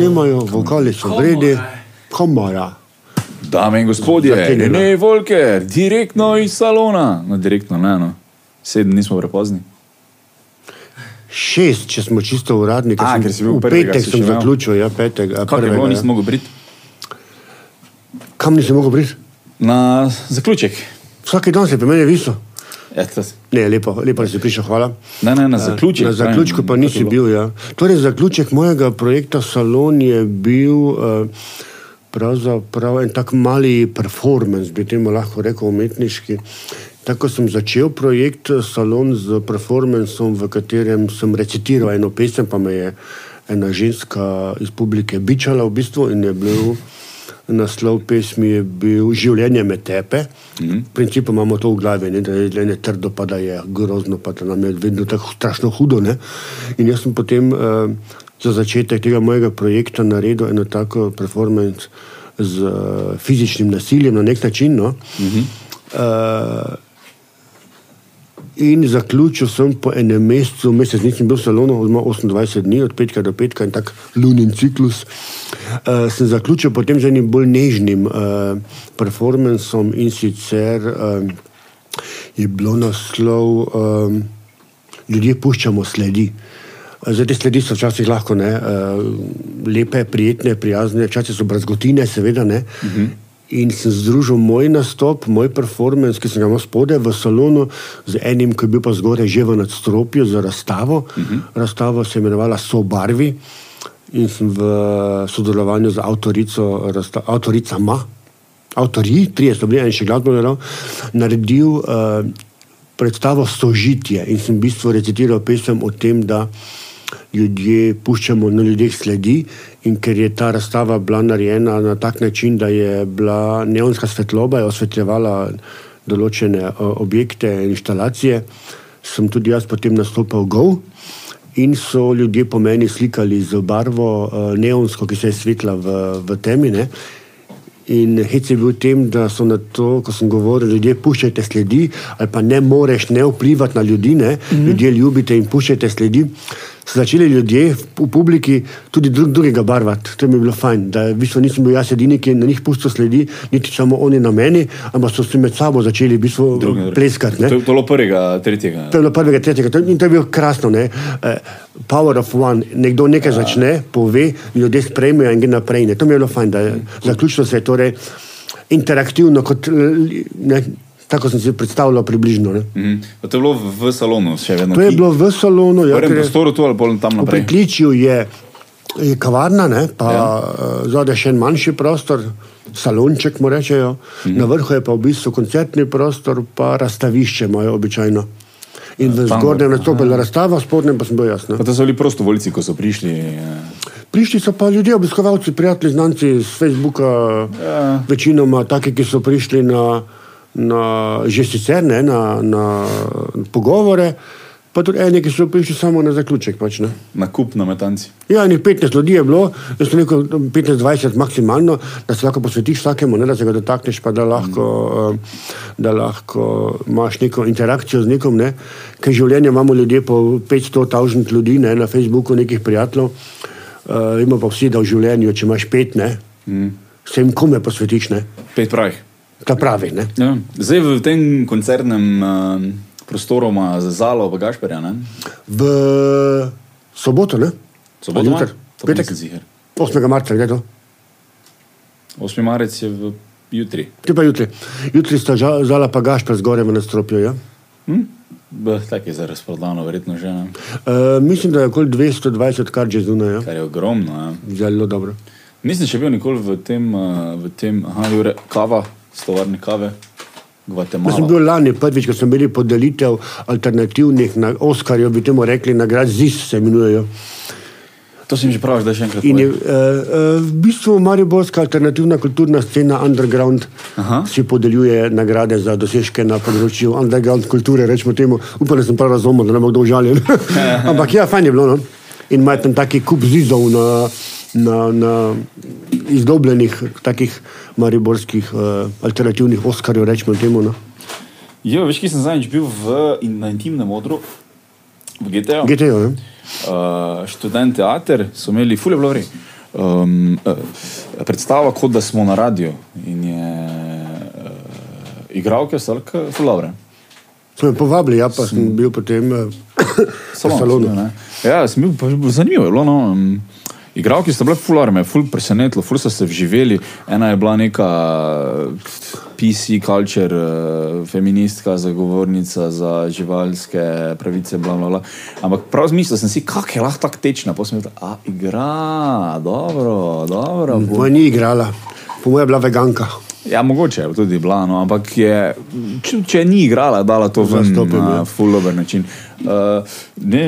snemajo, vokali so vredi, komora. Dame in gospodje, ne Volker, direktno iz salona. No, direktno ne, no. Sedem nismo prepozni. Šest, če smo čisto uradni, ker A, sem- ker si bil v prvega, petek sem zaključil, ja, petek. a, Kako je bilo, nisem mogel briti? Kam nisem mogel priti? Na zaključek. Vsak dan se pri meni visel. Ja, Ne, lepo, lepo, da si prišel, hvala. Ne, ne, na zaključek. Na zaključku pa nisi bil. Ja. Torej, zaključek mojega projekta Salon je bil uh, pravzaprav en tak mali performance, bi temu lahko rekel, umetniški. Tako sem začel projekt eh, Salon z performancem, v katerem sem recitiral eno pesem, pa me je ena ženska iz publike bičala v bistvu in je bil. Naslov pesmi je bil Življenje me tepe. Mm -hmm. V principu imamo to v glavi, ne, da je ne trdo, pa da je grozno, pa da nam je vedno tako strašno hudo. Ne. In jaz sem potem uh, za začetek tega mojega projekta naredil eno tako performance z uh, fizičnim nasiljem na nek način. No. Mm -hmm. uh, In zaključil sem po enem mesecu, mesec nisem bil v salonu, oziroma 28 dni, od petka do petka in tako lunin ciklus. Uh, sem zaključil potem z enim bolj nežnim uh, performancem in sicer um, je bilo naslov um, Ljudje puščamo sledi. Eh, Zdaj, te sledi so včasih lahko ne, uh, lepe, prijetne, prijazne, včasih so brazgotine, seveda ne. Uh -huh. In sem združil moj nastop, moj performance, ki sem ga imel spodaj v salonu, z enim, ki je bil pa zgoraj že v nadstropju za razstavo. Uh -huh. Razstava se je imenovala Sobarvi in sem v sodelovanju z avtorico, razsta- avtoricama, avtorji, trije so bili, en še glasbeno, naredil uh, predstavo Sožitje in sem v bistvu recitiral pesem o tem, da ljudje puščamo na ljudeh sledi. In ker je ta razstava bila narejena na tak način, da je bila neonska svetloba, je osvetljevala določene objekte in inštalacije, sem tudi jaz potem nastopal gov. In so ljudje po meni slikali z barvo neonsko, ki se je svetla v, v temi. Ne? In hec je bil v tem, da so na to, ko sem govoril, ljudje puščajte sledi, ali pa ne moreš ne vplivati na ljudi, ne? Mm -hmm. ljudje ljubite in puščajte sledi. So začeli ljudje v, publiki tudi drug drugega barvati. To mi je bilo fajn, da v bistvu nisem bil jaz edini, ki na njih pustil sledi, niti samo oni na meni, ampak so se med sabo začeli v bistvu Drugi- pleskati. ne. To je bilo prvega, tretjega. To je bilo prvega, tretjega, to- in to je bilo krasno. Ne? Uh, power of one, nekdo nekaj začne, pove, ljudje sprejmejo in gre naprej. Ne? To mi je bilo fajn, da je zaključno se je torej interaktivno, kot, eh, ne, tako sem si predstavljal približno. Ne? Mhm. Pa To je bilo v, v salonu, še vedno. To je ki- bilo v salonu, v ja, prvem ker je- prostoru tu ali pol tam v naprej. pritličju je, je kavarna, ne? pa ja. zadaj še en manjši prostor. Salonček, mu rečejo, mm -hmm. na vrhu je pa v bistvu koncertni prostor, pa razstavišče imajo običajno. In v zgornjem nastopu je bila razstava, v spodnjem pa sem bil jaz. to so bili prostovoljci, ko so prišli. eh, Prišli so pa ljudje, obiskovalci, prijatelji, znanci z Facebooka, ja. večinoma taki, ki so prišli na, na že sicer ne, na, na pogovore, pa tudi eni, ki so prišli samo na zaključek. Pač, ne. Na kup na metanci. ja, in 15 ljudi je bilo, jaz sem rekel 15-20 maksimalno, da se lahko posvetiš vsakemu, ne, da se ga dotakneš, pa da lahko, mm. da lahko imaš neko interakcijo z nekom. Ne. Ker življenje imamo ljudje po 500 tavžnih ljudi ne, na Facebooku, nekih prijateljev. Uh, ima pa vsi, da v življenju, če imaš pet, ne, mm. se jim kome posvetiš, ne, Pet pravih. Ta pravi. Ne. Ja. Zdaj v tem koncertnem uh, prostoru ima zalo v Gašperja, ne? V soboto, ne? Soboto, jutri? Petek, ziher. 8. marca, gledaj to. 8. marec je v jutri. Ti pa jutri. Jutri sta ža- zala pa gašper zgore v nastropju. Ja? Hm? B, tak je za razprodano, verjetno že ne. Uh, mislim, da je okoli 220 kar že zunaj. Ja? Kar je ogromno. Ja. Zelo dobro. Nisem še bil nikoli v tem, uh, v tem aha, Jure, kava, stovarni kave, Jaz sem bil lani prvič, ko smo imeli podelitev alternativnih na Oskarjev, bi temu rekli, nagrad ZIS se imenujejo. To sem že pravi, da še enkrat. In je, uh, uh, v bistvu Mariborska alternativna kulturna scena Underground Aha. si podeljuje nagrade za dosežke na področju underground kulture. Rečemo temu, upam, da sem prav razumel, da ne bo kdo užaljen. Ampak ja, fajn je bilo. No? In imajo tam taki kup zidov na, na, na izdobljenih takih mariborskih uh, alternativnih Oskarjev, rečemo temu. No? Jo, veš, ki sem zadnjič bil v, in, na intimnem odru, v GTO. GTO, ne? Uh, študent teater so imeli, fulje bilo vre. um, predstava, kot da smo na radiju. In je uh, igralke, vse fulovre. So me povabili, ja, pa sem, sem bil potem uh, v salonu. Ja, sem bil, pa, zanimivo je bilo. No, um, Igravki so bile fularme, ful presenetilo, ful so se vživeli. Ena je bila neka PC culture, uh, feministka, zagovornica za živalske pravice, bla, bla, bla. Ampak prav zmislil sem si, kak je lahko tako tečna. Pa sem rekel, a igra, dobro, dobro. Moja ni igrala, po mojem je bila veganka. Ja, mogoče je tudi bila, no, ampak je, če, če ni igrala, dala to v ja. fullover način. Uh, ne,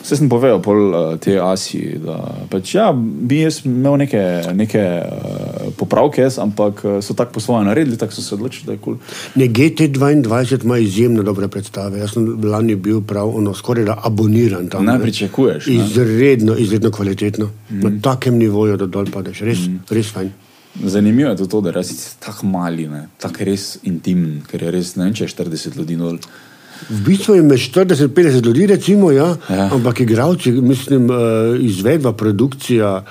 vse sem povedal, pol uh, te Asi, da pač, ja, bi jaz imel neke, neke uh, popravke, jaz, ampak so tako po svoje naredili, tako so se odločili, da je kul. Cool. GT22 ima izjemno dobre predstave. Jaz sem lani bil prav ono, skoraj da aboniran tam. Ne pričakuješ. Ne? Izredno, izredno kvalitetno. Mm. Na takem nivoju, da dol padeš. Res, mm. res fajn. Zanimivo je to, da si tako mali, tako res intimen, ker je res ne vem, če je 40 ljudi dol. V bistvu je med 40-50 ljudi, recimo, ja, ja. ampak igravci, mislim, uh, izvedba, produkcija.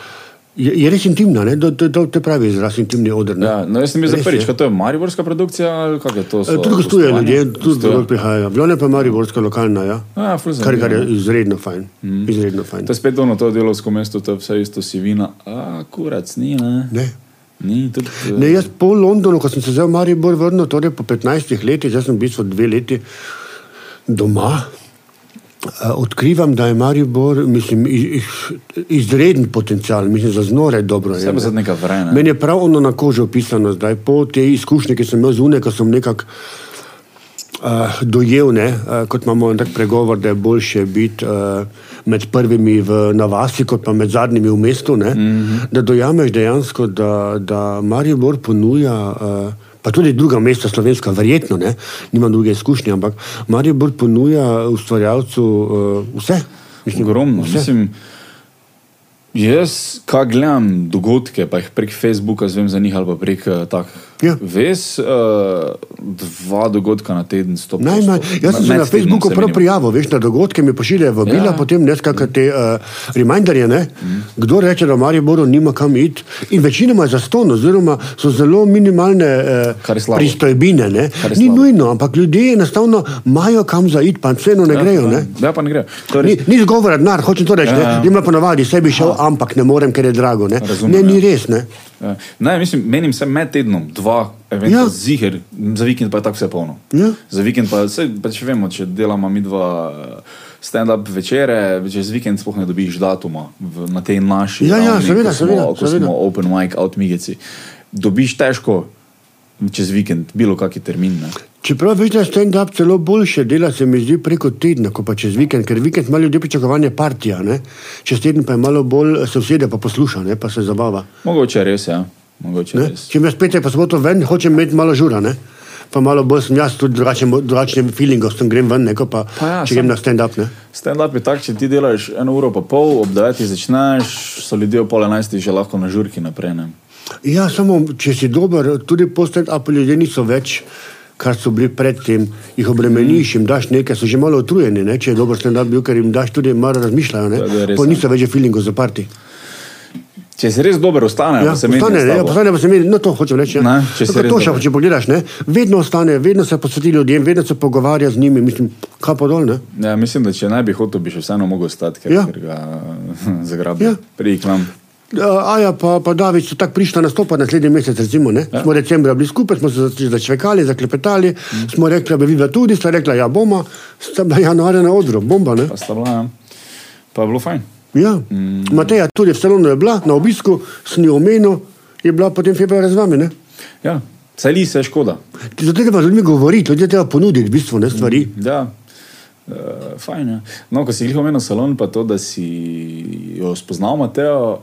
Je, je res intimna, da to, to pravi izraz intimni odr. Ja, no, jaz sem bil prvič, kaj to je Mariborska produkcija ali kaj je to? So, tudi gostuje ljudje, tudi dol prihajajo. Vlone pa Mariborska lokalna, ja. ja kar, kar je izredno fajn. Mm. izredno fajn. To je spet ono, to delovsko mesto, to je vse isto sivina. A, kurac, ni, ne? Ne. Ni, tudi, ne, jaz po Londonu, ko sem se zdaj v Maribor vrnil, torej po 15 letih, zdaj sem v dve leti doma, uh, odkrivam, da je Maribor mislim, iz, izreden potencial, mislim, za znore dobro. Je, ne. vreme, Meni je prav ono na kožo opisano, zdaj po te izkušnje, ki sem imel zunaj, ko sem nekako uh, dojel, ne, uh, kot imamo tak pregovor, da je boljše biti uh, med prvimi v navasi, kot pa med zadnjimi v mestu. Ne, mm -hmm. Da dojameš dejansko, da, da Maribor ponuja. Uh, Pa tudi druga mesta, slovenska, verjetno, ne, nima druge izkušnje, ampak Maribor ponuja ustvarjalcu uh, vse. Ogromno. Mislim, jaz, kaj gledam dogodke, pa jih prek Facebooka zvem za njih ali pa prek takih Ja. Ves, uh, dva dogodka na teden stopiš. Najmanj. Jaz sem se na Facebooku prav prijavil, veš, na dogodke mi pošiljajo vabila, ja. potem nekaj te uh, reminderje. Ne? Mm. Kdo reče, da Marijo Boru nima kam iti? In večinoma je za ston, oziroma so zelo minimalne uh, pristojbine. Ni nujno, ampak ljudje enostavno imajo kam za iti, pa vseeno ne ja, grejo. Ne? Ja, pa ne grejo. Ni, ni zgovora, denar, hočem to reči. Ja, ja. Ima ponavadi, sebi šel, ampak ne morem, ker je drago. Ne, Razumem, ne ni ja. res. Ne? Ja. Ne, mislim, menim se med tednom, dva, eventualno ja. ziger, za vikend pa je tako vse polno. Ja. Za vikend pa, sej, pa če vemo, če delamo mi dva eh, stand-up večere, čez vikend sploh ne dobiš datuma v, na tej naši. Ja, ja, seveda, seveda. Ko smo open mic, out migici. Dobiš težko čez vikend, bilo kakšen termin. Ne. Čeprav veš, da stand-up celo boljše dela, se mi zdi preko tedna, kot pa čez vikend, ker vikend ima ljudi pričakovanje partija, ne? čez teden pa je malo bolj se usede pa posluša, ne? pa se zabava. Mogoče res, ja. Če me spet pa soboto ven, hočem imeti malo žura, ne? pa malo bolj sem jaz tudi drugačen feeling, ko sem grem ven, ne? pa pa ja, če grem na stand-up. Stand-up je tak, če ti delaš eno uro pa pol, ob devetih začneš, so ljudje ob pol enajstih že lahko na žurki naprej. Ne? Ja, samo če si dober, tudi po stand-upu ljudje niso več kar so bili predtem, jih obremeniš, jim daš nekaj, so že malo utrujeni, ne? če je dobro stand-up bil, ker jim daš tudi malo razmišljajo, pa niso več feelingo zaprti. Če se res dobro ostane, ja, se mi zdi, da se zdi, no to hočem reči. Ja. Če se to še če pogledaš, ne? vedno ostane, vedno se posveti ljudem, vedno se pogovarja z njimi, mislim, kaj pa dol. Ja, mislim, da če naj bi hotel, bi še vseeno mogel stati, ker, ja. ker ga zagrabi. Ja. Prijik vam. Aja, pa, pa David so tako prišli na stopar naslednji mesec, recimo, ne? Ja. Smo decembra bili skupaj, smo se začvekali, zaklepetali, mm. smo rekli, da bi videla tudi, sta rekla, ja, bomo, sta bila januarja na odru, bomba, ne? Pa sta bila, ja. Pa je bilo fajn. Ja, mm. Mateja tudi v salonu je bila, na obisku, s njo omenil, je bila potem februarja z vami, ne? Ja, celi se škoda. Zato treba z ljudmi govoriti, ljudje treba ponuditi, v bistvu, ne stvari. Mm. Ja. Uh, fajn, ja. No, ko si jih omenil salon, pa to, da si jo spoznal, Mateo,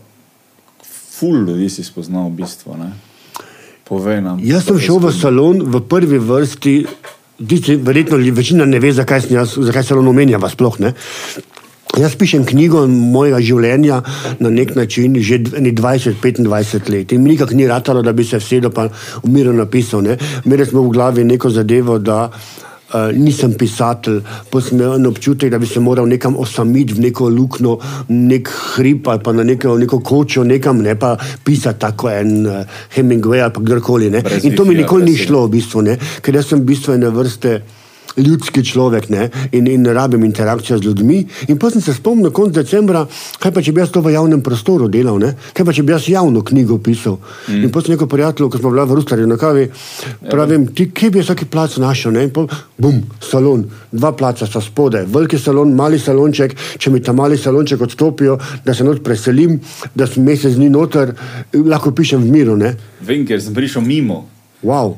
ful ljudi si spoznal v bistvu. Nam, jaz sem šel v salon v prvi vrsti, tisti, verjetno večina ne ve, zakaj, jaz, zakaj salon omenja, vas sploh ne. Jaz pišem knjigo mojega življenja na nek način že 20-25 let. In nikak ni ratalo, da bi se vsedel pa umirno napisal. Imeli smo v glavi neko zadevo, da Uh, nisem pisatelj, pa sem imel občutek, da bi se moral nekam osamiti v neko luknjo, nek hrib ali pa na neko, neko kočo, nekam ne pa pisati tako en uh, Hemingway ali kdorkoli. In to mi nikoli ni šlo, v bistvu, ne? ker jaz sem v bistvu ene vrste ljudski človek ne? in, in rabim interakcijo z ljudmi. In pa sem se spomnil, konec decembra, kaj pa če bi jaz to v javnem prostoru delal, ne? kaj pa če bi jaz javno knjigo pisal. Mm. In pa sem neko prijatelj, ko smo bili v Rustarju na kavi, pravim, ti kje bi vsaki plac našel, ne? in pa bum, salon, dva placa sta spode, veliki salon, mali salonček, če mi ta mali salonček odstopijo, da se not preselim, da sem mesec dni noter, lahko pišem v miru. Ne? Vem, ker sem prišel mimo. Wow.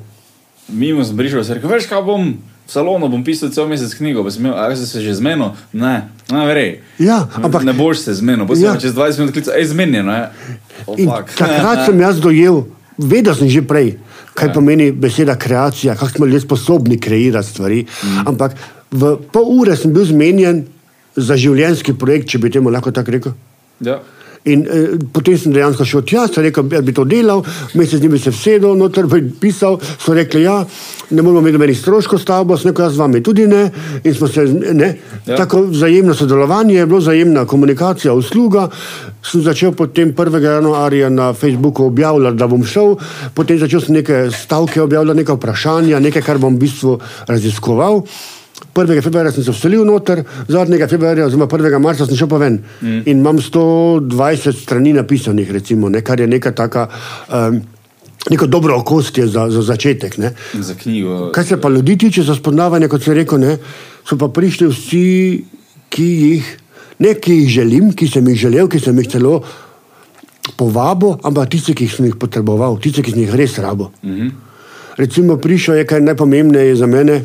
Mimo sem prišel, sem rekel, veš kaj bom v salonu bom pisal cel mesec knjigo, pa sem imel, ali si se že zmenil? Ne, ne, verjej. Ja, ampak ne boš se zmenil, pa sem ja. čez 20 minut klical, ej, zmenjeno je. Oh, takrat sem jaz dojel, vedel sem že prej, kaj ja. pomeni beseda kreacija, kako smo ljudje sposobni kreirati stvari. Mm. Ampak v pol ure sem bil zmenjen za življenjski projekt, če bi temu lahko tako rekel. Ja. In eh, potem sem dejansko šel tja, sem rekel, da bi to delal, mesec dni bi se vsedel, noter bi pisal, so rekli, ja, ne moramo imeti nobenih stroškov s tabo, sem rekel, jaz z vami tudi ne. In smo se, ne, ja. tako vzajemno sodelovanje, je bilo vzajemna komunikacija, usluga. Sem začel potem 1. januarja na Facebooku objavljati, da bom šel, potem začel sem neke stavke objavljati, neka vprašanja, nekaj, kar bom v bistvu raziskoval. 1. februarja sem se vselil noter, zadnjega februarja, oziroma 1. marca sem šel pa ven. Mm. In imam 120 strani napisanih, recimo, ne, kar je neka taka. Um, Neko dobro okostje za, za začetek. Ne. Za knjigo. Kaj se pa ljudi tiče za spoznavanje, kot se reče, so pa prišli vsi, ki jih, ne ki jih želim, ki sem jih želel, ki sem jih celo povabil, ampak tisti, ki sem jih potreboval, tisti, ki sem jih res rabo. Mm -hmm. Recimo, prišel je kaj najpomembnejše za mene uh,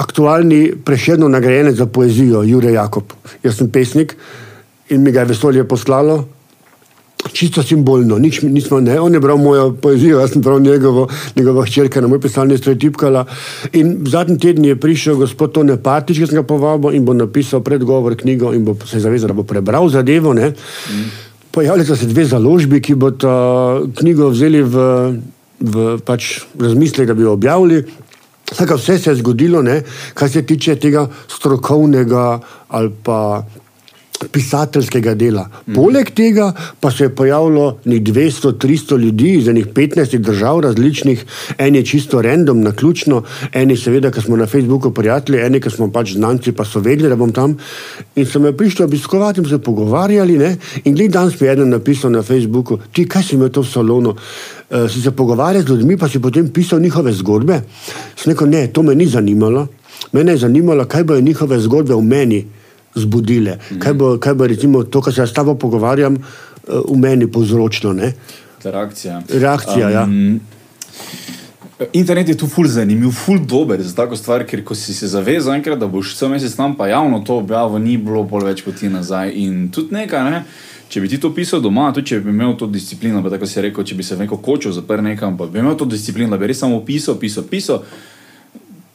aktualni prešedno nagrajenec za poezijo, Jurek Jakob. Jaz sem pesnik in mi ga je vesolje poslalo. Čisto simbolno, nič nismo, ne, on je bral mojo poezijo, jaz sem bral njegovo, njegovo hčerko na moj pisalni stroj tipkala. In zadnji teden je prišel gospod Tone Patič, ki sem ga povabil in bo napisal predgovor knjigo in bo se zavezal, da bo prebral zadevo. Mm. Pojavili so se dve založbi, ki bodo knjigo vzeli v, v pač razmislek, da bi jo objavili. Tako vse se je zgodilo, ne, kar se tiče tega strokovnega ali pa pisateljskega dela. Mm. Poleg tega pa se je pojavilo nekaj 200-300 ljudi iz enih 15 držav različnih, en je čisto random, na ključno, eni seveda, ki smo na Facebooku prijatelji, eni, ki smo pač znanci, pa so vedeli, da bom tam. In sem jih prišel obiskovati in se pogovarjali. Ne? In glede danes mi je eden napisal na Facebooku, ti kaj si imel to v salonu. Uh, si se pogovarjal z ljudmi, pa si potem pisal njihove zgodbe. Sem rekel, ne, to me ni zanimalo. Mene je zanimalo, kaj bojo njihove zgodbe v meni zbudile. Kaj, bo, kaj bo recimo to, kar se jaz s tabo pogovarjam, uh, v meni povzročilo? Reakcija. Reakcija, um, ja. Internet je tu ful zanimiv, ful dober za tako stvar, ker ko si se zavezal enkrat, da boš vse mesec tam, pa javno to objavil, ni bilo pol več poti nazaj. In tudi nekaj, ne? če bi ti to pisal doma, tudi če bi imel to disciplino, tako si rekel, če bi se v neko kočo zaprl nekam, pa bi imel to disciplino, da bi res samo pisal, pisal, pisal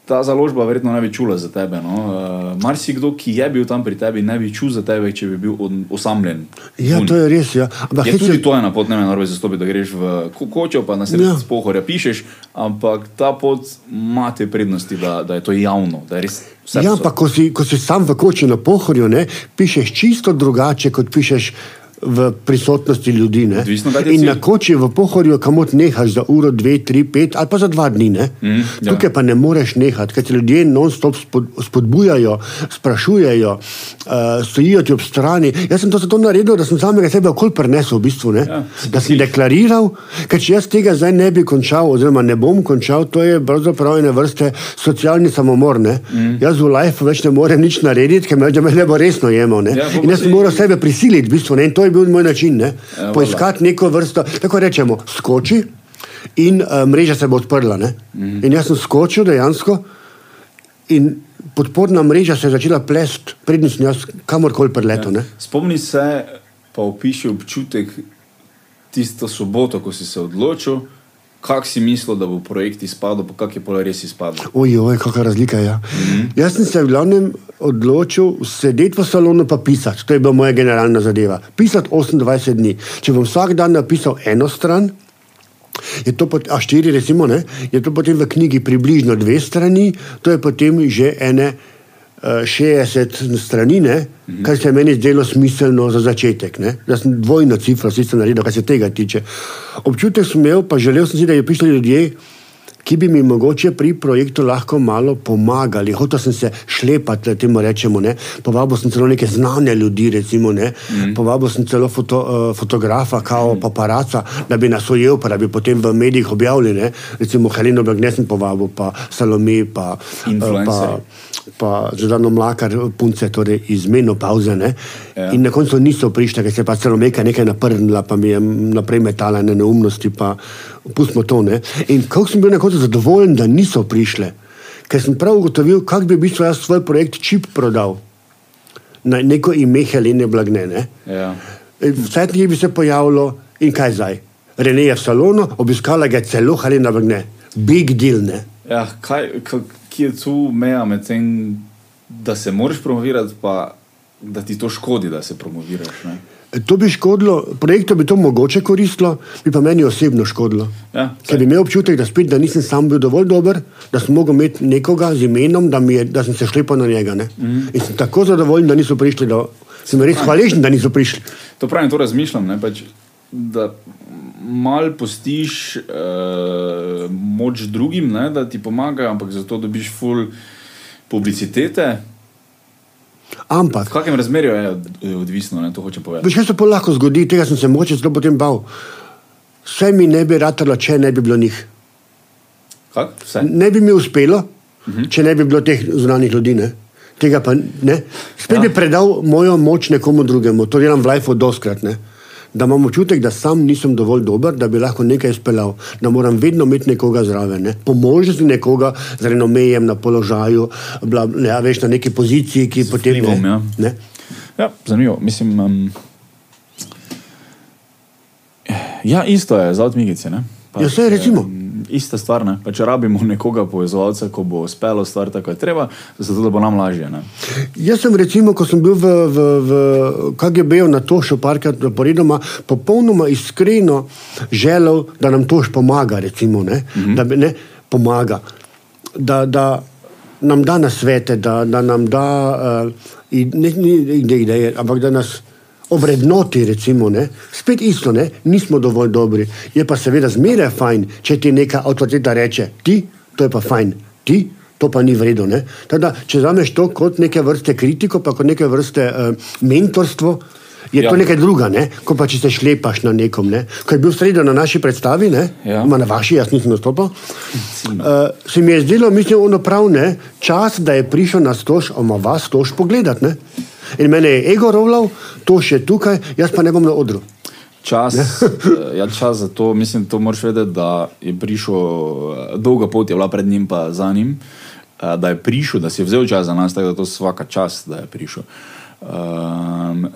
ta založba verjetno ne bi čula za tebe. No? Uh, Marsikdo, ki je bil tam pri tebi, ne bi čul za tebe, če bi bil osamljen. Ja, to je res. Ja. Ampak, je tudi se... to ena pot, ne moreš zastopiti, da greš v kočo, pa na sredi ja. spohorja pišeš, ampak ta pot ima te prednosti, da, da je to javno. Ja, pa ko si, ko si sam v koči na pohorju, ne, pišeš čisto drugače, kot pišeš v prisotnosti ljudi. Odvisno, in na koči v pohorju, kamor nehaš za uro, dve, tri, pet ali pa za dva dni. Mm, ja. Tukaj pa ne moreš nehati, ker ti ljudje non-stop spodbujajo, sprašujejo, uh, stojijo ti ob strani. Jaz sem to zato naredil, da sem samega sebe okol prenesel, v bistvu, ja, da sem deklariral, ker če jaz tega zdaj ne bi končal, oziroma ne bom končal, to je pravzaprav ene vrste socialni samomor. Mm. Jaz v life več ne morem nič narediti, ker me, me ne bo resno jemal. Ja, in jaz sem moral sebe prisiliti, v bistvu, ne, in to je bil moj način, ne? ja, poiskati neko vrsto, tako rečemo, skoči in uh, mreža se bo odprla. Mm. In jaz sem skočil dejansko in podporna mreža se je začela plesti, prednji sem jaz kamorkoli preletel. Ja. Spomni se, pa opiši občutek tisto soboto, ko si se odločil. Kako si mislil, da bo projekt izpadel, pa kak je pol res izpadel? Ojoj, kakšna razlika je. Ja. Mm -hmm. Jaz sem se v glavnem odločil sedeti v salonu in pisati. To je bila moja generalna zadeva. Pisati 28 dni. Če bom vsak dan napisal eno stran, je to pot, a štiri, recimo, ne, je to potem v knjigi približno dve strani, to je potem že ene. Eh, 60 strani, ne, kar se je meni zdelo smiselno za začetek. Ne. Da sem dvojno cifro sicer naredil, kar se tega tiče. Občutek sem imel, pa želel sem si, da bi prišli ljudje, ki bi mi mogoče pri projektu lahko malo pomagali. Hotel sem se šlepati, da temu rečemo. Ne. Povabil sem celo neke znane ljudi, recimo, ne. mm. povabil sem celo foto, uh, fotografa, kao mm. paparaca, da bi nas ujel, pa da bi potem v medijih objavili. Ne. Recimo Heleno Blagne sem povabil, pa Salome, pa, Influencerji. pa, pa Zdano Mlakar, punce torej iz menopauze. Ne. Ja. In na koncu niso prišli, ker se je pa celo meka nekaj naprnila, pa mi je naprej metala na neumnosti, pa pustimo to. Ne. In kako sem bil na koncu zadovoljen, da niso prišle, ker sem prav ugotovil, kako bi v bistvu jaz svoj projekt čip prodal na neko ime Helene Blagne. Ne. Ja. Vse ti bi se pojavilo in kaj zdaj? Rene je v salonu, obiskala ga je celo Helena Blagne. Big deal, ne. Ja, kaj, k- kje je tu meja med tem, da se moraš promovirati, pa da ti to škodi, da se promoviraš? Ne? To bi škodilo, projektu bi to mogoče koristilo, bi pa meni osebno škodilo. Ja, Ker bi imel občutek, da, spet, da nisem sam bil dovolj dober, da sem mogel imeti nekoga z imenom, da, je, da sem se šlepal na njega. Mm Mhm. -hmm. In sem tako zadovoljen, da niso prišli. Da, sem res hvaležen, da niso prišli. To pravim, to razmišljam, ne, pač, da mal postiš uh, moč drugim, ne, da ti pomagajo, ampak zato dobiš full publicitete. Ampak, V kakem razmerju je od- je odvisno, ne, to hočem povedati. veš, kaj se pa lahko zgodi, tega sem se moče celo potem bal. Vse mi ne bi ratalo, če ne bi bilo njih. Ne bi mi uspelo, uh Mhm. -huh. če ne bi bilo teh zunanih ljudi. Ne? Tega pa ne. Spet Ja. ja. bi predal mojo moč nekomu drugemu, to delam v lifeu doskrat. Ne? Da imam občutek, da sam nisem dovolj dober, da bi lahko nekaj izpeljal, da moram vedno imeti nekoga zraven. Ne? Po možnosti nekoga z renomejem na položaju, bla, ne, a veš, na neki poziciji, ki potem ne. ja. ne? Ja, zanimivo. Mislim, um, ja, isto je za odmigice. ne. Pač, Ja, saj, recimo. em, Ista stvar, ne? pa če rabimo nekoga povezovalca, ko bo uspelo stvar tako, kot je treba, zato da bo nam lažje. Ne? Jaz sem recimo, ko sem bil v, v, v KGB-ju na Tošu parkrat zaporedoma, popolnoma iskreno želel, da nam Toš pomaga, recimo, ne, mm -hmm. da bi, ne, pomaga, da, da nam da na svete, da, da nam da uh, ne, ne, ne ideje, ampak da nas ovrednoti, recimo, ne. spet isto, ne, nismo dovolj dobri. Je pa seveda zmeraj fajn, če ti neka avtoriteta reče, ti, to je pa fajn, ti, to pa ni vredno. ne. Tako Da, če zameš to kot neke vrste kritiko, pa kot neke vrste uh, mentorstvo, je ja. To nekaj druga, ne? kot pa če se šlepaš na nekom. Ne? Ko je bil sredo na naši predstavi, ne? Ja. Ma na vaši, jaz nisem nastopil. Uh, se mi je zdelo, mislim, ono prav ne, čas, da je prišel na stož, oma vas stož pogledati. Ne? In mene je ego rovljal, to še tukaj, jaz pa ne bom na odru. Čas, eh, ja, čas za to, mislim, to moraš vedeti, da je prišel, eh, dolga pot je bila pred njim, pa za njim, da je prišel, da si je vzel čas za nas, tako da to vsaka čas, da je prišel. Um,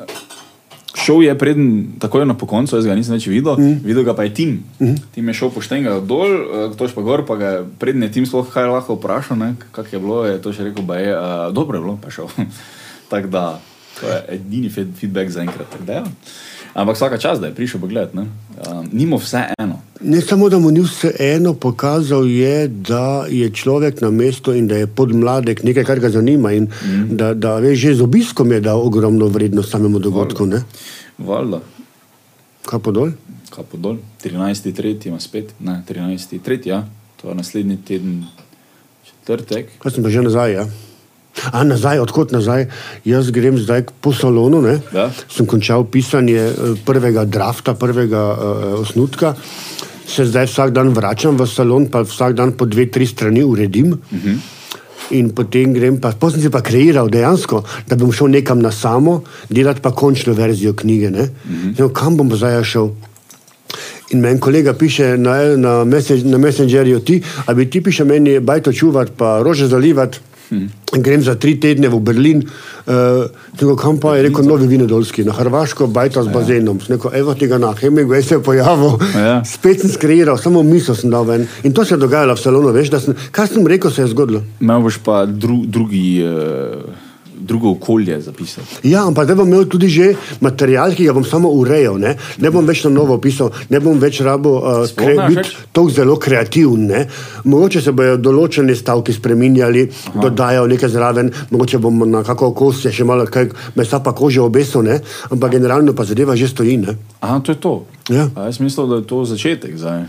šel je preden, takoj na koncu, jaz ga nisem več videl, mm. videl ga pa je Tim. Mm. Tim je šel pošten ga dol, eh, tož pa gor, pa ga je preden je Tim sploh kaj lahko vprašal, ne, kak je bilo, je to še rekel, da je uh, dobro je bilo, pa šel. tako da, to je edini feed- feedback za enkrat. tako da ja. Ampak vsaka čas, da je prišel pogled. Um, nimo vse eno. Ne samo, da mu ni vseeno, pokazal je, da je človek na mestu in da je podmladek nekaj, kar ga zanima. In mm. da, da veš, že z obiskom je dal ogromno vrednost samemu dogodku. Ne? Valjda, Kaj pa dol? kaj pa dol. 13.3. ima spet, ne, 13.3. Ja, to je naslednji teden, četrtek. Kaj sem pa že nazaj? Ja? A nazaj, odkot nazaj? Jaz grem zdaj po salonu. ne. Ja. Sem končal pisanje eh, prvega drafta, prvega uh, osnutka. Se zdaj vsak dan vračam v salon, pa vsak dan po dve, tri strani uredim. Uh -huh. In potem grem, pa potem sem si pa kreiral dejansko, da bom šel nekam na samo, delati pa končno verzijo knjige. Uh -huh. Kam bom zdaj šel? In meni kolega piše na, na, message, na Messengerju, ti, a bi ti piše meni bajto čuvati, pa rože zalivati. Hmm. Grem za tri tedne v Berlin, uh, kam pa je rekel Novi Vinodolski, na Hrvaško, bajta z bazenom. Sem rekel, evo tega na Hemingway se je pojavil. Ja. Spet sem skreiral, samo misel sem dal ven. In to se je dogajalo v salonu, veš, da sem, kar sem rekel, se je zgodilo. Imel boš pa dru, drugi, uh, drugo okolje zapisati. Ja, ampak zdaj bom imel tudi že material, ki ga bom samo urejal. Ne, ne bom več na novo pisal, ne bom več rabo uh, Sploh kre, biti tako zelo kreativen. Ne. Mogoče se bodo določene stavke spremenjali, dodajal nekaj zraven, mogoče bom na kako okosje še malo kaj mesa pa kože obesil, ne, ampak generalno pa zadeva že stoji. Ne. Aha, to je to. Ja. A jaz mislim, da je to začetek. Zdaj.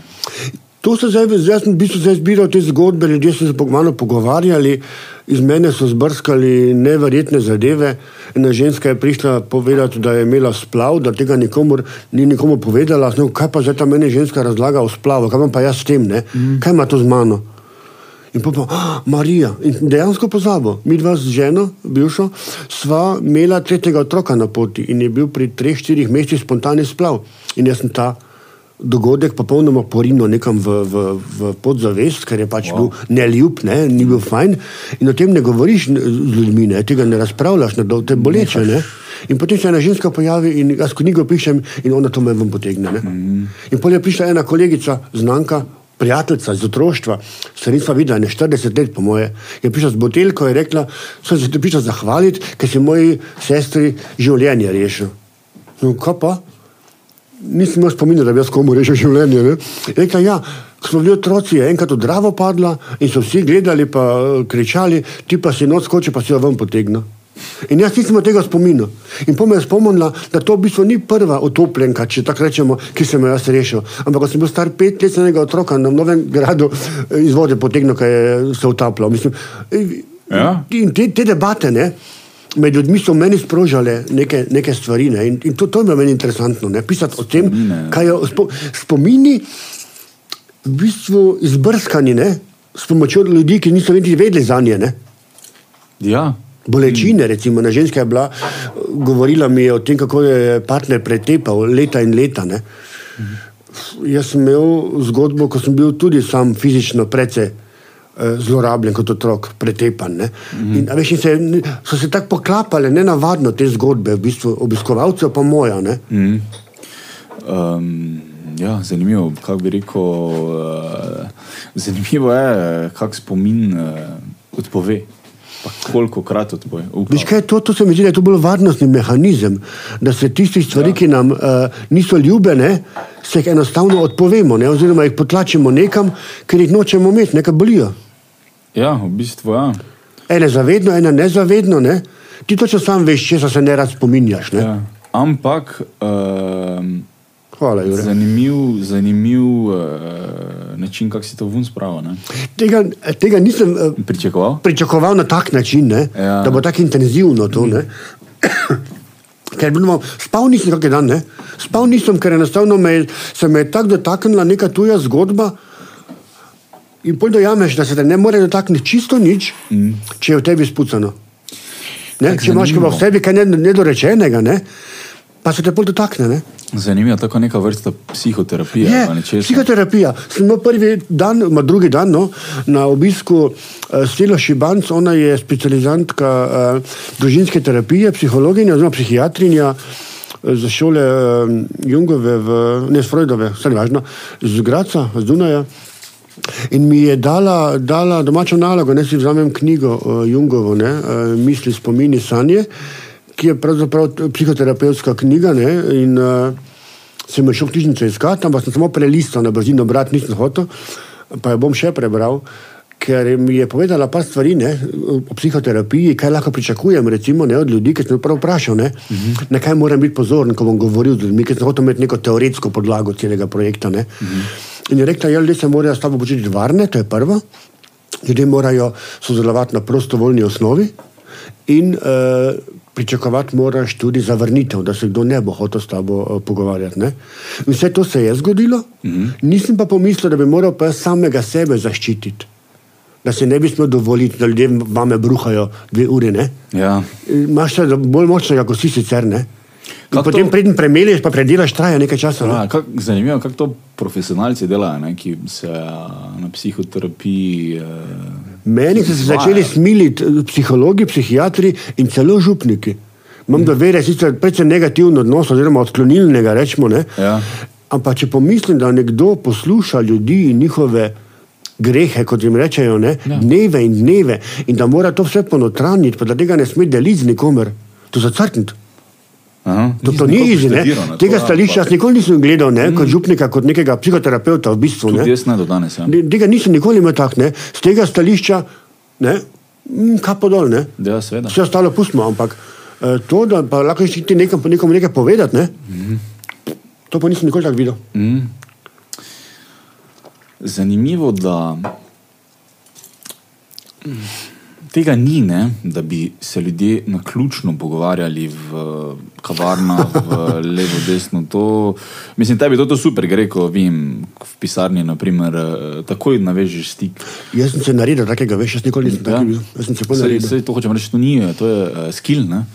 To so zdaj, zdaj sem v bistvu zdaj zbiral te zgodbe, ljudje so se po- malo pogovarjali, iz mene so zbrskali neverjetne zadeve. Ena ženska je prišla povedati, da je imela splav, da tega nikomur, ni nikomu povedala. No, kaj pa zdaj ta meni ženska razlaga o splavu, kaj imam pa jaz s tem, ne? kaj ima to z mano? In pa, pa "Ah, Marija, in dejansko pozabo, mi dva z ženo, bivšo, sva imela tretjega otroka na poti in je bil pri treh, štirih mesecih spontani splav. In jaz sem ta dogodek popolnoma porinil nekam v, v, v podzavest, ker je pač wow. bil neljub, ne, ni bil fajn. In o tem ne govoriš z ljudmi, ne, tega ne razpravljaš, ne, to je boleče. Ne. In potem se ena ženska pojavi in jaz knjigo pišem in ona to me ven potegne. Ne. In potem je prišla ena kolegica, znanka, prijateljica iz otroštva, se nisva videla, ne 40 let, po moje, je prišla z botelko in rekla, sem se ti prišla zahvaliti, ker si moji sestri življenje rešil. No, kaj pa? Nisem imel spomina, da bi jaz komu rešil življenje. Ne? Rekla, ja, ko smo bili otroci, je enkrat v Dravo padla in so vsi gledali, pa eh, kričali, ti pa si noč skoči, pa si jo ven potegne. In jaz nisem imel tega spomina. In po me je spomnila, da to v bistvu ni prva otopljenka, če tako rečemo, ki sem jo jaz rešil. Ampak ko sem bil star pet let, sem enega otroka na novem gradu eh, iz vode potegnil, ker je se utapljal. Mislim, Ja. In te, te debate, ne, med ljudmi so meni sprožile neke, neke stvari. Ne, in, in to, to je meni interesantno, ne, pisati o tem, Spomine. kaj je spo, spomini, v bistvu izbrskani, ne, s pomočjo ljudi, ki niso niti vedeli za nje. Ne. Ja. Bolečine, recimo, na ženska je bila, govorila mi je o tem, kako je partner pretepal leta in leta. Ne. Jaz sem imel zgodbo, ko sem bil tudi sam fizično precej zlorabljen kot otrok, pretepan. ne. In, a veš, in se, so se tako poklapale, nenavadno te zgodbe, v bistvu obiskovalcev pa moja. Ne. Um, ja, zanimivo, kako bi rekel. Uh, zanimivo je, kako spomin uh, odpove. Pa koliko krat odpove. Upa. Veš, kaj to, to se mi zdi, da je to bolj varnostni mehanizem, da se tistih stvari, ja. ki nam uh, niso ljubene, se jih enostavno odpovemo, ne? oziroma jih potlačimo nekam, ker jih nočemo imeti, nekaj bolijo. Ja, v bistvu ja. Ene zavedno, ene nezavedno, ne? ti točno sam veš, če se ne rad spominjaš. Ne? ja. Ampak. Um, Hvala, Jure. Zanimiv, zanimiv uh, način, kako si to vun spravil. ne? Tega, tega nisem uh, Pričakoval? pričakoval na tak način, ne? Ja. da bo tako intenzivno to. Ne? Ker bomo, spal nisem kak dan, ne? spal nisem, ker enostavno me, je- se me je tako dotaknila neka tuja zgodba. In pol dojameš, da se te ne more dotakniti čisto nič, mm. če je v tebi spucano. Ne? Tako Če imaš v sebi kaj ne- nedorečenega, ne? pa se te pol dotakne. Ne? Zanimivo, tako neka vrsta psihoterapije. Je, psihoterapija. Imel prvi dan, ma drugi dan no, na obisku uh, Stila Šibanc, ona je specializantka uh, družinske terapije, psihologinja oziroma psihiatrinja eh, za šole uh, Jungove, v, ne Freudove, vse je važno, z Graca, z Dunaja. In mi je dala, dala domačo nalogo, da si vzamem knjigo uh, Jungovo, ne, uh, Misli, spomini, sanje, ki je pravzaprav psihoterapevtska knjiga. Ne, in, uh, sem jo šel v knjižnico iskati, ampak sem samo prelistal na brzino, brat nisem hotel, pa jo bom še prebral. Ker mi je povedala par stvari ne, o psihoterapiji, kaj lahko pričakujem recimo, ne, od ljudi, ki sem jih prav vprašal, ne, uh -huh. na kaj moram biti pozoren, ko bom govoril z ljudmi, ker sem hotel imeti neko teoretsko podlago celega projekta. Ne. Uh -huh. In je rekla, da ljudje se morajo s tabo počutiti varne, to je prvo. Ljudje morajo sodelovati na prostovoljni osnovi in uh, pričakovati moraš tudi zavrnitev, da se kdo ne bo hotel s tabo uh, pogovarjati. Ne? In vse to se je zgodilo, mm -hmm. nisem pa pomislil, da bi moral pa jaz samega sebe zaščititi. Da se ne bi smel dovoliti, da ljudje vame bruhajo dve uri. Ne? Ja. Imaš se bolj močnega, kot si sicer. Ne? In Kako potem, to- preden premeliš, pa predelaš, traja nekaj časa. Ne? Ja, kak, zanimivo, kako to profesionalci delajo, ne, ki se a, na psihoterapiji. Uh, Meni so se začeli smiliti eh, psihologi, psihiatri in celo župniki. Imam do vere sicer precej negativen odnos, oziroma odklonilnega, rečemo. Ne? Ja. Ampak če pomislim, da nekdo posluša ljudi in njihove grehe, kot jim rečejo, ne, ja. dneve in dneve, in da mora to vse ponotraniti, pa da tega ne sme deliti z nikomer. To je zacrtniti. Aha, To, to ni nikoli izi, ne. študiral, ne, Tega stališča jaz nikoli nisem gledal, ne, kot župnika, kot nekega psihoterapeuta v bistvu. Ne. jaz ne do danes. Ja. Tega nisem nikoli imel tak, ne. Z tega stališča, ne, mm, kapo dol, ne. Ja, seveda. Vse ostalo pustimo, ampak eh, to, da pa lahko še ti nekam, nekomu nekaj povedati, ne, to pa nisem nikoli tako videl. Mm. Zanimivo, da tega ni, ne? da bi se ljudje na ključno pogovarjali v kavarnah, v levo, desno. To, mislim, tebi to, to super gre, ko vem, v pisarni, naprimer, eh, takoj navežeš stik. Jaz sem se naredil takega, veš, jaz nikoli nisem Ja. tako bil. Jaz sem se pol Saj, naredil. saj to hočem reči, to ni, to je uh, skill. Ne?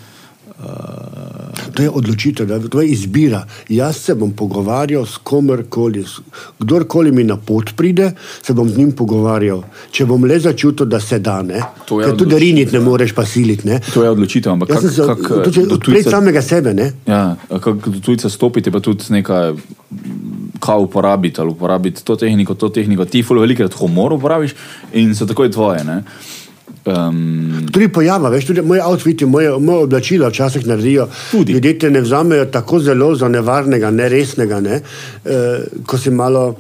To je odločitev, da- to je izbira. Jaz se bom pogovarjal s komerkoli, kdorkoli mi na pot pride, se bom z njim pogovarjal. Če bom le začutil, da se da, ne. Ker tudi riniti ne moreš pa siliti, ne. To je odločitev, ampak Jaz sem se kak, tudi do odpreti tujca- samega sebe, ne. Ja, kako do tujca stopiti, pa tudi nekaj, kaj uporabiti, ali uporabiti to tehniko, to tehniko. Ti ful velikrat humor uporabiš in so takoj tvoje. Ne? Um, Tudi pojava, veš, tudi moje outfiti, moje, moje oblačila včasih naredijo. Tudi. Ljudje te ne vzamejo tako zelo za nevarnega, neresnega, ne? e, ko si malo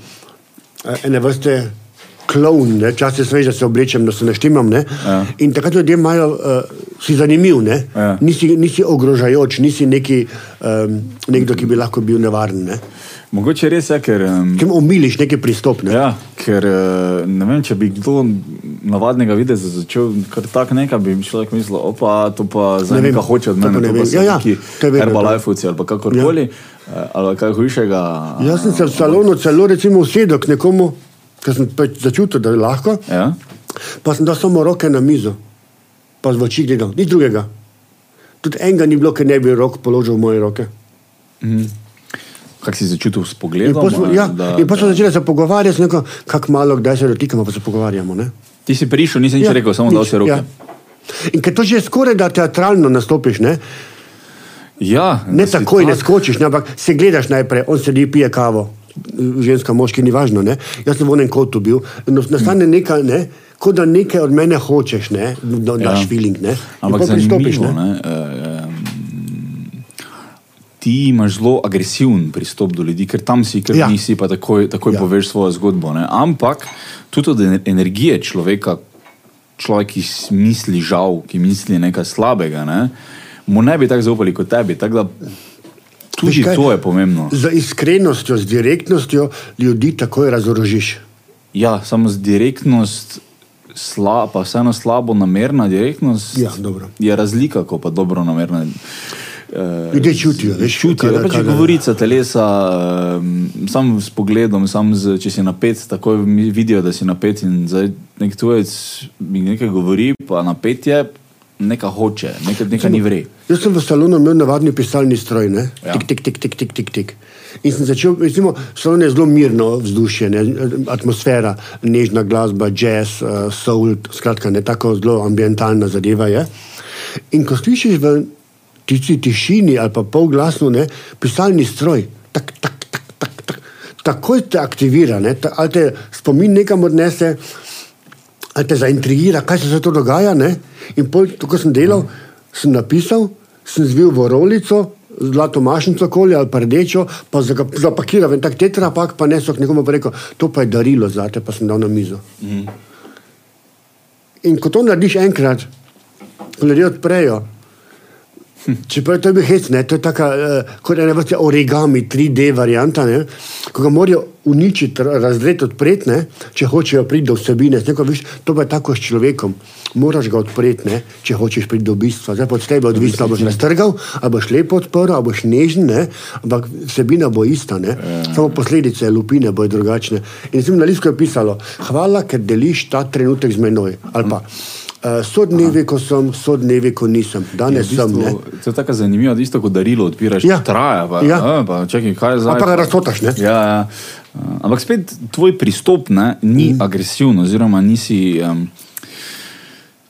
eh, ene vrste klovn, včasih sveže se oblečem, da se ne štimam. Ne? Ja. In takrat ljudje imajo, uh, si zanimiv, ne? Ja. nisi, nisi ogrožajoč, nisi neki, um, nekdo, ki bi lahko bil nevaren. Ne? Mogoče res je, ker. Um, Če omiliš neki pristop. Ne? Ja, ker eh, ne vem, če bi kdo navadnega videza začel kar tak nekaj, bi človek mislil, opa, to pa za Ne vem, nekaj hoče od mene, ne vem. Ja, ja. Herbalifeuci ali kakorkoli, ja. ali kaj hujšega. Jaz sem se v salonu celo recimo usedel k nekomu, ker sem pač začutil, da je lahko. Ja? Pa sem dal samo roke na mizo, pa z oči gledal, nič drugega. Tudi enega ni bilo, ker ne bi rok položil v moje roke. Kak si začutil s In pogledom? pa smo, ja, da- in pa smo začeli se pogovarjati, neko, kako malo, kdaj se dotikamo, pa se pogovarjamo. Ne? Ti si prišel, nisem nič rekel, samo dal si roke. Ja. In ker to že skoraj da teatralno nastopiš, ne, Ja, ne takoj ne tak- skočiš, ne, ampak se gledaš najprej, on sedi, pije kavo, ženska, moški, ni važno. Ne. Jaz sem v enem kotu bil, in nastane nekaj, ne, kot da nekaj od mene hočeš, ne, da daš ja. feeling. Ne, In Ampak pristopiš, zanimivo, ne? eh, ti imaš zelo agresiven pristop do ljudi, ker tam si, ker Ja. nisi pa takoj, takoj Ja. poveš svojo zgodbo. Ne? Ampak tudi od ener- energije človeka, človek, ki misli žal, ki misli nekaj slabega, ne? mu ne bi tako zaupali kot tebi. Tako da tudi kaj? to je pomembno. Z iskrenostjo, z direktnostjo ljudi takoj razorožiš. Ja, samo z direktnost. Sla, pa vseeno slabo namerna direktnost Ja, dobro. je razlika, kot pa dobro namerna. Uh, Ljudje čutijo, veš, čutijo. kadar- Pač kadar- govorica telesa, sam s pogledom, sam z, če si napet, takoj vidijo, da si napet. In zdaj nek tujec mi nekaj govori, pa napet je, nekaj hoče, nekaj, nekaj ni vre. Jaz sem v salonu imel navadni pisalni stroj, ne? Ja. tik, tik, tik, tik, tik, tik, tik. In sem začel, recimo, salon je zelo mirno vzdušje, ne? atmosfera, nežna glasba, jazz, uh, soul, skratka, ne tako zelo ambientalna zadeva je. In ko slišiš v tisti tišini ali pa polglasno, ne, pisalni stroj, tak, tak, tak, tak, tak, takoj te aktivira, ne, ta, ali te spomin nekam odnese, ali te zaintrigira, kaj se to dogaja. Ne? In pol, to, ko sem delal, sem napisal, sem zvil v rolico, zlato mašnico koli ali pa rdečo, pa zaga- zapakiral en tak tetrapak, pa nesel k nekomu rekel, to pa je darilo zate, pa sem dal na mizo. Mm. In ko to narediš enkrat, ko ljudje odprejo, Čeprav to je bil hec, ne? to je tako uh, kot ena vrsta origami, 3D varianta, ne? ko ga morajo uničiti, ra- razdreti, odpreti, ne? če hočejo priti do vsebine. Neko, viš, to pa je tako s človekom. Moraš ga odpreti, ne? če hočeš priti do bistva. Zdaj od tebe odvisno, ali boš raztrgal, ali boš lepo odprl, ali boš nežen, ne? ampak vsebina bo ista. Ne? Samo posledice lupine bodo drugačne. In sem na listku je pisalo, hvala, ker deliš ta trenutek z menoj. Ali pa, uh, so dnevi, ko sem, so dnevi, ko nisem. Danes Ja, v sem. Ne? bistvu, to je tako zanimivo, da isto kot darilo odpiraš, Ja. traja. Pa, Ja. a, pa, čakaj, kaj je zdaj? Pa ga razfotaš, ne? Ja, ja. Uh, Ampak spet tvoj pristop ne, ni mm. agresiven, oziroma nisi. Um,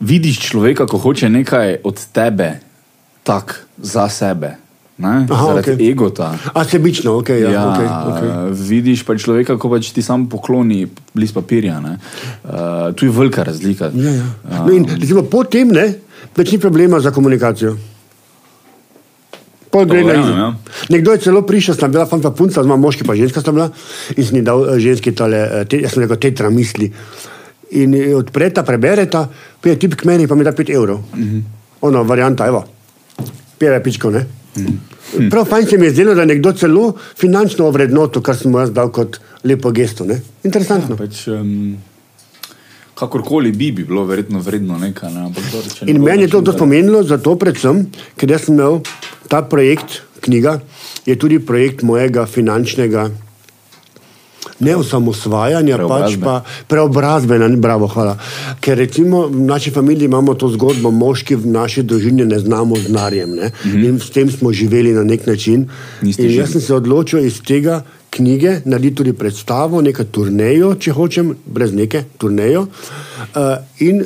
vidiš človeka, ko hoče nekaj od tebe, tak za sebe. Ne, Aha, zaradi okej. egota. A sebično, ok, ja. Ja, okay, okay. Vidiš pa človeka, ko pač ti sam pokloni list papirja. ne. Uh, tu je velika razlika. Ja, ja. No in recimo, potem ne, več ni problema za komunikacijo. Pol gre na izo. ja. Nekdo je celo prišel, sta bila fanta punca, zma moški pa ženska sta bila in sem dal eh, ženski tale, eh, te, jaz sem rekel, tetra misli. In eh, odpreta, prebereta, pride tip k meni pa mi da 5 evrov. -hmm. Ono, varianta, evo, pere pičko, ne. Mm -hmm. Prav fajn se mi je zdelo, da nekdo celo finančno ovrednoto, kar sem mu jaz dal kot lepo gesto, ne. Interesantno. Pač, um, kakorkoli bi, bi bilo verjetno vredno nekaj. Ne? ampak če ne In meni je to pomenilo, zato predvsem, ker jaz sem imel ta projekt, knjiga, je tudi projekt mojega finančnega. Ne osamosvajanja, pač pa preobrazbe, ne, bravo, hvala. Ker recimo v naši familiji imamo to zgodbo, moški v naši družini ne znamo z narjem ne? mm -hmm. in s tem smo živeli na nek način. Niste In jaz sem se odločil iz tega knjige narediti tudi predstavo, neko turnejo, če hočem, brez neke turnejo. Uh, in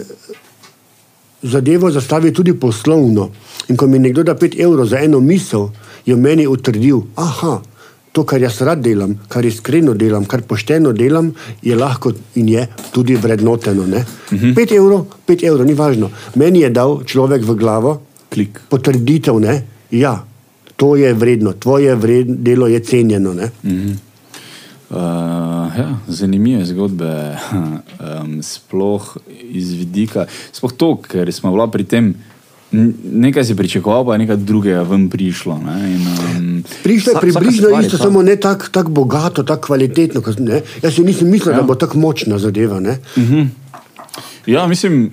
zadevo zastavi tudi poslovno. In ko mi nekdo da 5 evrov za eno misel, je meni utrdil, aha, to, kar jaz rad delam, kar iskreno delam, kar pošteno delam, je lahko in je tudi vrednoteno. Uh -huh. 5 evrov, 5 evrov, ni važno. Meni je dal človek v glavo Klik. potrditev, ne, ja, to je vredno, tvoje vred, delo je cenjeno. Ne? Uh, ja, zanimive zgodbe, um, sploh iz vidika, sploh to, ker smo bila pri tem. n- Nekaj si pričakoval, pa je nekaj drugega ven prišlo. Ne? In, um, Prišlo je vsa- približno isto, ta- samo ne tako tak bogato, tako kvalitetno. Ne? Jaz si nisem mislil, ja. Da bo tako močna zadeva. Ne? Ja, mislim,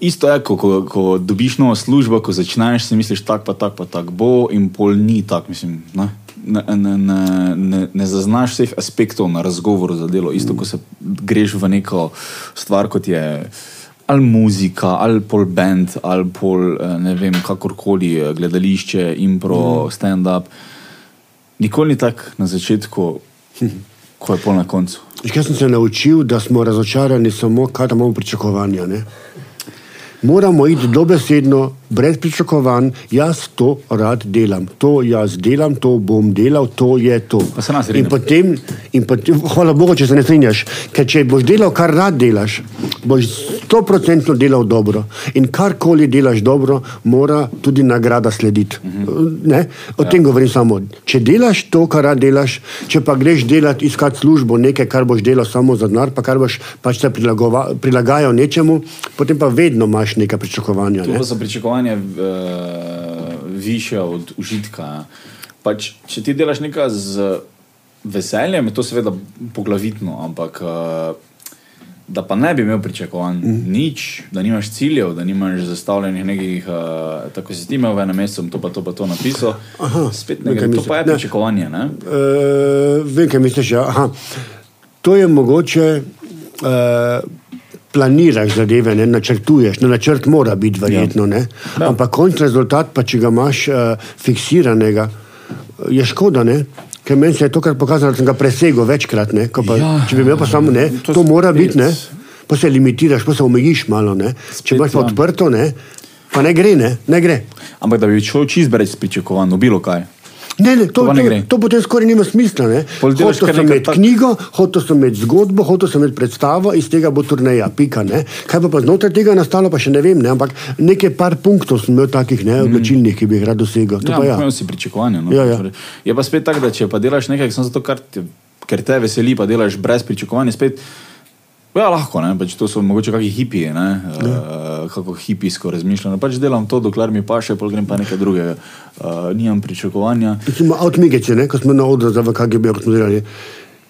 isto je, ko, ko, ko dobiš novo službo, ko začneš, si misliš, tako pa tako pa tak bo, in pol ni tako. Mislim, ne, ne, ne, ne, ne, ne zaznaš vseh aspektov na razgovoru za delo. Isto, ko se greš v neko stvar, kot je. Ali muzika, ali pol band, ali pol eh, ne vem, kakorkoli eh, gledališče, impro, mm. stand-up. Nikoli ni tako na začetku, ko je pol na koncu. Jaz sem se naučil, da smo razočarani samo, da imamo pričakovanja. Ne? Moramo iti dobesedno, brez pričakovanj, jaz to rad delam, to jaz delam, to bom delal, to je to. In potem, in potem, hvala Bogu, če se ne strinjaš, ker če boš delal, kar rad delaš, boš stoprocentno delal dobro. In karkoli delaš dobro, mora tudi nagrada slediti. Ne? O tem govorim samo. Če delaš to, kar rad delaš, če pa greš delati, iskati službo, nekaj, kar boš delal samo za denar, pa kar boš pač se prilagajal nečemu, potem pa vedno imaš neka pričakovanja. To Ne? pa so pričakovanja uh, više od užitka. Pač, če ti delaš nekaj z veseljem, je to seveda poglavitno, ampak uh, da pa ne bi imel pričakovanj mm. nič, da nimaš ciljev, da nimaš zastavljenih nekih, uh, tako si ti imel v enem mesecu, to pa to pa to napisal. Aha, Spet nekaj nekaj, to pa je Ne. pričakovanje. Ne? Uh, vem, kaj misliš. Ja. Aha. To je mogoče. Uh, Planiraš zadeve, ne načrtuješ, na načrt mora biti verjetno, ja. Ja. ampak končni rezultat, pa če ga imaš uh, fiksiranega, je škoda, ne? ker meni se je to kar pokazalo, da sem ga presegel večkrat. Ne? Ko Pa, ja. Ja. Če bi imel pa samo ne, to, To mora biti, ne? pa se limitiraš, pa se omejiš malo. Ne? Če imaš pa ja. odprto, ne? pa ne gre, ne, ne gre. Ampak da bi šel čist brez pričakovanj, v bilo kaj. Ne, ne, to, To pa ne to, to potem skoraj nima smisla. ne. Pol delaš Hotel sem imeti tak- knjigo, hotel sem imeti zgodbo, hotel sem imeti predstavo, iz tega bo turneja, pika. Ne. Kaj pa, pa znotraj tega nastalo, pa še ne vem, ne, ampak nekaj par punktov sem imel takih ne, odločilnih, ki bi jih rad dosegel. To Ja, pa ja. imel si pričakovanja. No? Ja, ja. Je pa spet tako, da če pa delaš nekaj samo zato, kar te, ker te veseli, pa delaš brez pričakovanja, spet. Ja, lahko, ne? pač to so mogoče kakšni hipiji, ne? uh, kako hipijsko razmišljanje. Pač delam to, dokler mi paše, pol grem pa nekaj drugega. Uh, nimam pričakovanja. Recimo Outmigece, ne, ko smo na odru za VKGB, ko smo delali.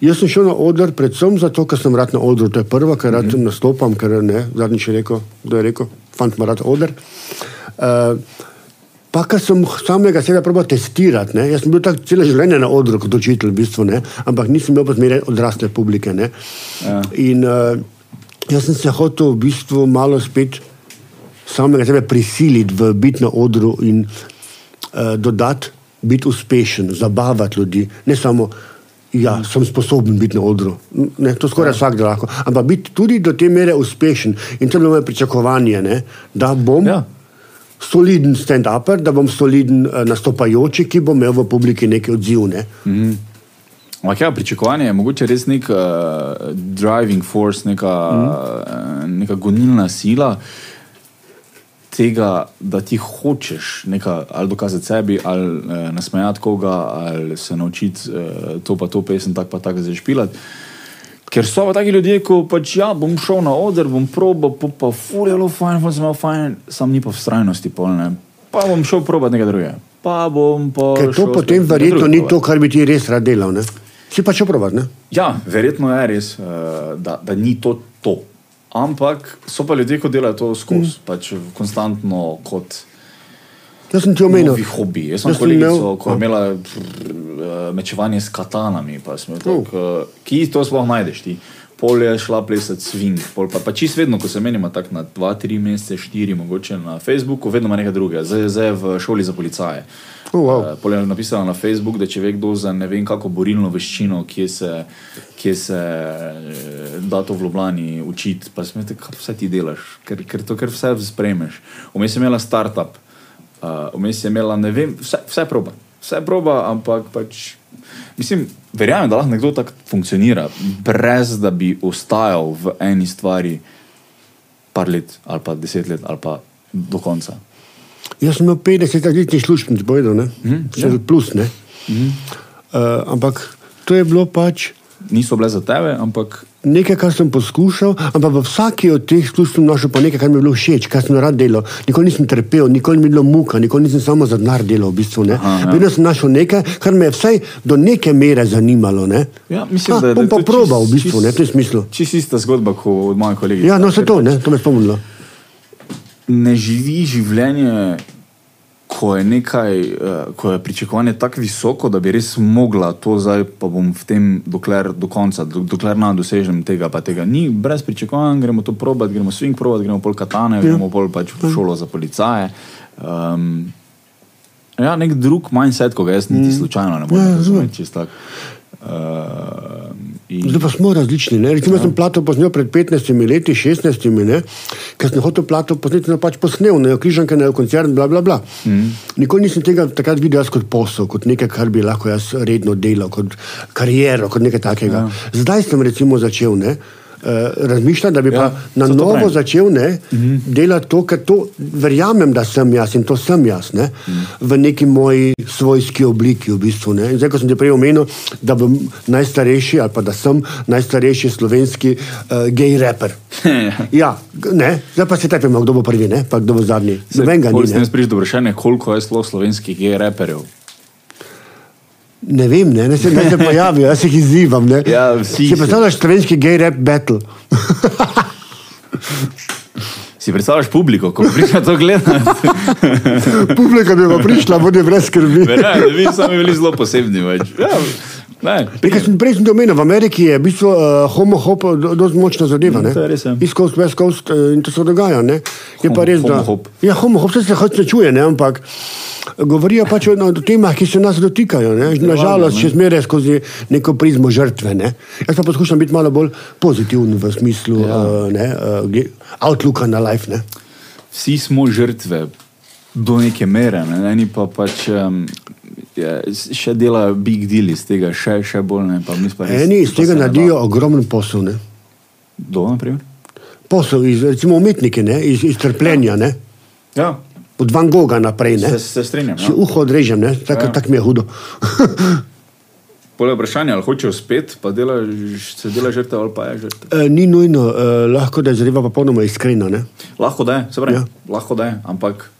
Jaz sem šel na oder predvsem zato, ker sem rad na odru. To je prvo, ker rad mm -hmm. nastopam, ker ne, zadnjič je rekel, kdo je rekel, fant ima rad oder. Uh, Pa, kar sem samega sebe probal testirati. Ne? Jaz sem bil tako celo življenje na odru kot učitelj, v bistvu, ne? ampak nisem imel pa zmeraj odrasle publike. Ne? Ja. In uh, jaz sem se hotel v bistvu malo spet samega sebe prisiliti v biti na odru in uh, dodati, biti uspešen, zabavati ljudi. Ne samo, ja, sem sposoben biti na odru. Ne, to skoraj ja. vsak da lahko. Ampak biti tudi do te mere uspešen. In to je bilo moje pričakovanje, ne? da bom. Ja. Soliden stand-upper, da bom soliden uh, nastopajoči, ki bo imel v publiki neki odziv. Ne? Ampak ja, pričakovanje je mogoče res nek uh, driving force, neka, mm. neka gonilna sila tega, da ti hočeš nekaj ali dokazati sebi, ali uh, nasmejati koga, ali se naučiti uh, to pa to pesem, tako pa tako zašpilati. Ker so pa taki ljudje, ko pač ja, bom šel na oder, bom probo, pa, pa fuljalo fajn, pa sem imel fajn, sam ni pa vztrajnosti polne. Pa bom šel probat nekaj drugega. Pa bom pa. Ker to šel potem verjetno ni probat. to, kar bi ti res rad delal. Ne? Si pa če provat, ne? Ja, verjetno je res, uh, da, da ni to to. Ampak so pa ljudje, ki delajo to skozi, mm. pač konstantno kot Jaz sem ti omenil. novi hobi. Jaz sem kolegico, imel- ko je imela pr, eh, mečevanje s katanami, pa smo tako, uh. ki to sploh najdeš ti. Pol je šla plesati swing, pol pa, pa čist vedno, ko se menimo tako na dva, tri mesece, štiri, mogoče na Facebooku, vedno ima nekaj drugega. Zdaj, zdaj je v šoli za policaje. Oh, wow. Eh, Pol je napisala na Facebooku, da če ve kdo za ne vem kako borilno veščino, kje se, kje se da to v Ljubljani učiti, pa smete, kaj vse ti delaš, ker, ker to ker vse spremeš. Vmes je imela startup, uh, vmes je imela ne vem, vse, vse proba. Vse proba, ampak pač. Mislim, verjamem, da lahko nekdo tako funkcionira, brez da bi ostajal v eni stvari par let, ali pa deset let, ali pa do konca. Jaz sem imel 50 letnih služb, ti povedal, ne? Mm, Še plus, ne? Mm. Uh, ampak to je bilo pač Niso bile za tebe, ampak nekaj, kar sem poskušal, ampak v vsaki od teh služb sem našel pa nekaj, kar mi je bilo všeč, kar sem rad delal. Nikoli nisem trpel, nikoli je bilo muka, nikoli nisem samo za denar delal, v bistvu. Aha, ja. Vedno sem našel nekaj, kar me je vsaj do neke mere zanimalo. Ne? Ja, mislim, Ah, da- da bom je pa probal, čist- v bistvu, čist- ne, v tem smislu. čisto ista zgodba kot od moje kolege. Ja, no, se to, ne, to me spomnilo. ne živi življenje, ko je nekaj, uh, ko je pričakovanje tako visoko, da bi res mogla to zdaj, pa bom v tem dokler do konca, do, dokler ne dosežem tega, pa tega ni, brez pričakovanj, gremo to probat, gremo swing probat, gremo pol katane, ja. gremo pol pač v šolo za policaje. Um, ja, nek drug mindset, ko ga jaz niti slučajno ne morem Ja, razumeti. Uh, in, Zdaj pa smo različni. Ne? Recimo, ja. sem plato posnel pred 15 leti, 16, ne? ker sem hotel plato posneti, jo pač posnel, ne križanke, ne koncert, bla, bla, bla. Mm. Nikoli nisem tega takrat videl jaz kot posel, kot nekaj, kar bi lahko jaz redno delal, kot kariero, kot nekaj takega. Ja. Zdaj sem recimo začel. Ne? Uh, razmišljam, da bi ja, pa na novo pravim. začel ne, mm -hmm. delati to, ker to verjamem, da sem jaz in to sem jaz ne, mm. v neki moji svojski obliki. V bistvu, ne. In zdaj, ko sem ti prej omenil, da bom najstarejši ali pa da sem najstarejši slovenski uh, gej raper. ja, ne, zdaj pa se tepemo, kdo bo prvi, ne, pa kdo bo zadnji. Nobenega ni. S Ne. tem spriš do vprašanja, koliko je sploh slovenskih gej reperjev. Ne vem, ne, ne se, ne se pojavijo, jaz jih izzivam. Ne. Ja, vsi si predstavljaš slovenski gej rap battle. Si predstavljaš publiko, ko prišla to gledati? Publika bi pa prišla, bude brez skrbi. Verjamem, da bi sami bili zelo posebni. Več. Ja, ne, Nekaj sem prej sem to omenil, v Ameriki je v bistvu uh, homo-hop zelo močna zadeva. Mm, ne. ja. East Coast, West Coast uh, in to se dogaja. Ne. Je pa Homo- res, da homo-hop. Ja, homo-hop se hoče čuje, ne, ampak govorijo pač o, o temah, ki se nas dotikajo. Ne. Nažalost, še zmeraj skozi neko prizmo žrtve. Ne. Jaz pa poskušam biti malo bolj pozitiven v smislu ja. Uh, ne, uh, outlooka na life. Ne. vsi smo žrtve do neke mere, ne? eni pa pač um, je, še delajo big deal iz tega, še, še bolj ne. Pa pa res- Eni iz tega naredijo ogromen posel. Ne. Do, naprimer? Posel, iz, recimo umetniki, ne, iz, iz trpljenja. Ne. Ja, Od Van Gogha naprej. Ne. se, se strinjam. Si Ja. uho odrežem, tako Ja. tak mi je hudo. Pole vprašanje, ali hočejo spet, pa delaš, se dela žrtev ali pa je žrtev. e, ni nujno, e, lahko da je zadeva popolnoma iskrena. Ne? Lahko da je, se pravi, ja. lahko da je, ampak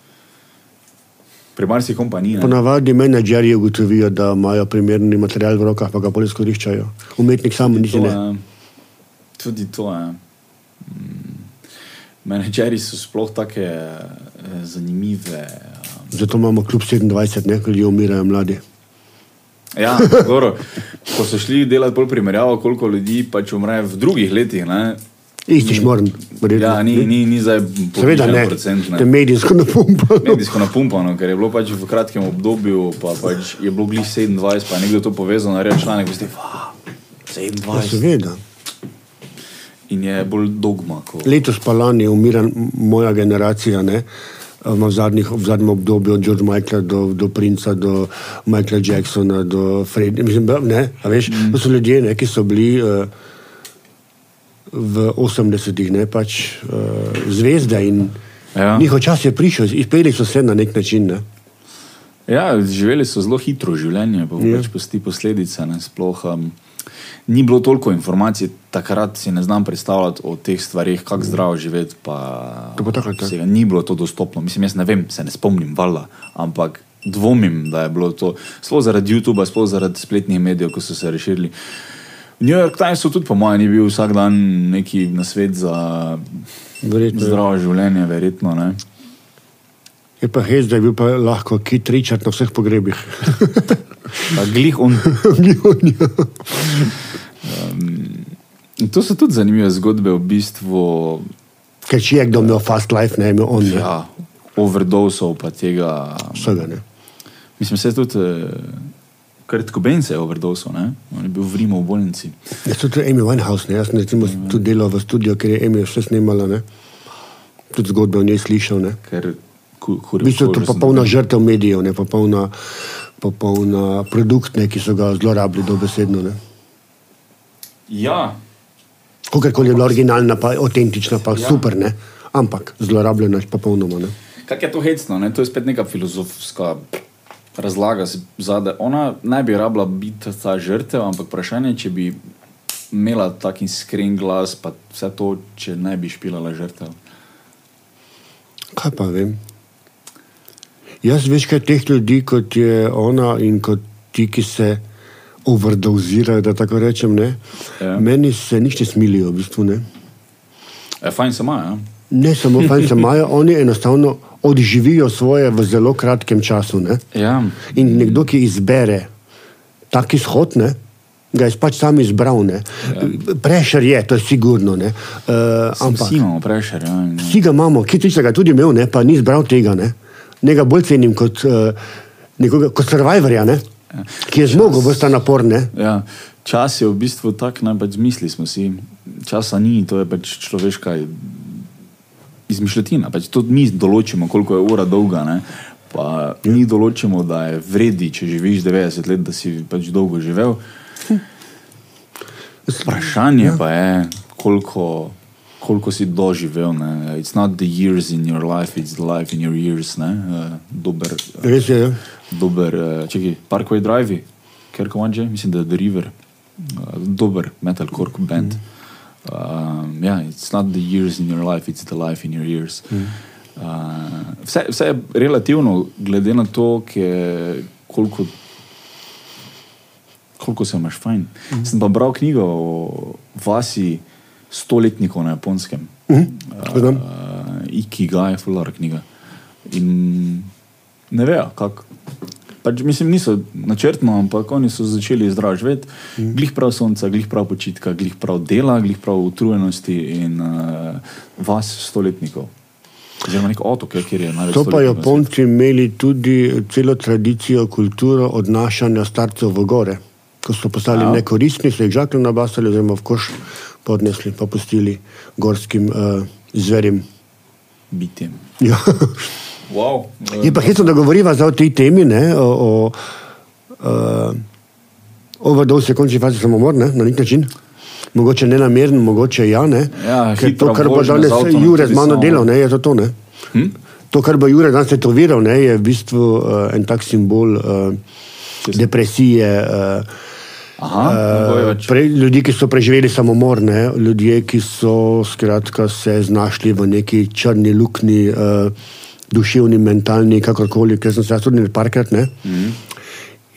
pri marsikom pa ni. ne. Ponavadi menedžerji ugotovijo, da imajo primerni material v rokah, pa ga bolj izkoriščajo. Umetnik sam niti ne. je- Tudi to je. Mm, Menedžeri so sploh tako zanimive. Zato imamo kljub 27, ne, ko ljudje umirajo mladi. Ja, dobro, ko so šli delati bolj primerjavo, koliko ljudi pač umre v drugih letih. Ne? Istiš moram. verjetno. Ja, ni, ni, ni zdaj Seveda ne, procent. te medijsko napumpano. Medijsko napumpano, ker je bilo pač v kratkem obdobju, pa pač je bilo glih 27, pa je nekdo to povezal, naredil članek, veste, "Fa, 27. Seveda. In je bolj dogma. Ko... Letos pa lani umira m- moja generacija. Ne? v, zadnjih, v zadnjem obdobju, od George Michaela do, do Princa, do Michaela Jacksona, do Freda. Mislim, ne, a veš, mm. to so ljudje, ne, ki so bili uh, v 80-ih pač uh, zvezde in ja. njihov čas je prišel, izpeli so se na nek način. Ne. Ja, živeli so zelo hitro življenje, pa ja. pač pusti posledice. Ne, sploh, um, ni bilo toliko informacij, takrat si ne znam predstavljati o teh stvarih, kako zdravo živeti. Vsega, ni bilo to dostopno. Mislim, jaz ne vem, se ne spomnim, vala, ampak dvomim, da je bilo to. Sploh zaradi YouTube, sploh zaradi spletnih medijev, ko so se rešili. V New York Timesu tudi, po mojem, ni bil vsak dan neki nasvet za verjetno, zdravo življenje, verjetno. Ne? Je pa hej, da je bil pa lahko kit Richard na vseh pogrebih. Glih on. Ja. um, to so tudi zanimive zgodbe v bistvu. Ker če je kdo imel fast life, ne imel on. Ja, overdosov pa tega. Vsega ne. Mislim, se tudi. Ker tako Ben se je overdosal, on je bil v Rimu v bolnici. Ja, tudi Amy Winehouse, ne? jaz sem recimo tudi delal v studiu, ker je Amy vse snimala, ne? tudi zgodbe o njej slišal. Ne? Ker, v bistvu je to popolna žrtev medijev, ne popolna popolna produkt, ne, ki so ga zlorabili dobesedno. Ne. Ja. Kakorkoli je bila originalna, pa avtentična, pa ja. super, ne. ampak zlorabljena je popolnoma. Kaj je to hecno? Ne? To je spet neka filozofska razlaga. Zade. Ona naj bi rabila biti ta žrtev, ampak vprašanje je, če bi imela tak iskren glas, pa vse to, če ne bi špilala žrtev. Kaj pa vem? Jaz večkrat teh ljudi, kot je ona in kot ti, ki se overdozirajo, da tako rečem, ja. meni se nič ne smilijo, v bistvu ne. E, fajn imajo. Ja. Ne samo fajn imajo, oni enostavno odživijo svoje v zelo kratkem času. Ja. In nekdo, ki izbere tak izhod, ne, ga je pač sam izbral. Ja. Prešer je, to je sigurno. Uh, ampak, vsi imamo prešer. Ja, vsi ga imamo, ki ti se ga tudi imel, ne, pa ni izbral tega. Ne njega bolj cenim kot, uh, nekoga, kot survivorja, ne? Ja. ki je zmogel v ta napor. Ja. Čas je v bistvu tak, da pač zmisli smo si. Časa ni, to je pač človeška izmišljotina. Pač to mi določimo, koliko je ura dolga. Ne? Pa mi določimo, da je vredi, če živiš 90 let, da si pač dolgo živel. Vprašanje ja. pa je, koliko koliko si doživel. Ne? It's not the years in your life, it's the life in your years. Uh, dober, uh, Res je. Ja. Dober, uh, čekaj, Parkway Drive, ker ko manjše, mislim, da je The River. Dober metalcore band. Mm. Um, yeah, it's not the years in your life, it's the life in your years. Mm. Uh, vse, vse je relativno, glede na to, koliko, koliko se imaš fajn. Mm. Sem pa bral knjigo o vasi stoletnikov na japonskem. Uh -huh. uh, Ikiga je fular knjiga. In ne vejo, kako. Pač, mislim, niso načrtno, ampak oni so začeli izražati, mm. glih prav sonca, glih prav počitka, glih prav dela, glih prav utrujenosti in uh, vas, stoletnikov. Oziroma, nek otok, kjer je največ. To pa Japonci imeli tudi celo tradicijo, kulturo odnašanja starcev v gore. Ko so postali ja. nekoristni, so jih žakli na basali, oziroma v koš podnesli, pa pustili gorskim uh, zverjem. Bitjem. Ja. Wow. Je pa hitro, da govoriva o tej temi, ne, o, o, uh, o vodovi, končni fazi samomor, ne, na nek način. Mogoče ne nameren, mogoče ja. Ne, ja to, kar bo danes Jure z mano delal, ne, je to to. Hm? To, kar bo Jure danes tetoviral, ne, je v bistvu uh, en tak simbol uh, depresije. Uh, Aha, uh, prej, ljudi, ki so preživeli samomor, ne? ljudje, ki so skratka, se znašli v neki črni luknji, uh, duševni, mentalni, kakorkoli, ker sem se tudi nekajkrat. Ne? Mm -hmm.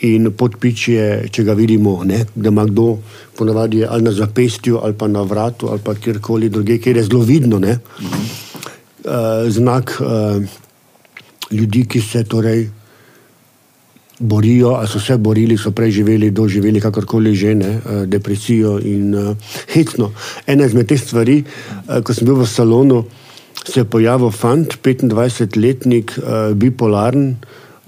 In podpič je, če ga vidimo, ne? da ima kdo ponavadi ali na zapestju, ali pa na vratu, ali pa kjerkoli drugje, kjer je zelo vidno. Mm -hmm. uh, znak uh, ljudi, ki se torej borijo, ali so se borili, so preživeli, doživeli kakorkoli že, ne, eh, depresijo in uh, hecno. Ena izmed teh stvari, uh, ko sem bil v salonu, se je pojavil fant, 25-letnik, uh, bipolaren,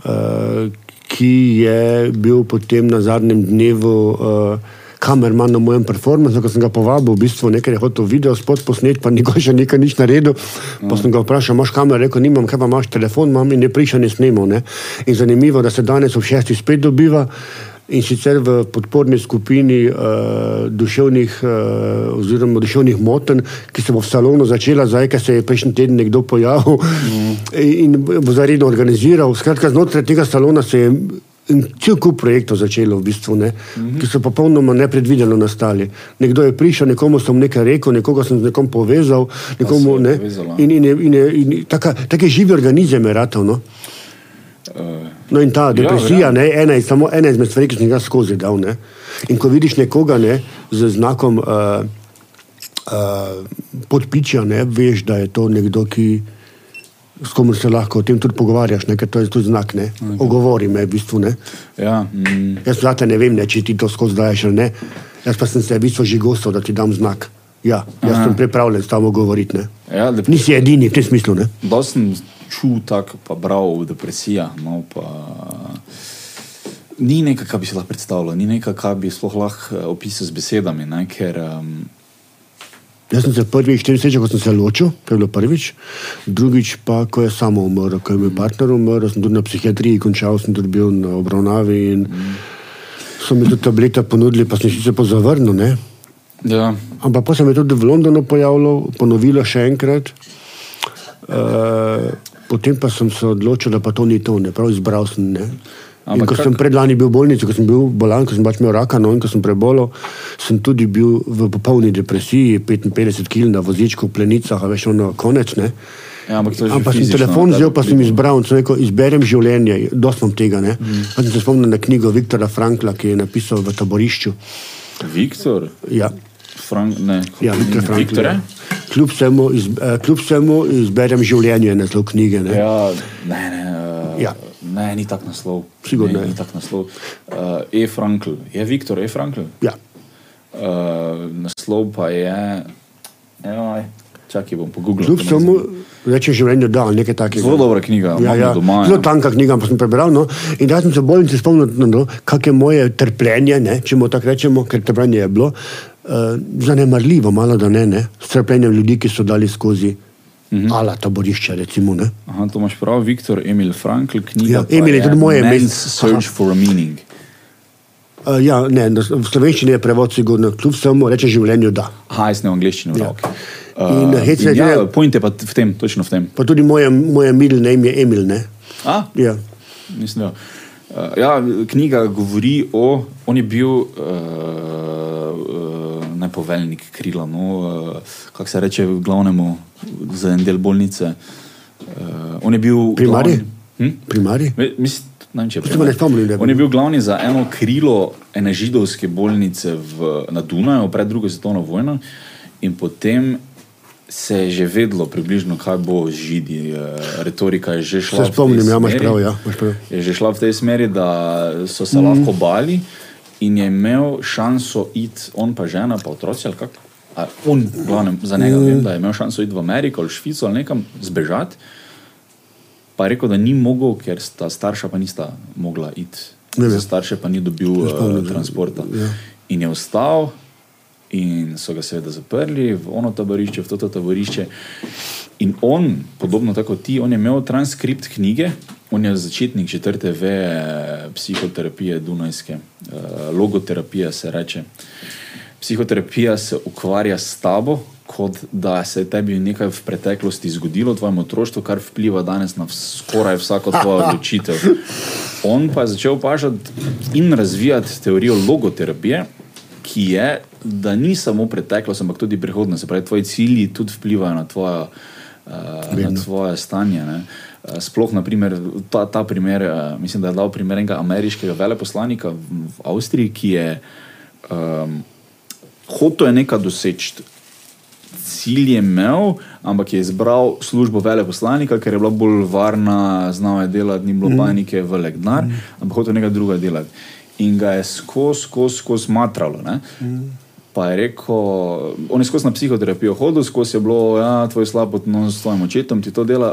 uh, ki je bil potem na zadnjem dnevu. Uh, kamerman na mojem performancu, ko sem ga povabil, v bistvu nekaj je hotel video spot posnet, pa nikoli še nekaj nič naredil. Pa sem ga vprašal, imaš kamero, rekel, nimam, kaj pa imaš telefon, imam in ne prišel, ne snemo. Ne? In zanimivo, da se danes ob šestih spet dobiva. In sicer v podporni skupini uh, duševnih, uh, oziroma duševnih motenj, ki se bo v salonu začela, zdaj, ker se je prejšnji teden nekdo pojavil mm. in bo zaredno organiziral. Skratka, znotraj tega salona se je cel kup projektov začelo, v bistvu, ne, mm -hmm. ki so popolnoma nepredvideno nastali. Nekdo je prišel, nekomu sem nekaj rekel, nekoga sem z nekom povezal. Nekomu, ne, in in, in, in, in tako živi organizem je ratov. No. Uh. No, in ta ja, depresija je ja, ena, samo ena izmed stvari, ki sem jih skozi dal. Ne? In ko vidiš nekoga ne, z znakom uh, uh, podpičja, ne, veš, da je to nekdo, ki, s kom se lahko o tem tudi pogovarjaš, ker to je tudi znak. Okay. Ogovori me, v bistvu. Ja, mm. Jaz zate ne vem, ne, če ti to skozi daješ ali ne. Jaz pa sem se v bistvu že gostil, da ti dam znak. Ja, jaz Aha. sem pripravljen s tamo govoriti. Ja, Nisi edini v tem smislu čutil tako, pa bral depresija. No, pa... Ni nekaj, kar bi si lahko predstavljal, ni nekaj, kar bi sploh lahko eh, opisal z besedami. Ne, ker, um... Jaz sem se prvič, štiri seče, ko sem se ločil, to je bilo prvič, drugič pa, ko je samo umrl, ko je moj partner umrl, sem tudi na psihiatriji končal, sem tudi bil na obravnavi in mm. so mi tudi tablete ponudili, pa sem se pozavrnil. Ja. Ampak pa se mi tudi v Londonu pojavilo, ponovilo še enkrat. Uh, Potem pa sem se odločil, da pa to ni to, ne prav izbral sem. Ne. Ampak, ko kak... sem predlani bil v bolnici, ko sem bil bolan, ko sem pač imel raka, no in ko sem prebolel, sem tudi bil v popolni depresiji, 55 kg na vozičku, v plenicah, a veš, ono konec. Ne. Ja, ampak ampak sem telefon vzel, pa sem izbral in sem rekel, izberem življenje, dosti imam tega. Mm. Pa sem se spomnil na knjigo Viktora Frankla, ki je napisal v taborišču. Viktor? Ja. Frank, ne, ja, Viktor Frankl. Viktore? Ja kljub vsemu, iz, uh, kljub vsemu izberem življenje na to knjige. Ne? Ja, ne, ne, uh, ja. ne, ni tak naslov. Sigurno ne. Ni tak naslov. Uh, e. Frankl, je Viktor E. Frankl? Ja. Uh, naslov pa je. Ejoj. Čakaj, bom pogooglil. Kljub vsemu, reče življenje, da je nekaj takega. Zelo dobra knjiga, ja, ja. doma. Zelo tanka knjiga, pa sem prebral. No? In da sem se bolj spomnil, no, kak je moje trpljenje, ne? če mu tako rečemo, ker trpljenje je bilo uh, zanemarljivo, malo da ne, ne, strpljenje ljudi, ki so dali skozi. -hmm. Ala taborišča, recimo. Aha, to imaš prav, Viktor Emil Frankl, knjiga. Ja, Emil je tudi moje ime. Search for a meaning. Uh, ja, ne, v slovenščini je prevod, sigurno, kljub vsemu reče življenju, da. Aha, jaz ne v angliščini. Ja. Uh, in, uh, in ja, point je pa v tem, točno v tem. Pa tudi moje, moje middle name je Emil, ne? A? Ja. Mislim, da. Uh, ja, knjiga govori o, on je bil. Uh, ne poveljnik krila, no, uh, kako se reče, glavnemu za en del bolnice. Uh, on je bil primarni. Hm? Primarni? Mislim, ne, če, ne spomnim, on je bil glavni za eno krilo ene židovske bolnice v, na Dunaju pred drugo svetovno vojno in potem. Se je že vedlo, približno, kaj bo z židi. Retorika je že šla. Se spomnim, ja, imaš prav, ja, prav. Je že šla v tej smeri, da so se mm. lahko bali, in je imel šanso iti, on pa žena, pa otroci ali kako. On, glavnem, za njega vem, da je imel šanso iti v Ameriko ali Švico ali nekam zbežati. Pa je rekel, da ni mogel, ker sta starša pa nista mogla iti. Za starše pa ni dobil uh, transporta. Ja. In je ostal, in so ga seveda zaprli v ono taborišče, v to taborišče. In on, podobno kot ti, on je imel transkript knjige, On je začetnik četrte veje psihoterapije, Dunajske, uh, logoterapija se reče. Psihoterapija se ukvarja s tabo, kot da se je tebi nekaj v preteklosti zgodilo, tvojem otroštvu, kar vpliva danes na skoraj vsako tvojo odločitev. On pa je začel opažati in razvijati teorijo logoterapije, ki je, da ni samo preteklost, ampak tudi prihodnost. Se pravi, tvoji cilji tudi vplivajo na tvoje, uh, na tvoje stanje. Ne? Eh, sploh, naprimer, ta, ta primer, uh, mislim, da je dal primer enega ameriškega veleposlanika v, Avstriji, ki je um, hotel nekaj doseči. Cilj je imel, ampak je izbral službo veleposlanika, ker je bila bolj varna, znal je delati, ni bilo mm. panike v legnar, mm. ampak hotel nekaj drugega delati. In ga je skozi, skozi, skozi matralo. Mm. Pa je rekel, on je skozi na psihoterapijo hodil, skozi je bilo, ja, tvoj slab odnos s tvojim očetom, ti to dela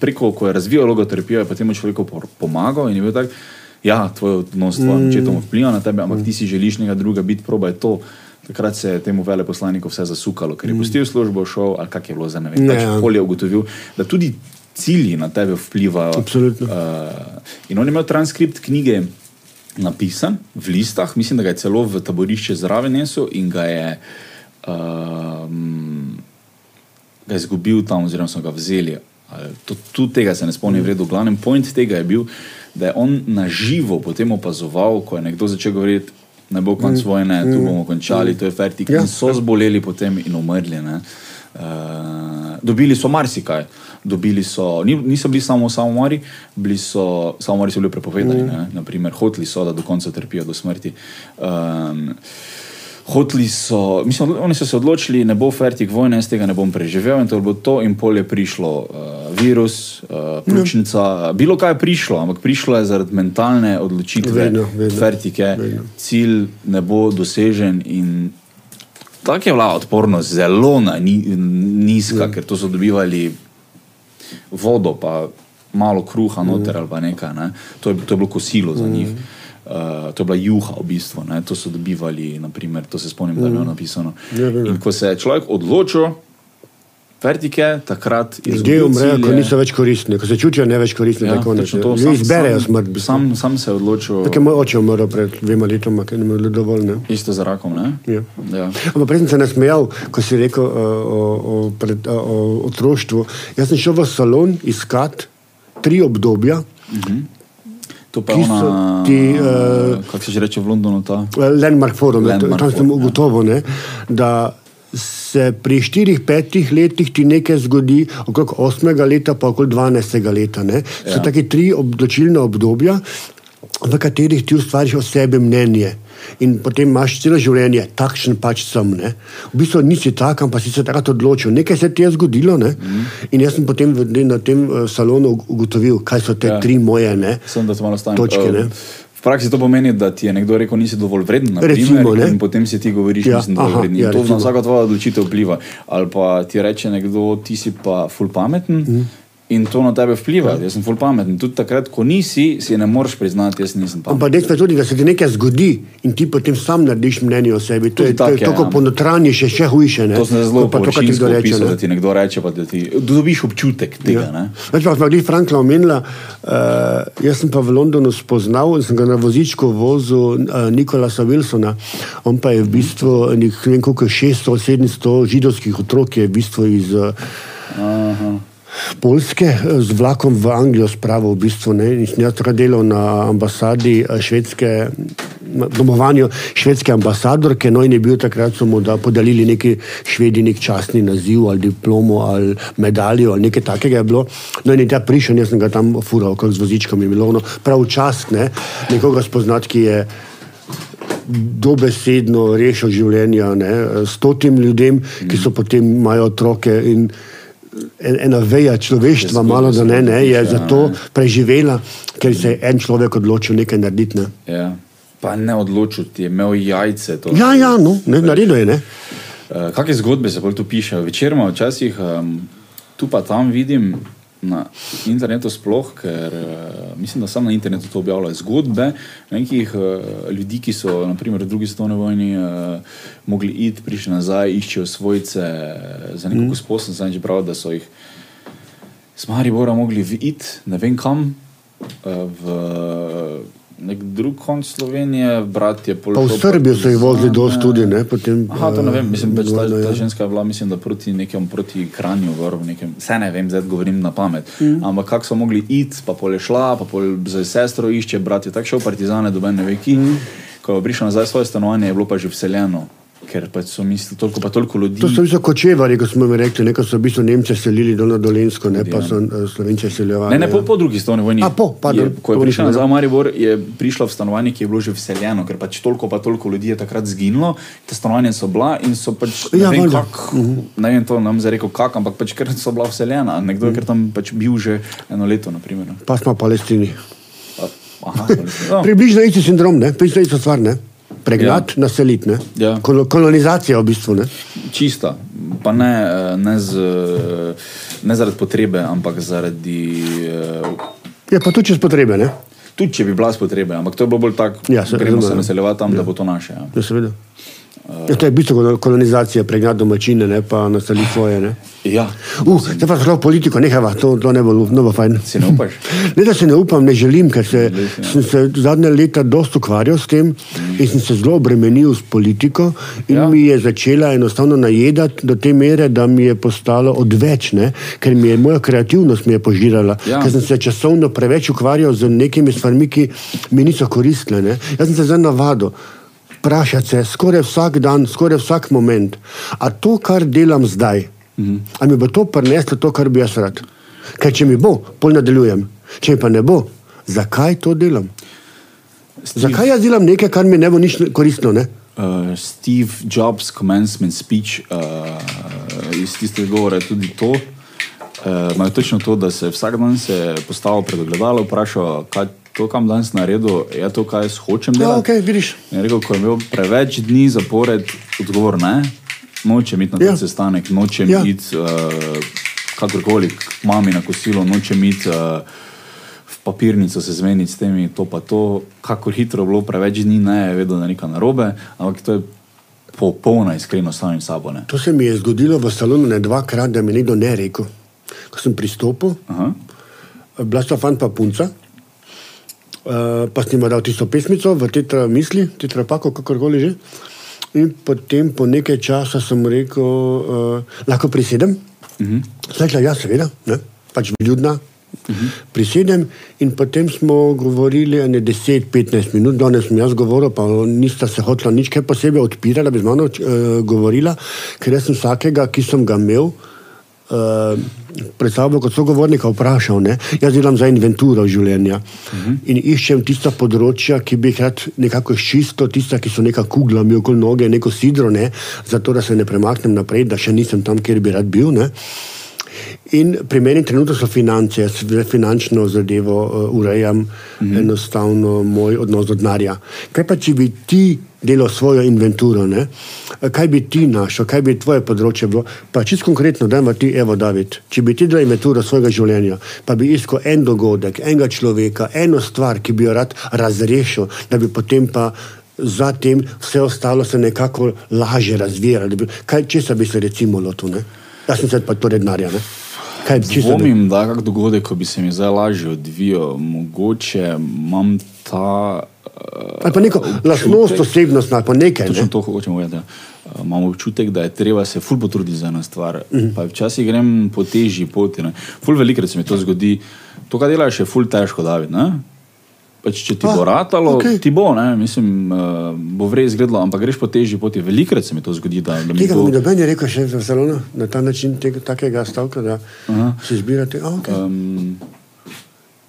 preko, ko je razvijal logoterapijo, je potem človeku pomagal in je bil tak, ja, tvoj odnos s tvojim očetom vpliva na tebe, ampak ti si želiš nekaj drugega biti, probaj to. Takrat se je temu veleposlaniku vse zasukalo, ker je pustil službo, šel ali kak je bilo za ne vem. Ne, Pač ja. pol je ugotovil, da tudi cilji na tebe vplivajo. Absolutno. Uh, in on je imel transkript knjige napisan v listah, mislim, da ga je celo v taborišče zraven nesel in ga je, um, ga je izgubil tam, oziroma so ga vzeli. To- Tudi tega se ne spomnim, v redu. Glavni point tega je bil, da je on na živo potem opazoval, ko je nekdo začel govoriti. Ne bo konc vojne, tu bomo končali, to je fertik. Ja. In so zboleli potem in umrli. ne. Uh, dobili so marsikaj. Dobili so, ni, niso bili samo samomori, bili so, samomori so bili prepovedani. Mm. Naprimer, hoteli so, da do konca trpijo do smrti. Um, hoteli so, mislim, oni so se odločili, ne bo fertik vojne, jaz tega ne bom preživel in to bo to, in pol je prišlo uh, virus, uh, pljučnica, bilo kaj je prišlo, ampak prišlo je zaradi mentalne odločitve, Vedno, vedno. fertike, Vedno. cilj ne bo dosežen in tako je bila odpornost zelo na, ni, nizka, ker to so dobivali vodo, pa malo kruha noter ali pa nekaj. Ne. To, je, to je bilo kosilo za njih. Uh, to je bila juha, v bistvu. Ne. To so dobivali, naprimer, to se spomnim, da je bilo napisano. Ja, vem. In ko se je človek odločil, vertike, takrat je Ljudje umrejo, ko niso več koristni, ko se čutijo ne več koristni, Ja, tako točno ne. to, sam- izberejo sam- smrt. Sam, sam se je odločil, Tako je moj oče umrl pred dvema letoma, ker ni imel dovolj. Ne? isto za rakom. Ne? Ja. Ja. Ampak prej sem se nasmejal, ko si rekel uh, o, o, pred, uh, o otroštvu. Jaz sem šel v salon iskat tri obdobja. To pa je ona, ti, eh, kako se že reče v Londonu, ta. Landmark Forum, Landmark tam sem ja. ugotovil, ne, da se pri 4-5 letih ti nekaj zgodi, okrog 8 leta, pa okrog 12 leta. Ne. So Ja. taki tri odločilna obdobja, v katerih ti ustvariš o sebi mnenje. In potem imaš celo življenje, takšen pač sem. Ne. V bistvu nisi tak, ampak si se takrat odločil. Nekaj se ti je zgodilo ne. Mhm. in jaz sem potem v, na tem eh, salonu ugotovil, kaj so te Ja. tri moje. Ne. Sem to malo. Točke, ne. Praksi to pomeni, da ti je nekdo rekel, nisi dovolj vreden, Recimo, ne. in potem si ti govoriš, Ja, nisem dovolj vreden. Ja, to na recimo. vsako tvojo odločitev vpliva. Ali pa ti reče nekdo, ti si pa ful pameten. Mhm. In to na tebe vpliva, jaz sem ful pameten. Tudi takrat, ko nisi, si ne moreš priznati, jaz nisem pameten. Ampak dejstvo je tudi, da se ti nekaj zgodi in ti potem sam narediš mnenje o sebi. To je, tako ja. ponotranje, še, še hujše. Ne? To sem zelo pa to, kar ti kdo reče, opisal, da ti nekdo reče, pa da ti dobiš občutek tega. Ja. Več pa smo bili Frankla omenila, uh, jaz sem pa v Londonu spoznal in sem ga na vozičku vozil uh, Nikolasa Wilsona. On pa je v bistvu nek, ne vem koliko 600-700 židovskih otrok je v bistvu iz uh, Aha. Polske eh, z vlakom v Anglijo spravil v bistvu. Ne? In jaz takrat delal na ambasadi eh, švedske, domovanju švedske ambasadorke, no in je bil takrat, so mu da podelili neki švedi nek častni naziv ali diplomo ali medaljo ali nekaj takega je bilo. No in je ta prišel, jaz sem ga tam fural, kot z vozičkom je bilo, no, prav čast, ne, nekoga spoznati, ki je dobesedno rešil življenja ne, stotim ljudem, ki so potem imajo otroke. In ena veja človeštva, Je malo da ne, ne, je zgodba, zato ne. preživela, ker se je en človek odločil nekaj narediti. Ne. Ja. Pa ne odločil ti, je imel jajce. To. Ja, ja, no, ne, naredil je. Ne. Uh, Kakšne zgodbe se bolj tu pišejo? Večeroma včasih um, tu pa tam vidim na internetu sploh, ker uh, mislim, da sam na internetu to objavljajo zgodbe nekih uh, ljudi, ki so naprimer v drugi svetovni vojni uh, mogli iti, prišli nazaj, iščejo svojce za neko mm. gospo, sem zdaj že prav, da so jih z Maribora mogli iti, ne vem kam, uh, v nek drug konc Slovenije, brat je pol. Pa v Srbijo so jih vozili dosti tudi, ne, potem. Aha, to ne vem, mislim, pač ta, ta ja. ženska je bila, mislim, da proti nekemu, proti kranju, gor v nekem, vse ne vem, zdaj govorim na pamet. Mm. Ampak kako so mogli iti, pa pol je šla, pa pol za sestro išče, brat je tako šel partizane, doben ne ve ki. Mm. Ko je prišel nazaj v svoje stanovanje, je bilo pa že vseljeno, ker pač so mislili, toliko pa toliko ljudi. To so bili kočevari, kot smo mi rekli, nekaj so v bistvu Nemce selili dol na Dolensko, ne pa ja. so eh, Slovenče seljevali. Ne, ne, po, ja. po drugi svetovni vojni. A, po, pardon, je, ko je prišla nazaj v Maribor, je prišla v stanovanje, ki je bilo že vseljeno, ker pač toliko pa toliko ljudi je takrat zginilo, te stanovanja so bila in so pač, ne Ja, vem, valjda. kak, ne vem to, nam zdaj rekel kak, ampak pač ker so bila vseljena, nekdo je ker tam pač bil že eno leto, naprimer. Pa smo Palestini. Pa, aha, no, Približno isti sindrom, ne? približno ista stvar. Ne? Pregnat, ja. naseliti. Ne? Ja. Kol kolonizacija v bistvu. Ne? čista, pa ne, eh, ne, z, ne zaradi potrebe, ampak zaradi. eh, Je pa tudi čez potrebe. Ne? Tudi če bi bila potreba, ampak to bo bolj tako, Ja, da se gremo se naseljevati tam, ja. da bo to naše. Ja. Ja, seveda. Ja, to je v bistvu kolonizacija, pregnati domačine, ne pa naseliti svoje. Ne. ja. Uh, zdaj pa šlo v politiko, nehaj, to, to ne bo, ne bo fajn. Si ne upaš? Ne, da se ne upam, ne želim, ker se, sem se zadnje leta dosta ukvarjal s tem in sem se zelo obremenil s politiko in Ja. ja. mi je začela enostavno najedati do te mere, da mi je postalo odveč, ne? ker mi je moja kreativnost mi je požirala, Ja. ker sem se časovno preveč ukvarjal z nekimi stvarmi, ki mi niso koristile. Ne? Jaz sem se zdaj navadil. Vprašati se skoraj vsak dan, skoraj vsak moment, a to, kar delam zdaj, -hmm. ali mi bo to prineslo to, kar bi jaz rad. Ker če mi bo, pol nadaljujem. Če mi pa ne bo, zakaj to delam? Zakaj jaz delam nekaj, kar mi ne bo nič koristno? Ne? Uh, Steve Jobs' commencement speech uh, iz tistega govora je tudi to. Uh, Imajo točno to, da se vsak dan se postavil pred ogledalo, vprašal, kaj to, kam danes naredil, je to, kaj jaz hočem Ja, delati. ok, vidiš. In je rekel, ko je imel preveč dni zapored, odgovor ne, nočem iti na ta Ja. sestanek, nočem Ja. iti uh, kakorkoli k mami na kosilo, nočem iti uh, papirnico se zmeniti s temi, to pa to, kako hitro je bilo, preveč dni ne, je vedel, da je nekaj narobe, ampak to je popolna iskrenost samim sabo. Ne. To se mi je zgodilo v salonu ne dvakrat, da mi nekdo ne rekel. Ko sem pristopil, Aha. bila sta fant pa punca, uh, pa snima dal tisto pesmico v tetra misli, tetra pako, kakorkoli že. In potem po nekaj časa sem rekel, uh, lahko prisedem. Uh -huh. Rekla, ja, seveda, ne? pač ljudna. Uh -huh. Prisedem in potem smo govorili ene 10-15 minut, danes sem jaz govoril, pa nista se hotla nič kaj posebej odpirala, bi z mano uh, govorila, ker jaz sem vsakega, ki sem ga imel, uh, pred sabo kot sogovornika vprašal. Ne? Jaz delam za inventuro življenja uh -huh. in iščem tista področja, ki bi jih rad nekako izčistil, tista, ki so neka kugla, mi okoli noge, neko sidro, ne? zato da se ne premaknem naprej, da še nisem tam, kjer bi rad bil. Ne? In pri meni trenutno so finance, jaz finančno zadevo uh, urejam, mm enostavno moj odnos do denarja. Kaj pa, če bi ti delal svojo inventuro, ne? kaj bi ti našel, kaj bi tvoje področje bilo? Pa čisto konkretno, da ima ti, evo, David, če bi ti delal inventuro svojega življenja, pa bi iskal en dogodek, enega človeka, eno stvar, ki bi jo rad razrešil, da bi potem pa. Zatem vse ostalo se nekako lažje razvija. Kaj, česa bi se recimo lotil? Jaz sem se pa torej denarja. Dvomim, da kak dogodek, ko bi se mi zdaj lažje odvijal, mogoče imam ta. Uh, Ali pa neko lastnost, osebnost, ali pa nekaj. Točno Ne? to hočem povedati. ja. Uh, Imam občutek, da je treba se ful potruditi za eno stvar. Mm. -hmm. Pa včasih grem po težji poti. Ne. Ful velikrat se mi to zgodi. To, kar delaš, je ful težko, David. Ne? Pač, če ti Ah, bo ratalo, okay. ti bo, ne? mislim, uh, bo vrej izgledalo, ampak greš po težji poti. Velikrat se mi to zgodi. Da, da mi Tega bo, mi noben je rekel še v salonu, na ta način tega, takega stavka, da Aha. se zbirate. Oh, okay. um,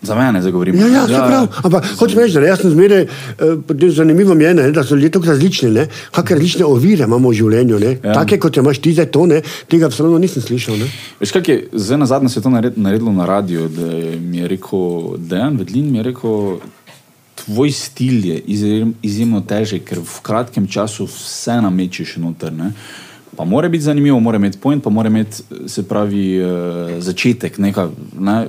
za mene zagovorim. Ja, ja, se pravi. Ampak hočem reči, da jaz sem zmeraj, eh, zanimivo mi je, ne, da so ljudje tako različni, ne, kakšne različne ovire imamo v življenju. Ne. Ja. Take, kot imaš ti zdaj to, ne, tega salonu nisem slišal. Ne. Veš, kaj je zdaj na zadnje se je to nared, naredilo na radiju, da mi je rekel Dejan Vedlin, mi je rekel, tvoj stil je izjem, izjemno težek, ker v kratkem času vse namečeš noter. Ne? Pa mora biti zanimivo, mora imeti point, pa mora imeti, se pravi, uh, začetek. Neka, ne?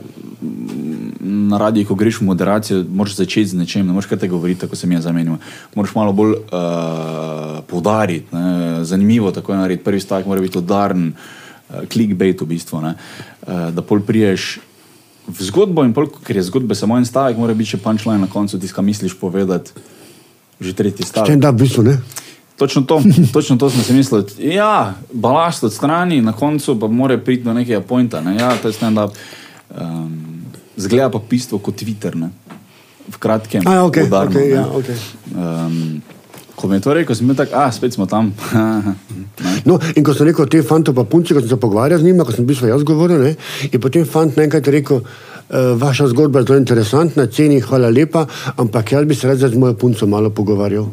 Na radiju, ko greš v moderacijo, moraš začeti z nečem, ne moreš kaj te govoriti, tako se mi je zamenjalo. Moraš malo bolj uh, poudariti, ne? zanimivo tako je narediti. Prvi stavek mora biti udaren, uh, clickbait v bistvu, ne? uh, da pol priješ v zgodbo in pol, ker je zgodba samo en stavek, mora biti še punčline na koncu, tisto, kar misliš povedati, že tretji stavek. Stand up, v bistvu, ne. Točno to, točno to smo si mislili. Ja, balast od strani, na koncu pa mora priti do nekega pointa. Ne? Ja, to je stand-up. Um, zgleda pa pistvo kot Twitter, ne? v kratkem. A, ok, poudarno, ok, ne. ja, ok. Um, ko mi je to rekel, sem bil tak, a spet smo tam. No, in ko sem rekel te fante pa punce, ko sem se pogovarjal z njima, ko sem bil jaz govoril, ne, je potem fant naenkrat rekel, "Eh, vaša zgodba je zelo interesantna, ceni, hvala lepa, ampak jaz bi se rad z mojo punco malo pogovarjal.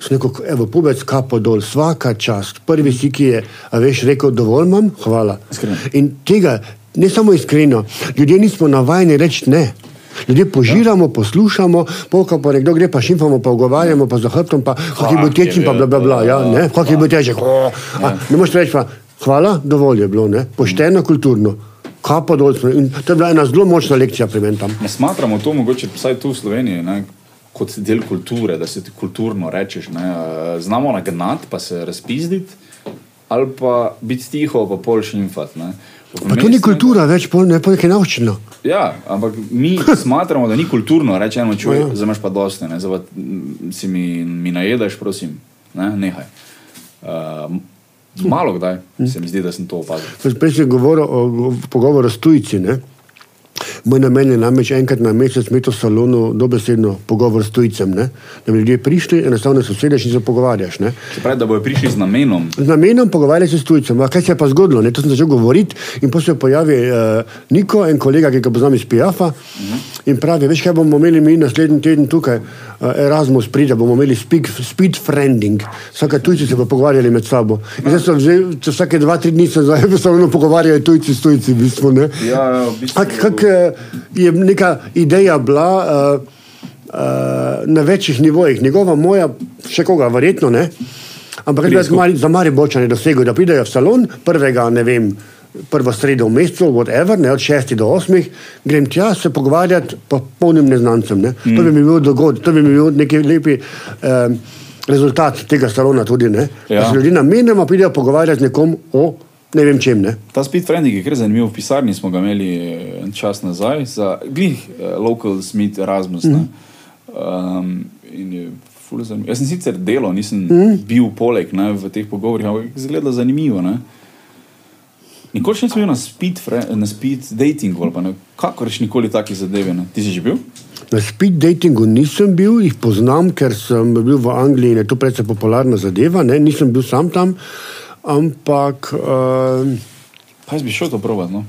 Sem rekel, evo, pubec, kapo dol, vsaka čast. Prvi si, ki je, a veš, rekel, dovolj imam, hvala. Iskreno. In tega, ne samo iskreno, ljudje nismo navajeni reči ne. Ljudje požiramo, poslušamo, polka pa nekdo gre, pa šimfamo, pa ogovarjamo, pa za hrbtom, pa Kak je tečen, pa bla bla bla. Ja, ne, kak je bil težek. o, a, Ne moreš reči pa, hvala, dovolj je bilo, ne. pošteno, kulturno. kapo dol. In to je bila ena zelo močna lekcija pri meni tam. Ne smatramo to mogoče vsaj tu v Sloveniji. Ne? Kot del kulture, da se ti kulturno rečeš. Ne? Znamo nagnati, pa se razpizditi, ali pa biti tiho, pa pol šimfat. ne. Pa to ni kultura, več pol ne pa nekaj naučeno. Ja, ampak mi smatramo, da ni kulturno reči eno Ja. čuj, zdaj imaš pa dosti, ne, zdaj mm, si mi, mi najedeš, prosim, ne, nehaj. Uh, malo kdaj se mi zdi, da sem to opazil. Prej si govoril o, o pogovoru s tujci. Ne? Moj namen je namreč enkrat na mesec imeti v salonu dobesedno pogovor s tujcem. Ne? Da bi ljudje prišli, enostavno se usedeš in se pogovarjaš. Ne? Se pravi, da bojo prišli z namenom, Z namenom pogovarjati se s tujcem. A kaj se je pa zgodilo? Ne? To sem začel govoriti in potem se pojavi uh, Niko, en kolega, ki ga poznam iz Pijafa uh -huh. in pravi, veš kaj bomo imeli mi naslednji teden tukaj, uh, Erasmus pride, bomo imeli speak, speed friending, vsake tujci se bodo pogovarjali med sabo. In zdaj so čez vsake dva, tri dni se zdaj salonu pogovarjajo tujci s tujci, v bistvu. Ne? Ja, v bistvu- Kak, kak eh, je neka ideja bila uh, uh, na večjih nivojih, njegova, moja, še koga, verjetno ne. Ampak jaz bi za mari bočane dosegel, da pridejo v salon prvega, ne vem, prvo sredo v mesecu, whatever, ne, od šestih do osmih, grem tja se pogovarjati po polnim neznancem. Ne. Mm. To bi mi bil dogod, to bi mi bil neki lepi eh, rezultat tega salona tudi, ne. Ja. Da se ljudje namenoma pridejo pogovarjati z nekom o ne vem čem, ne. Ta speed friending je kar zanimiv. V pisarni smo ga imeli eh, en čas nazaj za glih uh, local Smith Erasmus. Mm. Um, in je ful zanimivo. Jaz sem sicer delal, nisem mm. bil poleg ne, v teh pogovorih, ampak je izgledalo zanimivo. Ne? Nikoli nisem bil na speed, na speed datingu ali pa ne, kakorš nikoli takih zadeve. Ne. Ti si že bil? Na speed datingu nisem bil, jih poznam, ker sem bil v Angliji in je to precej popularna zadeva. Ne? Nisem bil sam tam, ampak uh, Pa jaz bi šel to provat. No.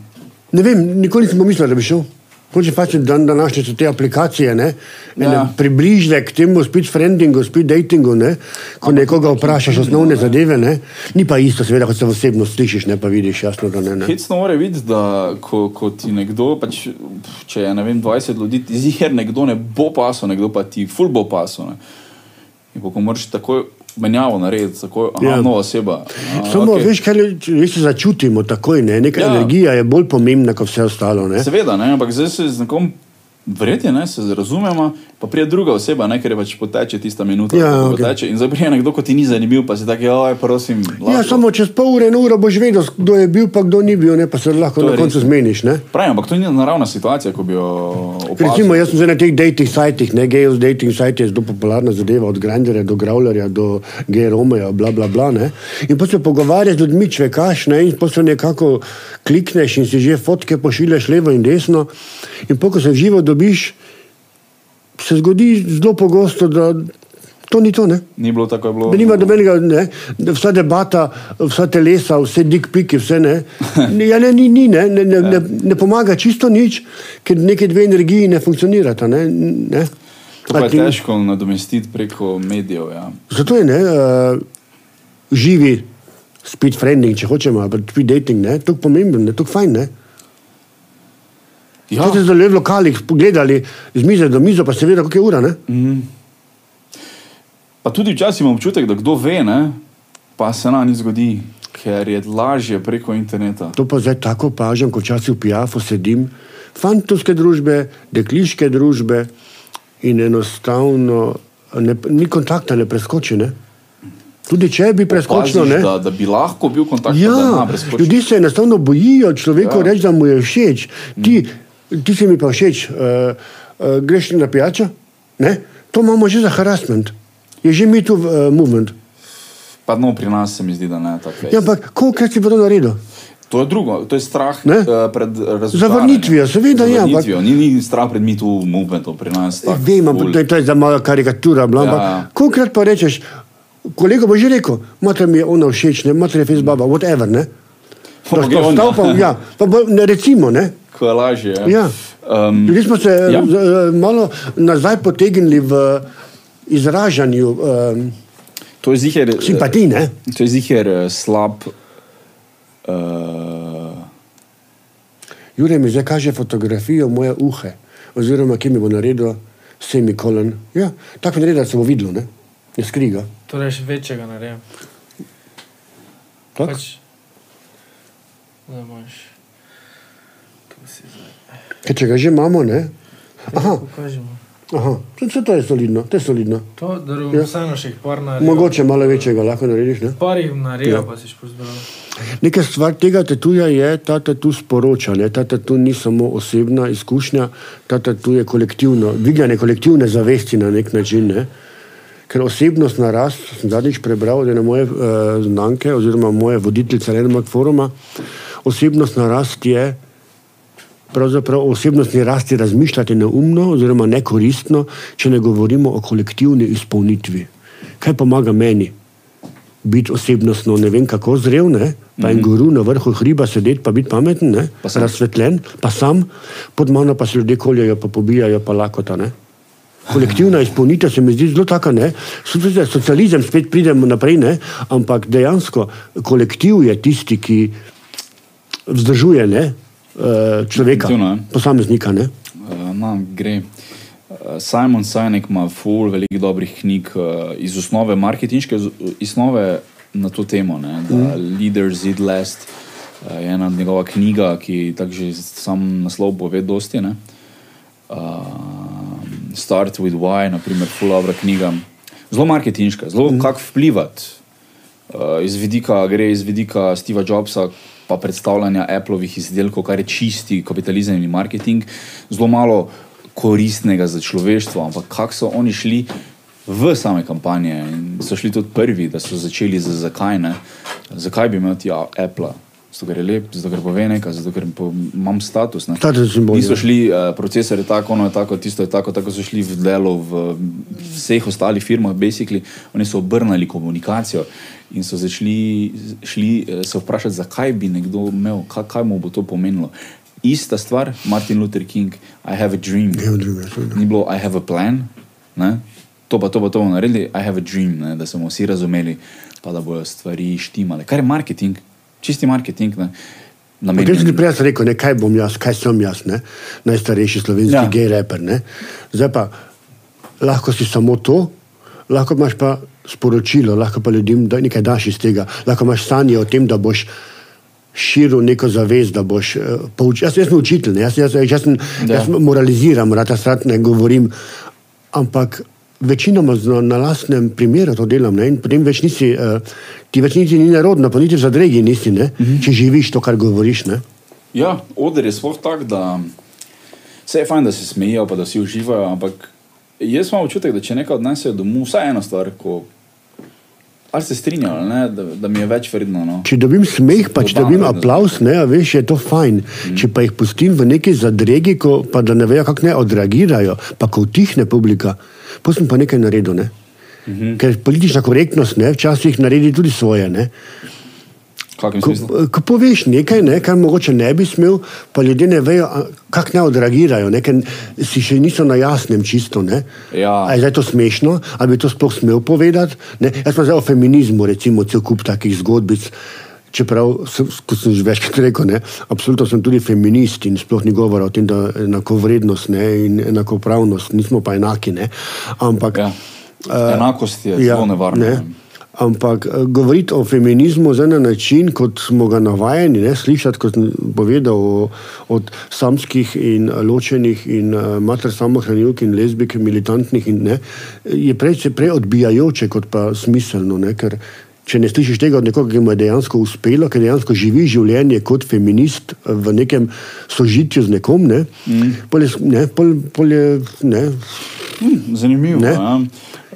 ne vem, nikoli nisem pomislil, da bi šel. Hoče pač dan današnje so te aplikacije, ne? Ja. Ja. približek temu speed friendingu, speed datingu, ne? ko nekoga vprašaš osnovne zadeve, ne? ni pa isto, seveda, kot se osebno slišiš, ne pa vidiš jasno, da ne. ne. Hecno mora videti, da ko, ko ti nekdo, pač, če je ne vem, 20 ljudi, ti zir nekdo ne bo pasel, nekdo pa ti ful bo pasel. Ne. In ko moraš takoj menjavo narediti, tako aha, Ja. ja. nova oseba. A, Samo okay. veš, kaj je, se začutimo takoj, ne? neka Ja. ja. energija je bolj pomembna kot vse ostalo. Ne? Seveda, ne, ampak zdaj se z nekom. Verjeti, ne, se razumemo, pa pride druga oseba, ne, ker je pač poteče tista minuta. Ja, ko okej. poteče, in zdaj pride nekdo, ki ti ni zanimiv, pa si tako, oj, prosim. Ja, lahko." samo čez pol ure, uro boš vedel, kdo je bil, pa kdo ni bil, ne? pa se lahko na koncu res. zmeniš. Ne? Pravim, ampak to ni naravna situacija, ko bi jo opazil. Recimo, jaz sem zdaj na teh dating sajtih, ne gejov dating sajt je zelo popularna zadeva, od Granderja do Gravlerja do Gej Romeja, bla bla bla. Ne? In potem se pogovarjaš z ljudmi, čvekaš, ne? in potem nekako klikneš in si že fotke pošiljaš levo in desno. In po, ko se živo dobiš, se zgodi zelo pogosto, da to ni to. Ne? Ni bilo tako, je bilo. Da nima nobenega, ne, da vsa debata, vsa telesa, vse dikpiki, vse ne. Ja, ne, ni, ni ne, ne, ne, ne, ne pomaga čisto nič, ker neke dve energiji ne funkcionirata. Ne, ne. To pa je težko nadomestiti preko medijev. Ja. Zato je ne, uh, živi speed friending, če hočemo, ali pa speed dating, ne, tako pomemben, ne, tako fajn. Ne. Ja. Ste zdaj v lokalih pogledali z mize do mizo, pa se vidi, kako je ura. Ne? pa tudi včasih imam občutek, da kdo ve, ne, pa se nam ni zgodi, ker je lažje preko interneta. To pa zdaj tako opažam, ko včasih v Pijafu sedim, fantovske družbe, dekliške družbe in enostavno ne, ni kontakta, ne preskoči. Ne? Tudi če bi preskočil, ne. da, da bi lahko bil kontakt, da Ja, preskoči. ljudje se enostavno bojijo človeku Ja. reči, da mu je všeč. Ti, ti si mi pa všeč, uh, uh, greš na pijačo, ne? to imamo že za harassment. Je že mi tu uh, movement. Pa no, pri nas se mi zdi, da ne tako. Ja, ampak koliko si pa to naredil? To je drugo, to je strah Ne? uh, pred rezultatom. Zavrnitvijo, seveda je, ampak- Ni, ni strah pred mitu movementom pri nas. Vem, ampak to je, to je za malo karikatura. Bla, Ja. ja. Kolikrat pa rečeš, kolega bo že rekel, mater mi je ona všeč, ne, mater je fez baba, whatever. Ne? Da Ampak je on, stal pa, ja. ja, pa bo, ne recimo, ne. Ko je lažje. Ja. Um, Ljudje smo se ja. ja. z, eh, malo nazaj potegnili v izražanju um, to je ziher. simpatij, ne. To je ziher eh, slab. Uh, Jure mi zdaj kaže fotografijo moje uhe, oziroma ki mi bo naredil semikolon. Ja, tako mi naredi, da se bo videlo, ne. Ne skriga. Torej, še večjega naredim. Pač, da imaš. Ker če ga že imamo, ne? Aha, aha. To, to, je solidno, to je solidno. To, da Ja. vseeno še par naredi. Mogoče malo večjega lahko narediš, ne? Par jih naredi, Ja. pa si šport zbral. Nekaj stvar tega tatuja je, ta tatu sporoča, ne? ta tatu ni samo osebna izkušnja, ta tatu je kolektivno, dviganje kolektivne zavesti na nek način. Ne? Ker osebnost narast, sem zadnjič prebral, da je na moje uh, znanke oziroma moje voditeljice Leonard Foruma, osebnost narast je pravzaprav o osebnostni rasti razmišljati neumno oziroma nekoristno, če ne govorimo o kolektivni izpolnitvi. Kaj pomaga meni? Biti osebnostno ne vem kako zrel, ne? pa mm -hmm. en guru na vrhu hriba sedeti, pa biti pameten, ne? Pa sam. razsvetljen, pa sam, pod mano pa se ljudje koljajo, pa pobijajo, pa lakota. Ne? Kolektivna izpolnitev se mi zdi zelo taka, ne? Soci- socializem spet pridemo naprej, ne? ampak dejansko kolektiv je tisti, ki vzdržuje ne? Eh, človeka, Definitivno, ja. posameznika. Ne? Uh, no, gre. Simon Sinek ima ful veliko dobrih knjig uh, iz osnove marketinške osnove na to temo. Ne, da mm. Leader Zid Last uh, je ena njegova knjiga, ki tako že sam naslov pove dosti. Ne. Uh, Start with Why, naprimer, ful dobra knjiga. Zelo marketinška, zelo mm. kako vplivati. Uh, iz vidika, gre iz vidika Steva Jobsa, pa predstavljanja Appleovih izdelkov, kar je čisti kapitalizem in marketing, zelo malo koristnega za človeštvo, ampak kako so oni šli v same kampanje in so šli tudi prvi, da so začeli z zakaj ne. Zakaj bi imel ti Apple? Zato, ker je lep, zato, ker pove nekaj, zato, ker po, imam status. Ne. Status simbol, Niso ja. šli, uh, procesor je tako, ono je tako, tisto je tako, tako so šli v delo v vseh ostalih firmah, basically, oni so obrnili komunikacijo in so začeli šli, eh, se vprašati, zakaj bi nekdo imel, kaj, kaj mu bo to pomenilo. Ista stvar, Martin Luther King, I have a dream. Ja, druga, seveda. Ni bilo, I have a plan, ne? to pa to pa to bomo naredili, I have a dream, ne? da smo vsi razumeli, pa da bodo stvari štimale. Kar je marketing, čisti marketing. Ne? Potem sem ti prej rekel, ne, kaj bom jaz, kaj sem jaz, ne? najstarejši slovenski ja. gej reper. Ne? Zdaj pa lahko si samo to, lahko imaš pa sporočilo, lahko pa ljudem da nekaj daš iz tega, lahko imaš sanje o tem, da boš širil neko zavest, da boš uh, poučil. Jaz, jaz sem učitelj, ne? jaz, jaz, jaz, sem, Ja. ja. jaz moraliziram, rad strat ne govorim, ampak večinoma z- na lastnem primeru to delam ne? in potem več nisi, uh, ti več niti ni narodno, pa niti v zadregi nisi, ne? Mhm. če živiš to, kar govoriš. Ne? Ja, oder je sploh tak, da vse je fajn, da se smejijo, pa da vsi uživajo, ampak jaz imam občutek, da če nekaj odnesejo domov, vsaj eno stvar, ko ali se strinjajo, ne, da, da mi je več vredno. No. Če dobim smeh, pa če dobim aplaus, ne, veš, je to fajn. Mm. Če pa jih pustim v neki zadregi, ko, pa da ne vejo, kako ne odreagirajo, pa ko utihne publika, pa sem pa nekaj naredil. Ne. Mm -hmm. Ker politična korektnost ne, včasih naredi tudi svoje. Ne. Ko, ko poveš nekaj, ne, kar mogoče ne bi smel, pa ljudje ne vejo, kako ne odreagirajo, ne, ker si še niso na jasnem čisto. Ne. Ja. A je zdaj to smešno, ali bi to sploh smel povedati? Ne. Jaz pa zdaj o feminizmu, recimo, cel kup takih zgodbic. Čeprav, sem, kot sem že večkrat rekel, ne, absolutno sem tudi feminist in sploh ni govora o tem, da enakovrednost ne, in enakopravnost, nismo pa enaki. Ne. Ampak, Ja. eh, Enakost je zelo nevarna. Ne. Ampak eh, govoriti o feminizmu zdaj na način, kot smo ga navajeni, ne, slišati, kot sem povedal, o, od samskih in eh, ločenih in uh, mater samohranilk in lezbik, militantnih, in, ne, je prej, se prej odbijajoče kot pa smiselno. Ne, ker, Če ne slišiš tega od nekoga, ki mu je dejansko uspelo, ki dejansko živi življenje kot feminist eh, v nekem sožitju z nekom, ne, mm. pol je, ne, pol, pol je ne, Hm, zanimivo. Ne. Ja.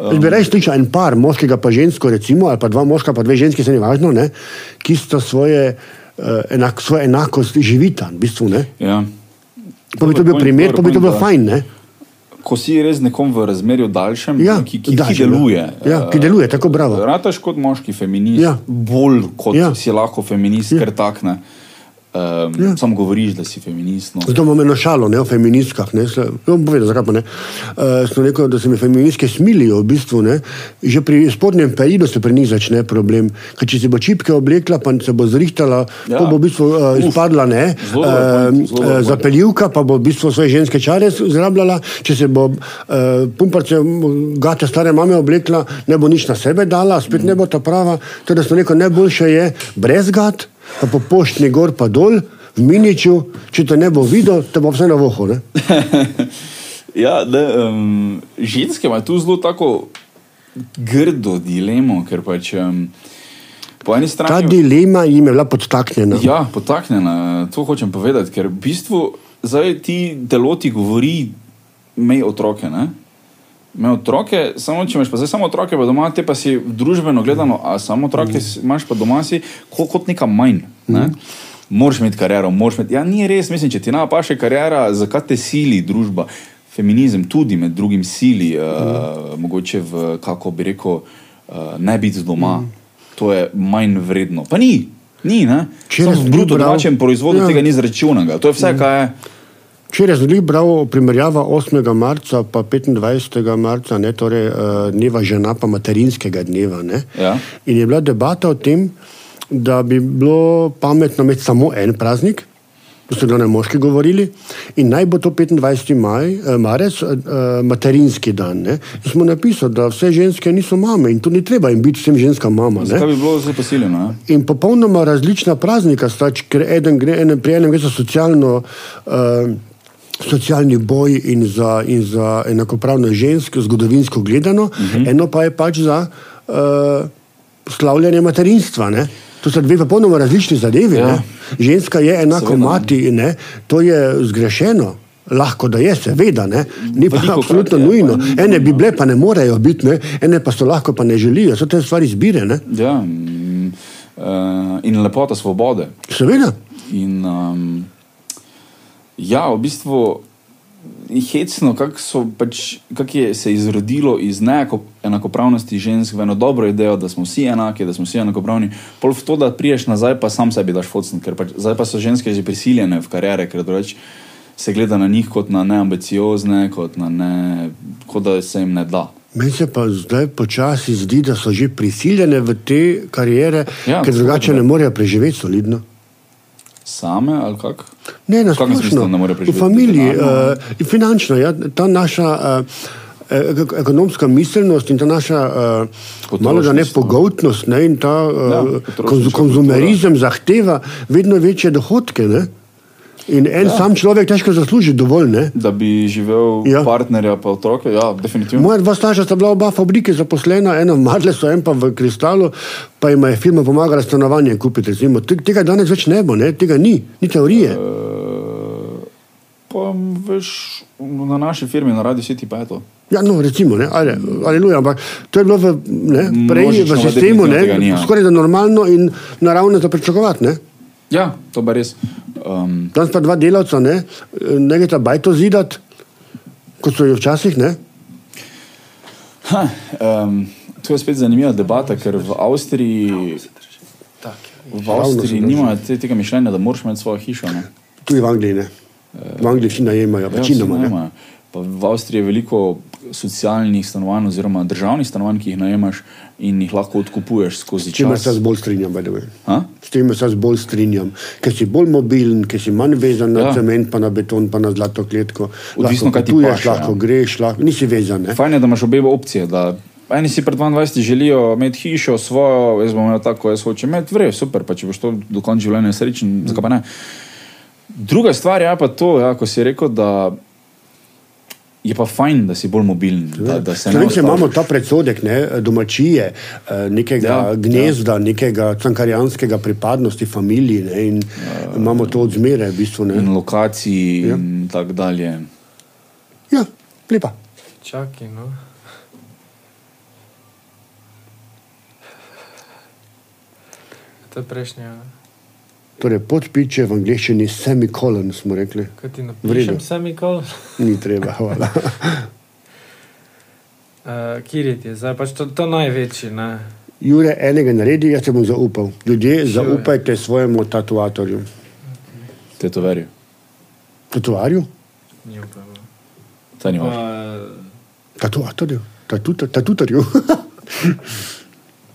Jaz bi raje slišal en par, moškega pa žensko, recimo, ali pa dva moška, pa dve ženske, se ni važno, ne, ki sta svoje, uh, enak, svojo enakost živita. V bistvu, ne. Ja. pa bi to bil primer, pa bi to bilo fajn. Ne. Ko si res nekom v razmerju daljšem, Ja, ki, ki, ki daljšem, ja. deluje. Ja, ki deluje, tako bravo. Rataš kot moški feminist, Ja. bolj kot Ja. si lahko feminist, Ja. ker takne. Um, Ja. Sam govoriš, da si feminist. No. Zato imam eno šalo ne, o feministkah. Ne, se, bom povedal, zakaj pa ne. Uh, sem rekel, da se mi feministke smilijo, v bistvu. Ne, že pri spodnjem peridu se pri njih začne problem. Ker če si bo čipke oblekla, pa se bo zrihtala, Ja. ja. bo v bistvu uh, Uf, izpadla, ne, zelo point, zelo uh, point. zapeljivka, pa bo v bistvu svoje ženske čare zrabljala. Če se bo uh, pumparce gate stare mame oblekla, ne bo nič na sebe dala, spet ne bo ta prava. Torej, sem rekel, najboljše je brez gat, pa po poštni gor pa dol, v Miniču, če te ne bo videl, te bo vse na vohu. Ne? Ja, da, um, ženske imajo tu zelo tako grdo dilemo, ker pač um, po eni Ta strani. dilema jim je bila podtaknjena. Ja, potaknjena, to hočem povedati, ker v bistvu zdaj ti telo ti govori, mej otroke. Ne? Me otroke, samo če imaš pa zdaj samo otroke, pa doma, te pa si družbeno gledano, a samo otroke si- imaš pa doma si kot, kot neka manj. Ne? Moraš imeti kariero, moraš imeti. Ja, ni res, mislim, če ti nama paše karijera, zakaj te sili družba. Feminizem tudi med drugim sili, uh, mogoče v, kako bi rekel, uh, ne biti doma. To je manj vredno. Pa ni, ni, ne. Samo sem v bruto domačem proizvodu Ja. tega ni zračunanega. To je vse, kar je. Včeraj sem tudi bral primerjava 8. marca in 25. marca, ne, torej uh, dneva žena, pa materinskega dneva. Ne. Ja. In je bila debata o tem, da bi bilo pametno imeti samo en praznik. To so glavne moški govorili, in naj bo to 25. Maj, eh, marec, eh, materinski dan. Ne? In smo napisali, da vse ženske niso mame in to ni treba jim biti vsem ženskam mama. Zakaj bi bilo zelo posiljeno? Ja? In popolnoma različna praznika sta, č- ker eden gre, eden, pri enem gre za socialno. Uh, Socialni boj in za, in za enakopravnost žensk, zgodovinsko gledano, uh -huh. eno pa je pač za uh, slavljanje materinstva. Ne? To so dve popolnoma različni zadevi. Ja. Ja. Ženska je enako Seveda, ne. mati, ne? to je zgrešeno. Lahko da je, seveda, ne? ni pa Velikokrat absolutno je, pa nujno. ni Ene bi bile, pa ne morejo biti, ne? ene pa so lahko, pa ne želijo. So te stvari izbire. Ne? Ja, mm, uh, in lepota svobode. Seveda. In, um, ja, v bistvu je hecno, kako pač, kak je se izrodilo iz neenakopravnosti žensk v eno dobro idejo, da smo vsi enaki, da smo vsi enakopravni. Pol v to, da priješ nazaj, pa sam sebi daš focen, ker pač, zdaj pa so ženske že prisiljene v kariere, ker drugače se gleda na njih kot na neambiciozne, kot, na ne, kot da se jim ne da. Meni se pa zdaj počasi zdi, da so že prisiljene v te karijere, Ja, ker drugače ne morejo preživeti solidno. Same ali kako? Ne, na splošno. V familiji, uh, in finančno, ja, ta naša uh, ek- ekonomska miselnost in ta naša uh, malo da ne pogoltnost ne, in ta Ja, uh, potrošniška konz, konzumerizem zahteva vedno večje dohodke. Ne? In en ja. sam človek težko zasluži dovolj. Ne? Da bi živel ja. Ja. partnerja, pa otroke, ja, definitivno. Moja dva starša sta bila oba v fabriki zaposlena, ena v Madlesu, en pa v Kristalu, pa jim je firma pomagala stanovanje kupiti. Recimo. Te- Tega danes več ne bo, ne? tega ni, ni teorije. Pa veš, na naši firmi, na Radio City, pa je to. Ja, no, recimo, ne, ali, aleluja, ampak to je bilo v, ne, prej v Množično, sistemu definitivno tega ni, ne, ja. skoraj da normalno in naravno za pričakovati. Ne. Ja, to pa res. Um, Danes pa dva delavca, ne, ne gre ta bajto zidati, kot so jo včasih. Ne. ha, um, to je spet zanimiva debata, ker v Avstriji, v Avstriji nimajo te, tega mišljenja, da moraš imeti svojo hišo. Ne? Tudi v Angliji ne. V Angliji vsi najemajo, Ja, večinoma. Pa v Avstriji je veliko socialnih stanovanj, oziroma državnih stanovanj, ki jih najemaš in jih lahko odkupuješ skozi S čimer čas. se jaz bolj strinjam, by the way. Ha? S tem se jaz bolj strinjam, ker si bolj mobilen, ker si manj vezan na Ja. cement, pa na beton, pa na zlato kletko. Odvisno, kaj ti paše, lahko ja. greš, lahko, nisi vezan. Ne? Fajn je, da imaš obe opcije. Da eni si pred 22 želijo imeti hišo svojo, jaz bom imel tako, jaz hočem imeti, vre, super, pa če boš to do konca življenja srečen, zakaj pa ne. Druga stvar je pa to, ja, ko si rekel, da je pa fajn, da si bolj mobilen. Da, da se ne Slovenci imamo ta predsodek, ne, domačije, eh, nekega Ja, ja, gnezda, ja. nekega cankarijanskega pripadnosti familiji ne, in ja. imamo to odzmeraj v bistvu. Ne. in lokacij Ja. in tako dalje. Ja, lepa. Čakaj, no. To je prejšnja. Torej, podpiče v angleščini semikolon, smo rekli. Kaj ti napišem, redu. semikol? Ni treba, hvala. Uh, Kirit je zdaj pač to, to največji. Ne? Jure, enega naredi, jaz te bom zaupal. Ljudje, Sure. zaupajte svojemu tatuatorju. Tetoverju. Tatuarju? Ni upamo. Ta ni Pa, vaš. Tatuatorju? Tatuta, tatutarju.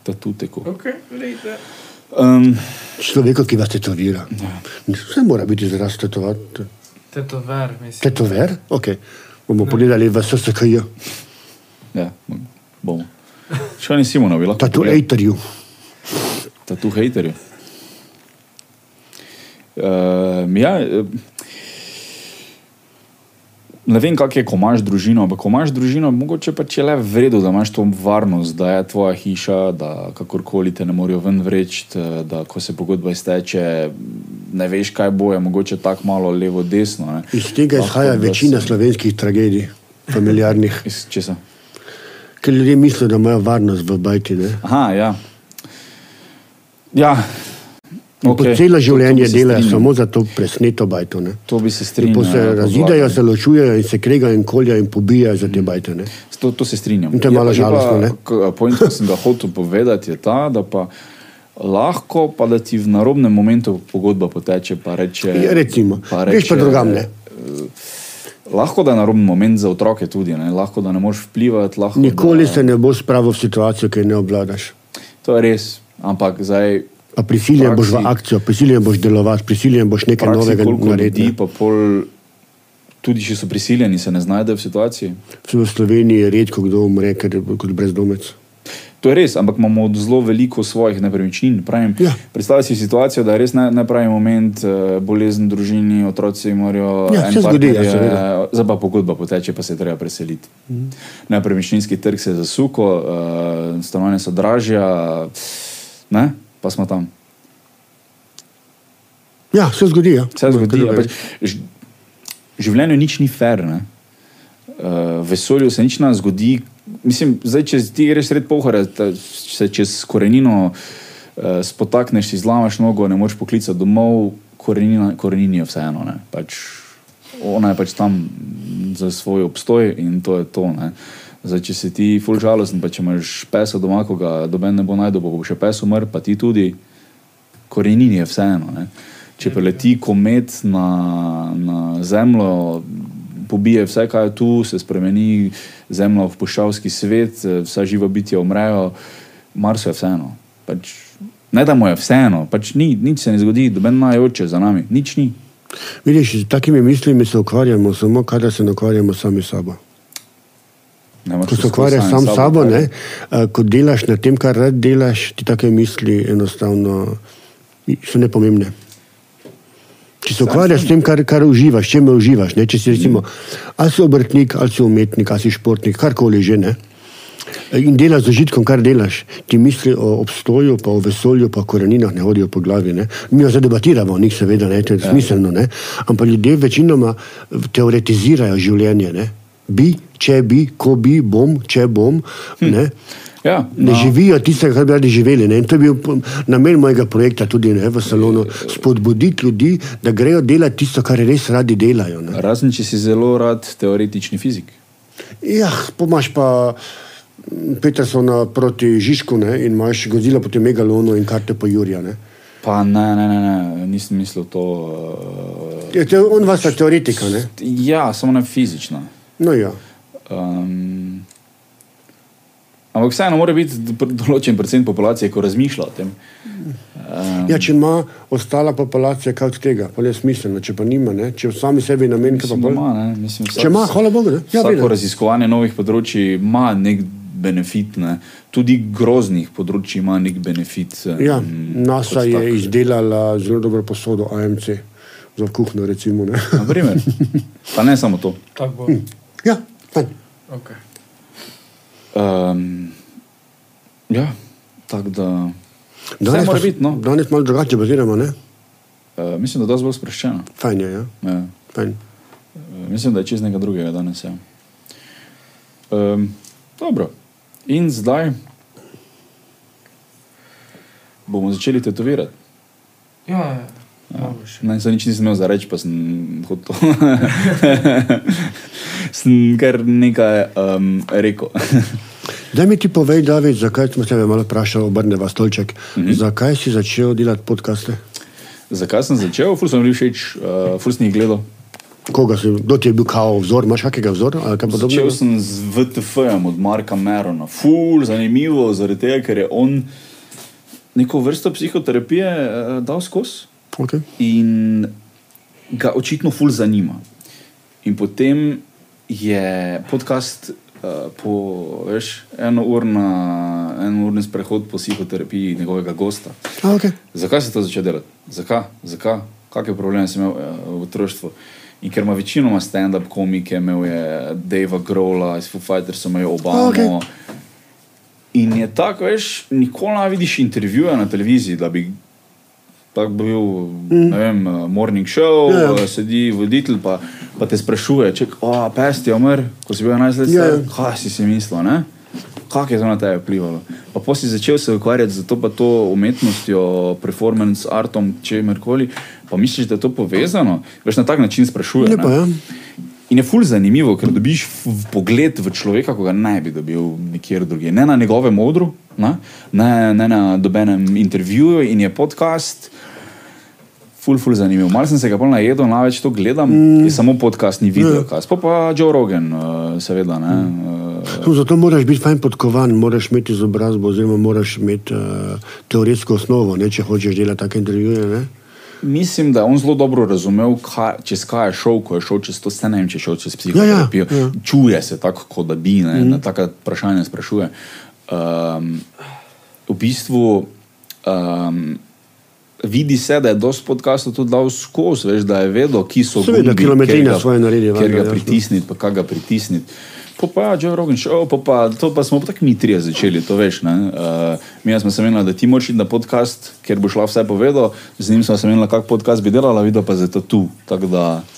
Tatuteku. ok, vidite. Um, Človeka, ki vas tetovira. Vse mora biti izraz tetovat. Tetover, mislim. Tetover? Ok. Bomo pogledali v SSKJ. ja, bomo. Še ni Simona, bi lahko. pogledal. Tatuatorju. Tatu haterju. Uh, ja, eh, ne vem, kak je, ko imaš družino, ampak ko imaš družino, mogoče pa če le v redu, da imaš to varnost, da je tvoja hiša, da kakorkoli te ne morejo ven vreči, da ko se pogodba izteče, ne veš, kaj bo, je mogoče tako malo levo-desno. ne. Iz tega izhaja večina se- slovenskih tragedij, familiarnih, Iz česa? ker ljudje mislijo, da imajo varnost v bajti. Ne? Aha, ja. Ja. Okay. celo življenje delajo samo za to presneto bajto. Ne? To bi se In strinjal. se ja, razidejo, se ločujejo in se kregajo in koljajo in pobijajo za te bajte. Ne? To, to se strinjam. In to je malo žalostno? Point, ki sem ga hotel povedati, je ta, da pa lahko, pa da ti v narobnem momentu pogodba poteče. Pa reče, Ja, recimo. pa Veš pa drugam, ne? Lahko da je naroben moment za otroke tudi, ne? lahko da ne moreš vplivati. Lahko, Nikoli da, se ne bo spravil v situacijo, ki je ne obvladaš. To je res, ampak zdaj. Pa prisiljen boš v akcijo, prisiljen boš delovati, prisiljen boš nekaj novega ljudi, narediti. pa pol, tudi če so prisiljeni, se ne znajdejo v situaciji. V Sloveniji je redko kdo umre, ker je kot brezdomec. To je res, ampak imamo zelo veliko svojih nepremičnin. Pravim, Ja. Predstavljaj si situacijo, da je res ne, nepravi moment, eh, bolezen družini, otroci morajo. Ja, se zgodi, ja, partner je- seveda. Zdaj pa pogodba poteče, pa se treba preseliti. Mm. Nepremičninski trg se je zasukal, uh, stanovanja so dražja, ne? Pa smo tam. Ja, se zgodi. Ja. Vse zgodi. Ja, pač, življenju nič ni fair. Ne? Uh, vesolju se nič ne zgodi. Mislim, zdaj, če ti greš sred pohore, da se čez korenino uh, spotakneš, si zlamaš nogo, ne moreš poklicati domov, korenina, korenini je vseeno. ne. Pač, ona je pač tam za svoj obstoj in to je to. Ne? Zdaj, če si ti ful žalosten, pa če imaš pesa doma, ko ga doben ne bo najdel, bo še pes umrl, pa ti tudi, korenini je vseeno. Ne? Če preleti komet na, na zemljo, pobije vse, kar je tu, se spremeni zemlja v puščavski svet, vsa živa bitja umrejo, Marsu je vseeno. Pač, ne da mu je vseeno, pač ni, nič se ne zgodi, doben najoče za nami, nič ni. Vidiš, z takimi mislimi se ukvarjamo samo, kadar se ne ukvarjamo sami s sabo. Ko se ukvarjaš sam s sabo, ne, eh, ko delaš na tem, kar rad delaš, ti take misli enostavno so nepomembne. Če se ukvarjaš s tem, kar, kar uživaš, če me uživaš, ne, če si recimo, ali si obrtnik, ali si umetnik, ali si športnik, karkoli že ne. In delaš z užitkom, kar delaš. Ti misli o obstoju, pa o vesolju, pa o koreninah ne hodijo po glavi. Ne. Mi jo zdaj debatiramo o njih, seveda, ne, to je smiselno. Ne. Ampak ljudje večinoma teoretizirajo življenje. Ne. Bi, če bi, ko bi, bom, če bom. Ne. Ja, Ne no. živijo tistega, kar bi radi živeli. Ne? In to je bil namen mojega projekta tudi ne, v salonu. Spodbuditi ljudi, da grejo delati tisto, kar res radi delajo. Ne? Razen če si zelo rad teoretični fizik. Ja, pomaš pa mm, Petersona proti Žižku ne? in imaš gozilo proti Megalonu in karte po Jurija. Ne? Pa ne, ne, ne, ne nisem mislil to. Uh, Je, to je on vas je teoretika. Ne? ja, samo ne fizična. No, ja. Um, ampak vseeno mora biti določen procent populacije, ko razmišlja o tem. Um, ja, če ima ostala populacija kaj od tega, pa je smiselno, če pa nima, ne? če v sami sebi namen, kaj pa da bolj. ima, ne, mislim, vsak, Če ima, hvala Bogu. Ne? Ja, vsako vidim. raziskovanje novih področji ima nek benefit, ne. tudi groznih področji ima nek benefit. Ja, um, NASA je tak. izdelala zelo dobro posodo AMC za kuhno. Recimo, ne. Na primer. Pa ne samo to. Tako bo. Ja, fajn. Okay. Um, ja, tako da. Danes, mora biti, no. danes malo drugače baziramo, ne? Uh, mislim, da je dosti bolj sproščeno. Fajn je, ja. Ja. Fajn. Uh, mislim, da je čez nekaj drugega danes. Ja. Um, dobro. In zdaj bomo začeli tetovirati. Ja, ja. Malo še. Ne, se nič nisem imel za reči, pa sem hotel. sem kar nekaj um, rekel. Daj mi ti povej, David, zakaj smo se te malo vprašali, obrneva stolček. Mm -hmm. Zakaj si začel delati podcaste? Zakaj sem začel? Ful sem bil všeč, uh, ful sem jih gledal. Koga si, kdo ti je bil kao vzor, imaš kakega vzora ali kaj Začel podobnega? sem z VTF-jem od Marka Merona. Ful, zanimivo, zaradi tega, ker je on neko vrsto psihoterapije uh, dal skozi. Okay. in ga očitno ful zanima. In potem je podcast uh, po veš, eno urna, en urni sprehod po psihoterapiji njegovega gosta. A, okay. Zakaj si to začel delati? Zakaj? Zakaj? kakšne probleme sem imel eh, v otroštvu. In ker ima večinoma stand-up komike, imel je Dava Grola, iz Foo Fighters, imel Obamo. Okay. In je tako, veš, nikoli ne vidiš intervjuja na televiziji, da bi tako bil, mm. ne vem, eh, morning show, Ja, ja. yeah. sedi voditelj, pa, pa te sprašuje, če oh, pesti umr, ko si bil 11 let Ja, ja. kaj si si mislil, ne? Kako je to na tebe vplivalo? Pa potem si začel se ukvarjati z to, to umetnostjo, performance artom, čemerkoli. Pa misliš, da je to povezano? Veš, na tak način sprašuješ. Ne pa, ja. In je ful zanimivo, ker dobiš pogled v človeka, ko ga ne bi dobil nikjer drugje. Ne na njegovem odru, ne, ne, ne na dobenem intervjuju in je podcast. Ful, ful zanimiv. Mal sem se ga bolj najedel, največ to gledam, mm. je samo podcast, ni video. Ja. Pa pa Joe Rogan, uh, seveda. Ne, uh, No, zato moraš biti fajn podkovan, moraš imeti izobrazbo, oziroma moraš imeti uh, teoretsko osnovo, ne, če hočeš delati take intervjuje. Ne? Mislim, da je on zelo dobro razumel, kaj, čez kaj je šel, ko je šel čez to sceno, če je šel čez psihoterapijo. Ja, ja, ja. Čuje se tako, kot da bi, ne, mm. na taka vprašanja sprašuje. Um, v bistvu um, vidi se, da je dosti podcastov tudi dal skozi, veš, da je vedel, ki so Seveda, gumbi, kilometrina kjer ga- svoje naredi, Kjer valjda, ga jasno. pritisniti, pa kaj ga pritisniti. Pa pa ja, Joe Rogan, show, pa, pa to pa smo pa tako mi trije začeli, to veš. ne. Uh, mi smo se menili, da ti moraš iti na podcast, ker boš lahko vse povedal, z njim smo se menili, kak podcast bi delala, videl pa zato tu. Tako da, E, Ta naš-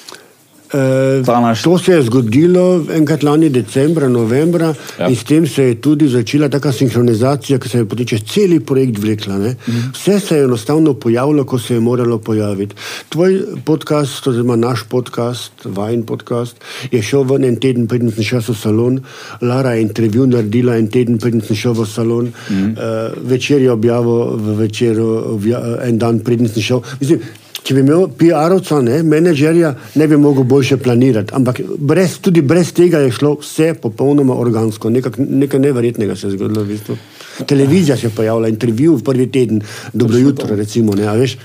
to se je zgodilo enkrat lani decembra, novembra Ja. in s tem se je tudi začela taka sinhronizacija, ki se je potem čez cel projekt vlekla. Ne? Mhm. Vse se je enostavno pojavilo, ko se je moralo pojaviti. Tvoj podcast, oziroma naš podcast, vajen podcast, je šel ven en teden, preden sem šel v salon. Lara je intervju naredila en teden, preden sem šel v salon. Mm. Uh, večer je objavil v večeru, vja, en dan, preden sem šel. Mislim, Če bi imel PR-ovca, ne, menedžerja, ne bi mogel boljše planirati. Ampak brez, tudi brez tega je šlo vse popolnoma organsko, nekak, nekaj neverjetnega se je zgodilo. V bistvu. Televizija se je pojavila, intervju v prvi teden, dobro jutro, recimo. Ne, veš,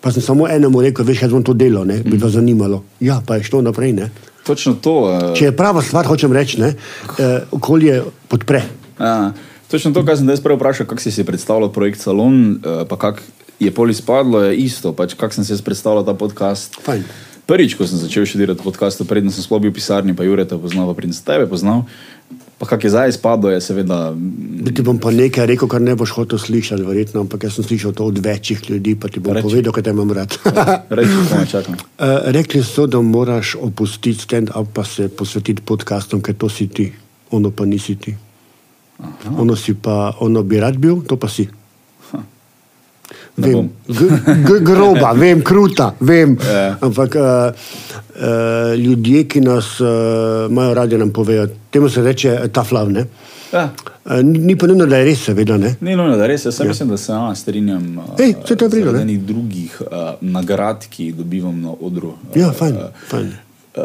pa sem samo enemu rekel, veš, jaz bom to delal, ne, bi vas zanimalo. Ja, pa je šlo naprej. Ne. točno to. Uh, Če je prava stvar, hočem reči, ne, eh, okolje podpre. Ja, točno to, kar sem zdaj prej vprašal, kako si si predstavljal projekt Salon, eh, pa kak je pol izpadlo, je isto, pač kako sem si predstavljal ta podcast. Fajn. Prvič, ko sem začel še delati podcast, preden sem sploh bil v pisarni, pa Jureta poznal, pa preden sem tebe poznal. Pa kak je zdaj izpadlo, je seveda. Da ti bom pa nekaj rekel, kar ne boš hotel slišati, verjetno, ampak jaz sem slišal to od večjih ljudi, pa ti bom Reči. povedal, kaj te imam rad. Reči, ko me čakam. Uh, rekli so, da moraš opustiti stand-up, pa se posvetiti podcastom, ker to si ti, ono pa nisi ti. Ono, si pa, ono bi rad bil, to pa si. Bom. Vem, groba, vem, kruta, vem. Ja. Ampak uh, uh, ljudje, ki nas uh, imajo radi, nam povejo, temu se reče ta flav. Ne? Ja. Uh, ni pa nujno, da je res, seveda. Ne? Ni nujno, da res, jaz ja. mislim, da se ja, strinjam. uh, Ej, saj to je zaradi enih drugih uh, nagrad, ki jih dobivam na odru. Ja, Uh, fajn. fajn. Uh,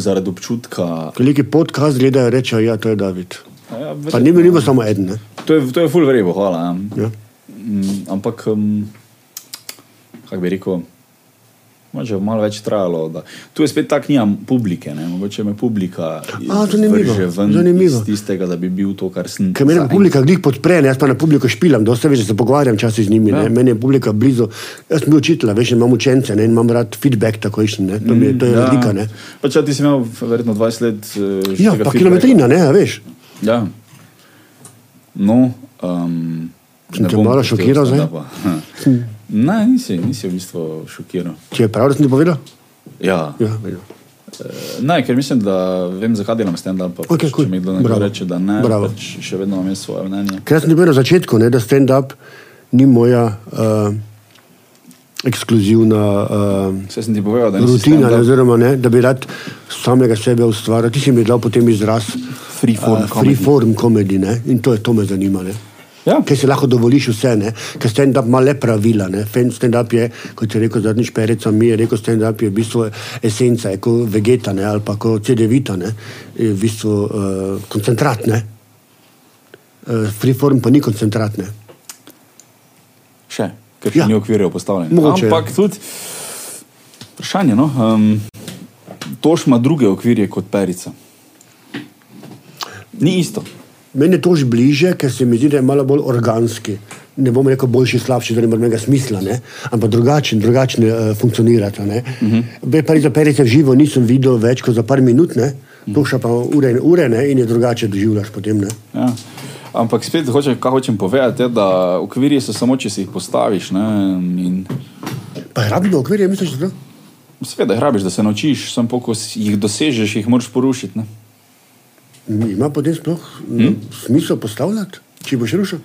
zaradi občutka. Veliki podcast gledajo, rečejo, ja, to je David. Ja, Pa ni mi samo eden. Ne? To je, to je full vrebo, hvala. Ja. Ja. Mm, ampak, um, kako bi rekel, mogoče malo več trajalo. Da. Tu je spet tako, nimam publike, ne? mogoče me publika vrže ven zanimivo. iz tistega, da bi bil to, kar sem. Ker zaenkrat- publika glih podpre, ne, jaz pa na publiko špilam, dosta več se pogovarjam časih z njimi. Ja. Ja. Meni je publika blizu. Jaz sem bil učitelj, veš, imam učence ne, in imam rad feedback takojšen. ne. To, mi, je- to je ja. razlika. Ne. Pa če ti si imel verjetno 20 let. Uh, Ja, pa kilometrina, ne, veš. Ja. No, um, Sem ne te malo šokiral zdaj? Ne, nisi, nisi v bistvu šokiral. Če je prav, da sem ti povedal? Ja. Ja, vedno. Ne, ker mislim, da vem, zakaj delam stand-up. pač, cool. Če mi kdo Bravo. reče, da ne, Bravo. pač še vedno imam svoje mnenje. Ker sem ti povedal na začetku, ne, da stand-up ni moja uh, ekskluzivna uh, povedal, da rutina, ne, oziroma ne, da bi rad samega sebe ustvarjal. Ti si mi dal potem izraz Free form uh, comedy. free form comedy ne, in to je to me zanima. Ne. Ja. Ker si lahko dovoliš vse, ne? ker stand-up ima le pravila. Stand-up je, kot je rekel zadnjič Pereca, mi je rekel, stand-up je v bistvu esenca, je kot vegeta ne? ali pa kot CD-vita, je v bistvu uh, koncentrat. Ne? Uh, freeform pa ni koncentrat. Ne? Še, ker še Ja. ni okvirjev postavljen. Mogoče, ja. Ampak tudi vprašanje. No? Um, Toš ima druge okvirje kot perica. Ni isto. Meni je to že bliže, ker se mi zdi, da je malo bolj organski. ne bom rekel boljši, slabši, da bo imel smisla, ne? ampak drugačen, drugačne uh, funkcionirata. Uh -huh. Bej za perice v živo nisem videl več kot za par minut, ne? to še pa ure in ure ne? in je drugače doživljaš potem. Ne? Ja. Ampak spet, hoče, hočem povedati, je, da okvirje so samo, če si jih postaviš. Ne, in... Pa je rabno okvirje, misliš, da? Sveda, rabiš, da se naučiš, samo ko jih dosežeš, jih moraš porušiti. Ne? Ima potem sploh hmm? smisel postavljati, če boš rušil?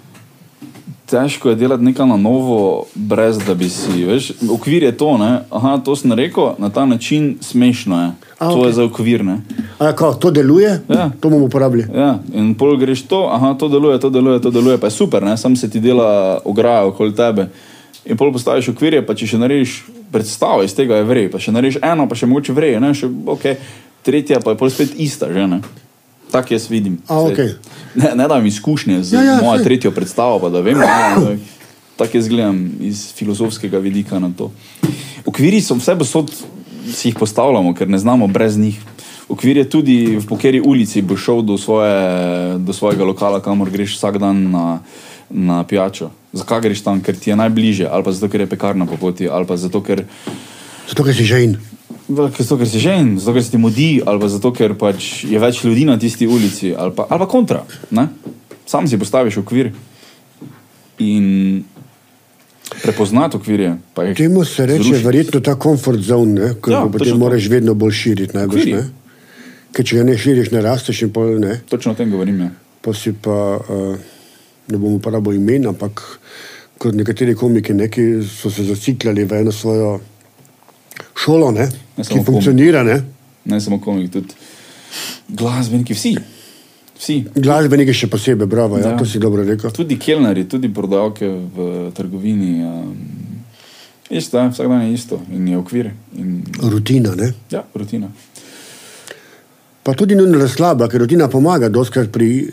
Težko je delati nekaj na novo, brez da bi si. Veš, okvir je to, ne? Aha, to sem rekel, na ta način smešno je. A, to okay. je za okvir. A, ko, to deluje, ja. to bomo uporabili. Ja. In pol greš to, aha, to deluje, to deluje, to deluje, pa je super, ne? sam se ti dela ograja okoli tebe. In pol postaviš okvirje, pa če še narediš predstavo iz tega, je vrej, pa še narediš eno, pa še mogoče vrej, ne, še ok, tretja pa je pol spet ista, že ne. Tako jaz vidim. A, okay. Ne, ne da mi izkušnje z ja, ja, mojo tretjo predstavo, pa da vem, tako jaz gledam iz filozofskega vidika na to. Okviri so vse posod, si jih postavljamo, ker ne znamo brez njih. Okvir je tudi v pokeri ulici, bo šel do, svoje, do svojega lokala, kamor greš vsak dan na, na pijačo. Zakaj greš tam, ker ti je najbližje, ali pa zato, ker je pekarna po poti, ali pa zato, ker, zato, ker si žen. Zato, ker si žen, zato, ker si ti mudi, ali pa zato, ker pač je več ljudi na tisti ulici, ali pa, ali pa kontra. Ne? Sam si postaviš okvir in prepoznati okvirje. Temu se reče zrušiti. verjetno ta komfort zone, ki ja, ga potem moraš to. vedno bolj širiti. Najbolj, ne? Ker če ga ne širiš, ne rasteš in pol ne. Točno o tem govorim. Ja. Pa si pa. Uh, ne bom uporabil imen, ampak kot nekateri komiki, neki so se zacikljali v eno svojo šolo, ne, ne ki funkcionira. Ne. ne samo komiki, tudi glasbeniki, vsi. vsi. Glasbeniki še posebej, bravo, ja, ja, to si dobro rekel. Tudi kelnari, tudi prodavke v trgovini. Um, isto, vsak dan je isto in je okvir. In... Rutina, ne? Ja, rutina. Pa tudi bila slaba, ker rutina pomaga doskrat pri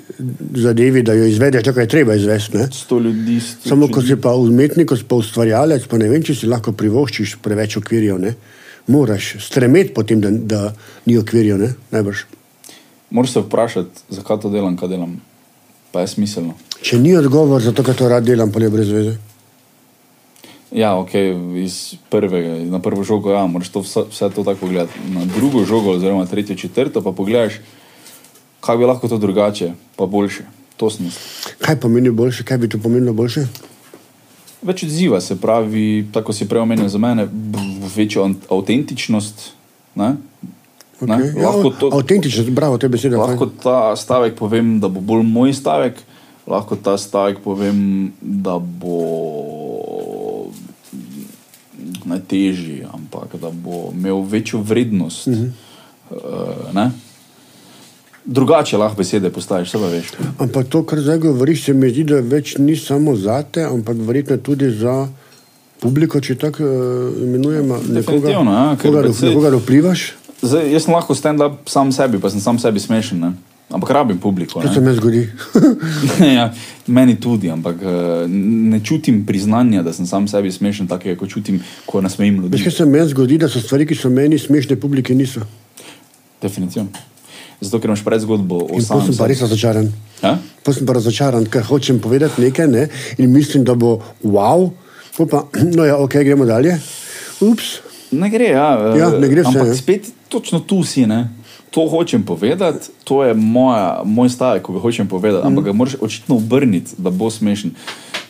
zadevi, da jo izvedeš, tako je treba izvesti. Sto ljudi. Sto Samo ko si pa umetnik, ko si pa ustvarjalec, pa ne vem, če si lahko privoščiš preveč okvirjev. Ne? Moraš stremeti potem, da, da ni okvirjev, ne? najbrž. Moraš se vprašati, zakaj to delam, kaj delam. Pa je smiselno. Če ni odgovor, zato ker to rad delam, pa je brez veze. Ja, ok, iz prvega, na prvo žogo, ja, moraš to vse, vse to tako gledati. Na drugo žogo, oziroma tretjo, četrto, pa pogledaš, kaj bi lahko to drugače, pa boljše. To smisel. Kaj pomeni boljše, kaj bi to pomenilo boljše? Več odziva, se pravi, tako si prej omenil za mene, večjo avtentičnost. Ne? Okay. Ja, avtentičnost, bravo, te besede. Lahko ta stavek povem, da bo bolj moj stavek, lahko ta stavek povem, da bo najtežji, ampak da bo imel večjo vrednost. Uh -huh. uh, Drugače lahko besede postaviš, vse veš. Ampak to, kar zdaj govoriš, se mi zdi, da več ni samo za te, ampak verjetno tudi za publiko, če tako uh, imenujemo. Nekoga, ja, nekoga vplivaš. Zdaj, jaz sem lahko stand-up sam sebi, pa sem sam sebi smešen. Ne? Ampak rabim publiko. To se mi zgodi. ja, meni tudi, ampak eh, ne čutim priznanja, da sem sam sebi smešen, tako kot čutim, ko nasmejim ljudi. Veš, kaj se meni zgodi, da so stvari, ki so meni smešne, publike niso. Definitivno. Zato, ker imaš pred zgodbo o sebi. Jaz sem pa res razočaran. Pa sem pa razočaran, ker hočem povedati nekaj ne? in mislim, da bo wow. Pa, no, ja, ok, gremo dalje. Ups. Ne gre, ja. ja ne gre vse, ampak ja. spet točno tu si. Ne? To hočem povedati, to je moja, moj stavek, ko ga hočem povedati, mm. ampak ga moraš očitno obrniti, da bo smešen.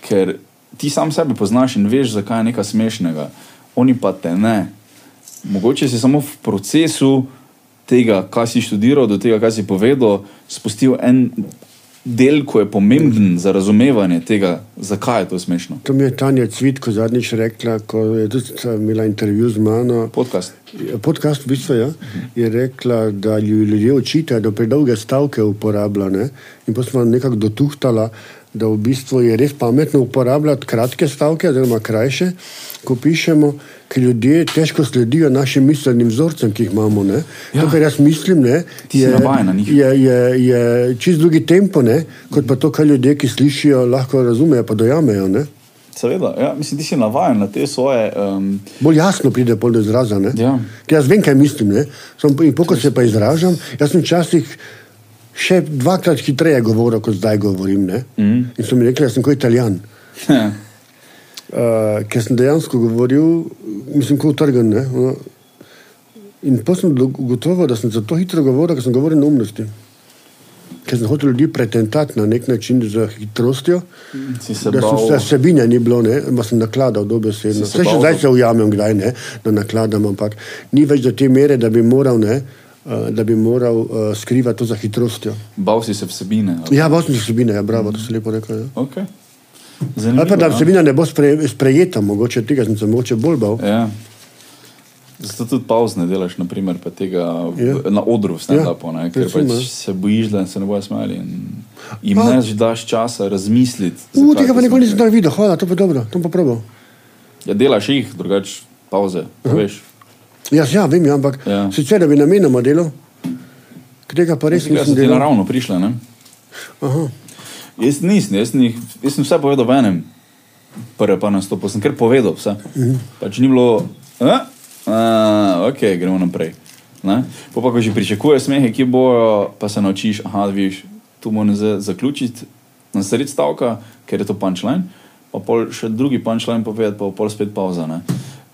Ker ti sam sebe poznaš in veš, zakaj je nekaj smešnega, oni pa te ne. Mogoče si samo v procesu tega, kaj si študiral, do tega, kaj si povedal, spustil en del, ki je pomemben za razumevanje tega, zakaj je to smešno. To mi je Tanja Cvitko zadnjič rekla, ko je tudi imela intervju z mano. Podcast. Podcast, v bistvu, ja, je rekla, da ljudje očitajo, da predolge stavke uporabljajo. In pa smo nekako dotuhtali, da v bistvu je res pametno uporabljati kratke stavke, oziroma krajše, ko pišemo, ker ljudje težko sledijo našim miselnim vzorcem, ki jih imamo. Ja. To, kar jaz mislim, ne, je, je, je, je čist drugi tempo, ne, kot pa to, kar ljudje, ki slišijo, lahko razumejo, pa dojamejo. Ne. Seveda, ja, mislim, ti si navaden na te svoje. Um... Bolj jasno pride do izraza. Ja. Jaz vem, kaj mislim. In pokor se pa izražam, jaz sem včasih še dvakrat hitreje govoril, kot zdaj govorim. Mm. In so mi rekli, da sem kot italijan. Uh, ker sem dejansko govoril, mislim, kot utrgan. ne, no. In potem sem ugotovil, da sem zato hitro govoril, ker sem govoril neumnosti. Ker sem hotel ljudi pretentati na nek način z hitrostjo, Si se da sem bal, se vsebine ni bilo, ne, pa sem nakladal dobesedno. Si se Vse še bal, zdaj da- se ujamem, kdaj ne, da nakladam, ampak ni več do te mere, da bi moral, ne, uh, da bi moral uh, skrivati to za hitrostjo. bal si se vsebine. ali- Ja, bosni vsebine, ja, bravo, to se lepo rekel. Ja. Okay. Ali pa da ja. vsebina ne bo spre, sprejeta, mogoče tega sem se mogoče bolj bal. Ja. Zato tudi pauz ne delaš, naprimer, pa tega v, Ja. na odru v stand-upu, ja. ker recimo, pač ja. se bojiš, da se ne bojo smeli. In jim Pa- ne daš časa razmisliti. U, tega pa nikoli sem nisem videl, hvala, to pa dobro, to pa probal. Ja, delaš jih, drugače pauze, uh -huh. veš. Ja, ja, vem, ja, ampak Ja. ja. sicer da bi namenoma delal, tega pa res Tega so nisem ti naravno prišle. Ne? Aha. Jaz nisem, jaz, ni, jaz sem vse povedal v enem, prve pa nastopu, sem kar povedal vse. Uh -huh. Pač ni bilo, a, a, ok, gremo naprej. Ne? Po pa, ko že pričakuješ smehe, ki bojo, pa se naučiš, aha, viš, tu moram zaključiti na sred stavka, ker je to punčline, pa pol še drugi punčline povedati, pa pol spet pauza. ne.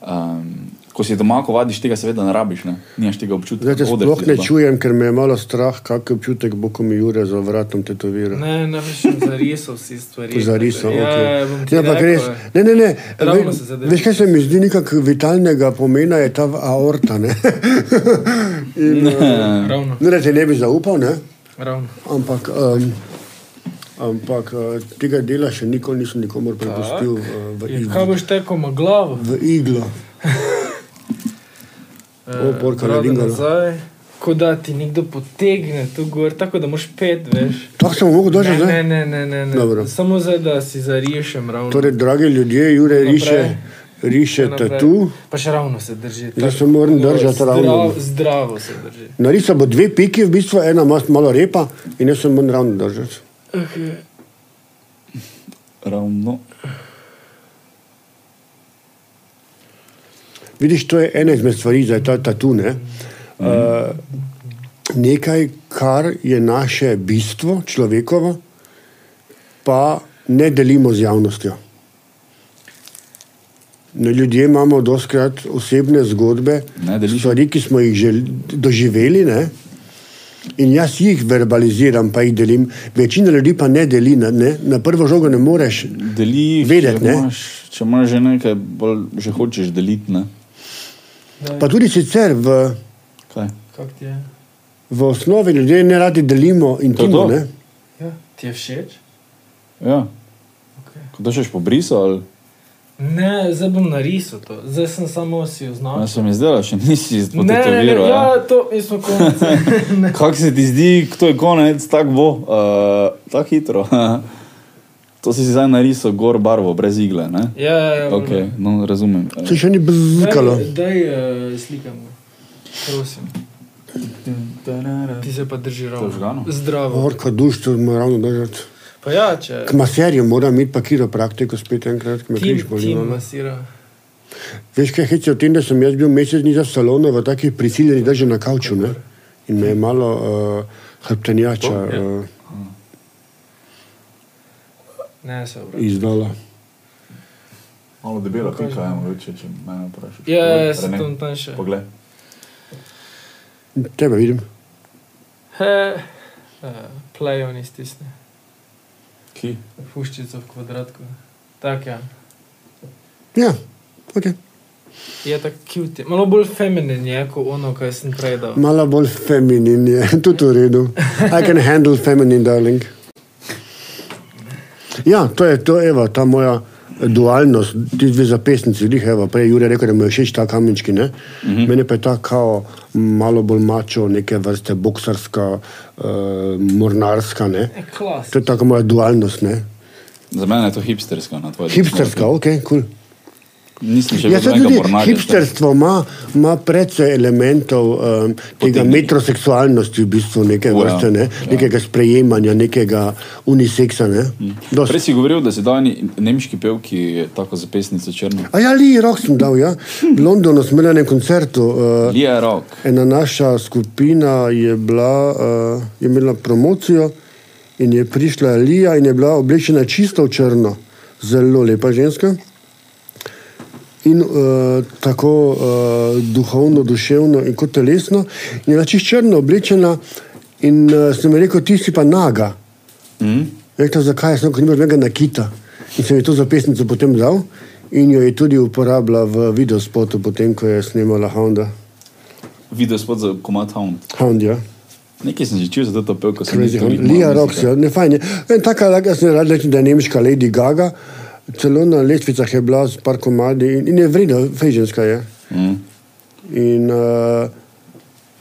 Um, ko si doma, ko vadiš tega, seveda ne rabiš, ne? nimaš tega občutka. Zdaj sploh ne zba. čujem, ker me je malo strah, kakšen občutek bo, ko mi Jure za vratom tetovira. Ne, ne veš, zarisal si stvari. Zarisal, ja, okay. ja, ti ja, ampak rekel, res, ne, ne, ne. Ravno Ve, veš, kaj se mi zdi nekako vitalnega pomena, je ta aorta. Ne, In, uh, Ravno, ne te ne bi zaupal, ne? ravno. ampak, um, ampak uh, tega dela še nikoli nisem nikomor prepustil uh, v, kaj iglo, boš tekel na glavo? v iglo. O, porka, brada redingalo. nazaj. Ko da ti nekdo potegne tu gor, tako da moš pet, veš. Tako sem mogel dožeti, Ne, zdaj. ne, ne, ne, ne. Dobro. Samo zdaj, da si zarišem ravno. Torej, dragi ljudje, Jure Naprej. riše, riše tatu. Pa še ravno se drži. Zdaj se moram zdrav- držati ravno. Zdravo se drži. Narisal bo dve piki, v bistvu ena malo repa in jaz se moram ravno držati. Okay. Ravno. Vidiš, to je ena izmed stvari za ta tatu. Ne? Uh, nekaj, kar je naše bistvo, človekovo, pa ne delimo z javnostjo. No, ljudje imamo doskrat osebne zgodbe, Ne stvari, ki smo jih že doživeli. Ne? In jaz jih verbaliziram, pa jih delim. Večina ljudi pa ne deli, ne? Na prvo žogo ne moreš. Deli, Vedeti, če ne? imaš, če imaš že nekaj, bolj, že hočeš deliti. Ne? Pa tudi sicer v, v osnovi ljudje ne radi delimo intimo. to. ne. Ja, ti je všeč? Ja. Okay. Ko to šeš pobrisal, ali Ne, zdaj bom narisal to. Zdaj sem samo si ja, označil. se mi zdelo, še nisi Ne, ne, ne, ja, Ja. to mi smo konec. Ne. Kako se ti zdi, kdo je konec, tako bo, uh, tako hitro. to si si zdaj narisal gor barvo, brez igle. Ne? Ja, ja, ja. Okay, no, razumem. Se še ni bzkalo. Daj, daj uh, slikam ga. Prosim. Ti se pa drži ravno. Zdravo. Orka duš, to ima ravno držati. Pa ja, če K maserju moram iti pa kiropraktiko spet enkrat, ki me križ boli. no. Veš kaj, hec je o tem, da sem jaz bil mesec dni za salonu v takih prisiljenih držah na kavču. Ne? In me je malo uh, hrbtenjača To, ja. uh, Ne, se obrati. izdala. Malo debela Pokaži. pika, ajmo reči, če me vprašaš. Ja, ja, se Rene, tam še. Poglej. Tebe vidim. He, uh, play on iztisne. Ki? Puščico v kvadratku. Tak ja. Ja, ok. Je tako cute. Malo bolj feminin je kot ono, kar sem prej dal. Malo bolj feminin je, tudi v redu. I can handle feminine, darling. Ja, to je to, evo, ta moja dualnost, ti dve zapestnici, lih, evo, prej Jure rekel, da mu je všeč ta kamenčki, ne? -huh. Mene pa je ta kao malo bolj mačo, neke vrste boksarska, uh, mornarska, ne? Je klas. To je taka moja dualnost, ne? Za mene je to hipsterska. Na tvoje Hipsterska, ok, kul. Cool. Nisem še Ja, videl enega tudi hipsterstvo ima, ima precej elementov um, tega Potegne. metroseksualnosti, v bistvu neke ja. vrste, ne? Ja. nekega sprejemanja, nekega uniseksa. Ne? Dost. Prej si govoril, da si dal nemški pevki tako za pesnico črno. A ja, Lee Rock sem dal, ja. V Londonu smo imeli na enem koncertu. Uh, Lija Rock. ena naša skupina je, bila, uh, je imela promocijo in je prišla Lija in je bila oblečena čisto v črno. zelo lepa ženska. In uh, tako uh, duhovno, duševno in kot telesno, in je bila čisto črno oblečena, in uh, sem rekel, ti si pa naga. Mm. Rekla, zakaj sem rekel, nimaš mega nakita. In sem ji to zapisnico potem dal in jo je tudi uporabila v videospotu, potem ko je snimala Honda. Video spod za komat Hound. Hound, ja. Nekaj sem že čutil za to pevko. sem Crazy nikoli Hound. malo Lija mislil, Rox, ja, ne fajn. je. En taka, jaz sem rad rekel, da je nemška Lady Gaga, celo na lestvicah je bila s par komadi in, in je vredna, fejženska je. Mm. In, uh,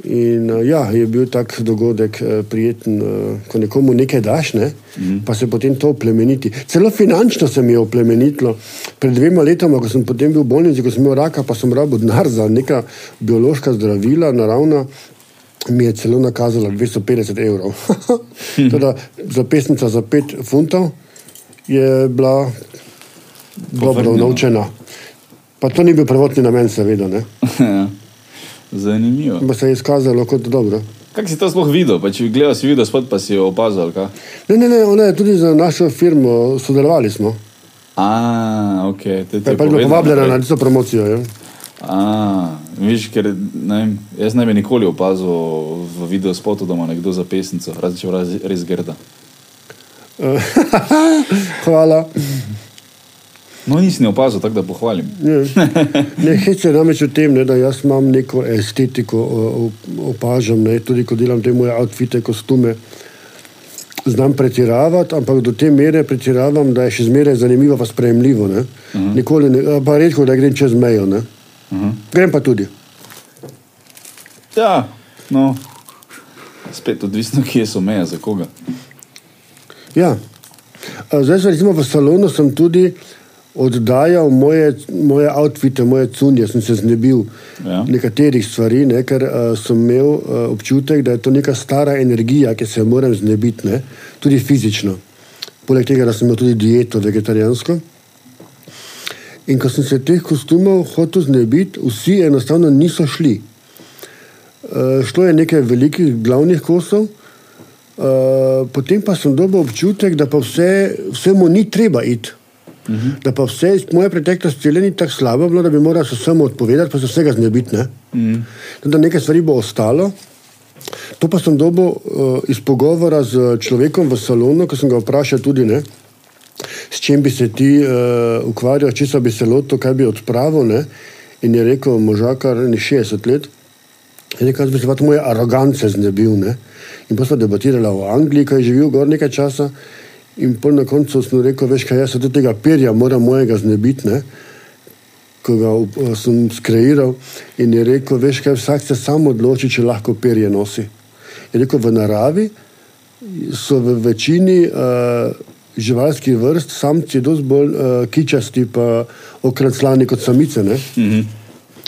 in uh, ja, je bil tak dogodek uh, prijeten, uh, ko nekomu nekaj daš, ne? mm. pa se potem to oplemeniti. Celo finančno se mi je oplemenitilo. Pred dvema letoma, ko sem potem bil v bolnici, ko sem imel raka, pa sem rabil denar za neka biološka zdravila, naravna. Mi je celo nakazala 250 evrov. teda, za pesnica za 5 funtov je bila dobro naučena. Pa to ni bil prvotni namen, seveda. Ne? Ja. Zanimivo. Pa se je izkazalo kot dobro. Kako si to sploh videl? Pa če gledal si video spod, pa si jo opazil. Kaj? Ne, ne, ne, ona je tudi za našo firmo sodelovali smo. A, ok. To ti Je je pač bila povabljena na tisto promocijo. Ja. A, viš, ker ne, vem, jaz ne bi nikoli opazil v video spotu, da ima nekdo za pesnico, razen če je res grda. Hvala. No, nisem opazil, tako da pohvalim. Ne, ne hec je namreč v tem, ne, da jaz imam neko estetiko, opažam, ne, tudi ko delam te moje outfite, kostume. Znam pretiravati, ampak do te mere pretiravam, da je še zmeraj zanimivo, pa sprejemljivo. Ne. Nikoli ne, pa redko, da grem čez mejo. Ne. Grem pa tudi. Ja, no, spet odvisno, kje so meje, za koga. Ja. Zdaj, recimo v salonu sem tudi oddajal moje, moje outfite, moje cunje, sem se znebil Ja. nekaterih stvari, ne, ker uh, sem imel uh, občutek, da je to neka stara energija, ki se jo moram znebiti, ne, tudi fizično. Poleg tega, da sem imel tudi dieto vegetarijansko. In ko sem se teh kostumov hotel znebiti, vsi enostavno niso šli. Uh, šlo je nekaj velikih glavnih kosov, Uh, potem pa sem dobil občutek, da pa vse, vsemu ni treba iti. Uh -huh. Da pa vse iz moje preteklosti le ni tako slabo bilo, da bi moral se vsemu odpovedati, pa se vsega znebiti. Ne? Uh -huh. Da nekaj stvari bo ostalo. To pa sem dobil uh, iz pogovora z človekom v salonu, ko sem ga vprašal tudi, ne, s čim bi se ti uh, ukvarjal, če bi se lotil, kaj bi odpravil. Ne? In je rekel, možakar, ni 60 let. In rekel, da bi se pa moje arogance znebil. Ne? In pa smo debatirali o Angliji, ki je živel gor nekaj časa. In pol na koncu sem rekel, veš kaj, jaz se tudi tega perja moram mojega znebiti, ne? ko ga uh, sem skreiral. In je rekel, veš kaj, vsak se samo odloči, če lahko perje nosi. Je rekel, v naravi so v večini uh, živalskih vrst samci dosti bolj uh, kičasti pa okraclani kot samice. Ne? Mhm.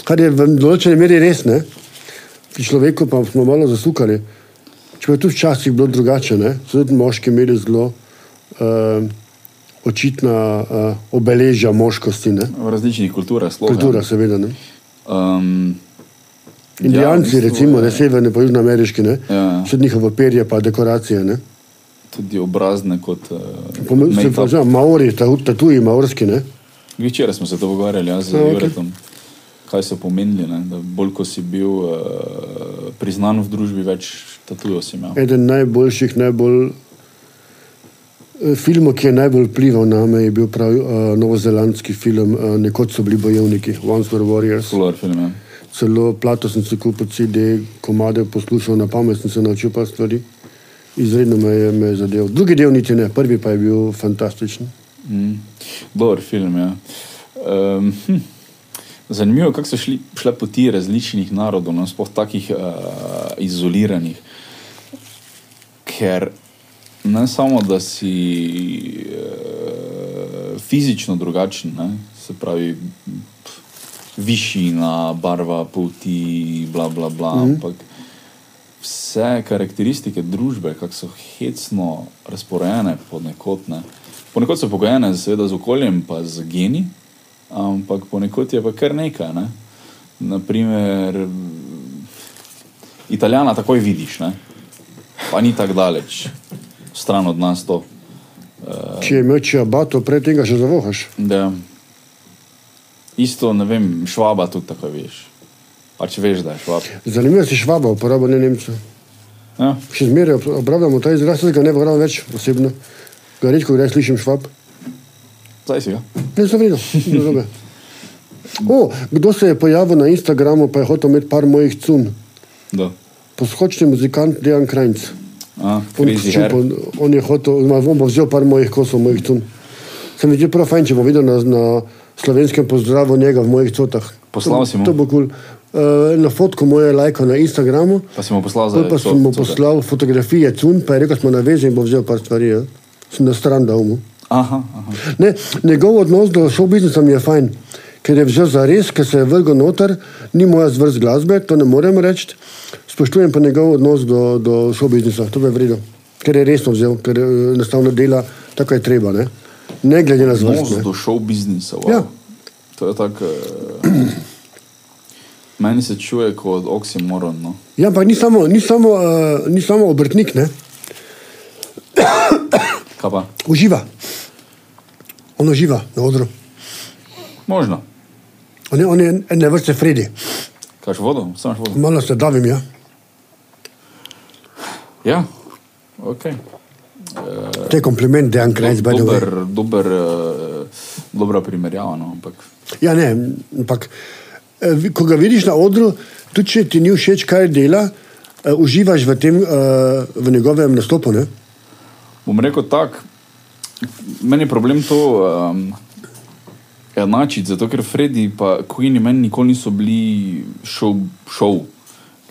Kar je v določeni meri res, ne? Človeku pa smo malo zasukali. Če pa je tu včasih bilo drugače, ne? so tudi moški imeli zelo uh, očitna uh, obeležja moškosti, ne? V različnih kulturah, sploh. kultura seveda. Ne? Um, Indijanci, ja, recimo, ne severne, pa južnoameriški, ne? Ja. so njihovo perje pa dekoracije. Ne? Tudi obrazne kot uh, Pomeni se, pa, že, Maori, ta- tatuji maorski, ne? Včeraj smo se to pogovarjali ja, z Ja, ok. Juretom, kaj so pomenili. Ne? da Bolj ko si bil uh, priznan v družbi, več tatujev si imel. Eden najboljših, najbolj eh, filmov, ki je najbolj vplival na me, je bil prav uh, novozelandski film uh, Nekoč so bili bojevniki, Once Were Warriors. Solar film. Ja. Celo plato sem si kupil, CD, komade poslušal na pamet, sem se naučil pa stvari. Izredno me je me zadeval. Drugi del niti ne, prvi pa je bil fantastičen. Mm. Dober film. Ja. Um, hm. Zanimivo je, kako so šli, šle poti različnih narodov, no, sploh takih uh, izoliranih. Ker ne samo, da si uh, fizično drugačen, ne, se pravi, pf, višina, barva, poti, bla, bla, bla, mm. ampak vse karakteristike družbe, kako so hecno razporejene ponekod. Ne. Ponekod so pogojene seveda z okoljem, pa z geni, ampak ponekod je pa kar nekaj. Ne. Naprimer, Italijana takoj vidiš, ne. pa ni tako daleč, stran od nas to. Uh, Če je imel čiabato, pred tega še zavohaš. Da. Isto, ne vem, švaba tudi tako veš. Pač veš, da je švab. Zanimivo si švaba, uporabo ne Nemcev. Ja. Še zmeraj uporabljamo ta izraz, jaz ga ne uporabljam več osebno. Ga redko kdaj slišim švab. Zdaj si ga. Ne, sem videl. narobe. O, kdo se je pojavil na Instagramu, pa je hotel imeti par mojih cun. Da. Poshočni muzikant Dejan Krajnc. A, On, hair. čupo, on je hotel, on bo vzel par mojih kosov, mojih cun. Se mi zdi prav fajn, če bo videl na, na slovenskem pozdravu njega v mojih cotah. Poslal si mu? To bo kul. Cool. Uh, na fotko moje lajko na Instagramu, Pa si mu poslal za pa sem mu poslal fotografije cun, pa je rekel, smo na vezi in bo vzel par stvari. Ja. Sem na stran dal mu. Aha, aha. Ne, njegov odnos do show biznisa mi je fajn, ker je vzel za res, ker se je vrgel noter, ni moja zvrst glasbe, to ne morem reči. Spoštujem pa njegov odnos do, do show biznisa, to je vredno. Ker je resno vzel, ker eh, enostavno dela tako je treba, ne, ne glede na Odnos zvrst. do ne. show biznisa. Wow. Ja. To je tako. Uh, meni se čuje kot oksimoron. No. Ja, ampak ni samo, ni samo, uh, ni samo obrtnik, ne, Kaj pa? uživa. On uživa na odru. Možno. On je, on je ene vrste Fredi. Kaš vodo? Samaš vodo? Malo se davim, ja. Ja, ok. To je kompliment, Dejan Krajc, by the way. Dober, dober, uh, dobra primerjava. No, ampak Ja, ne, ampak eh, ko ga vidiš na odru, tudi če ti ni všeč, kaj dela, uh, uživaš v tem, uh, v njegovem nastopu. Ne? bom rekel tako, meni je problem to um, enačiti, zato ker Freddy in Queen meni nikoli niso bili šov. šov.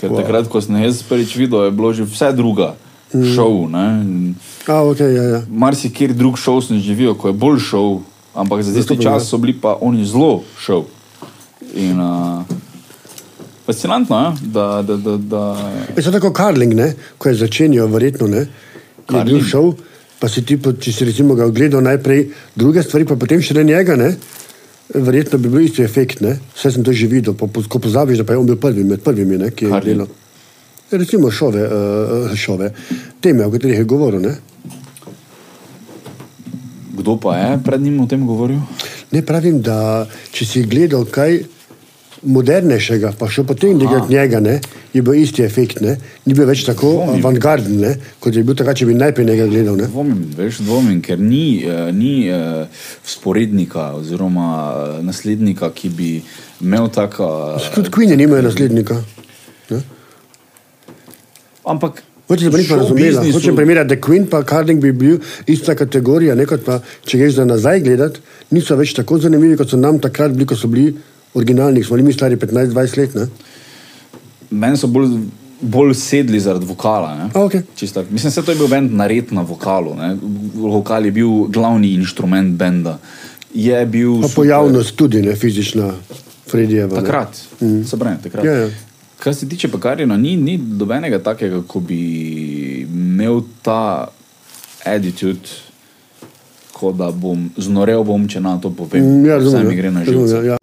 Ker wow. takrat, ko sem jaz prvič videl, je bilo že vse druga mm. šov. ne. In A, okay, ja, ja. Marsikjer drug šov sem živel, ko je bolj šov, ampak za tisti čas ja. so bili pa oni zelo šov. In, uh, fascinantno je, da. da, da, da Je to tako karling, ne? ko je začenjal, verjetno ne. Je bil Karling. šov, pa si ti, če si recimo ga ogledal najprej druge stvari, pa potem še ne njega, ne? Verjetno bi bil isti efekt. Ne? Vse sem to že videl, po- ko pozabiš, da pa je on bil prvi med prvimi, ne? ki je Karling. delal. Recimo šove, uh, šove, teme, o katerih je govoril. Ne? kdo pa je pred njim o tem govoril? Ne pravim, da če si gledal kaj modernejšega, pa še potem nekaj njega, ne, je bil isti efekt, ne, ni bil več tako Dvomim. avantgarden, ne, kot je bil takrat, če bi najprej njega gledal. Ne. Dvomim, veš, dvomim, ker ni, uh, ni uh, sporednika oziroma uh, naslednika, ki bi imel taka. Tudi Queen nimajo naslednika. Ne. Ampak. Hoče se pa nisem show razumela. Hočem primerjati, da Queen pa Harding bi bil ista kategorija, ne kot pa, če greš za nazaj gledati, niso več tako zanimivi, kot so nam takrat bili, ko so bili originalni, smo bili mi stari 15-20 let. Ne. Meni so bolj, bolj sedli zaradi vokala. Ne? A, okej. Čisto tako. Mislim, da je bil bend nared na vokalu. Ne? Vokal je bil glavni inštrument benda. Je bil Pa super. pojavnost tudi, ne fizična, Fredijeva. Takrat, mm. se pravi, takrat. Ja, ja. Kar se tiče Pekarjina, ni, ni dobenega takega, ko bi imel ta attitude, kot da bom znorel, bom, če na to povem. Mm, Ja, Vse razumem. mi gre na razumem, živce. ja, ja.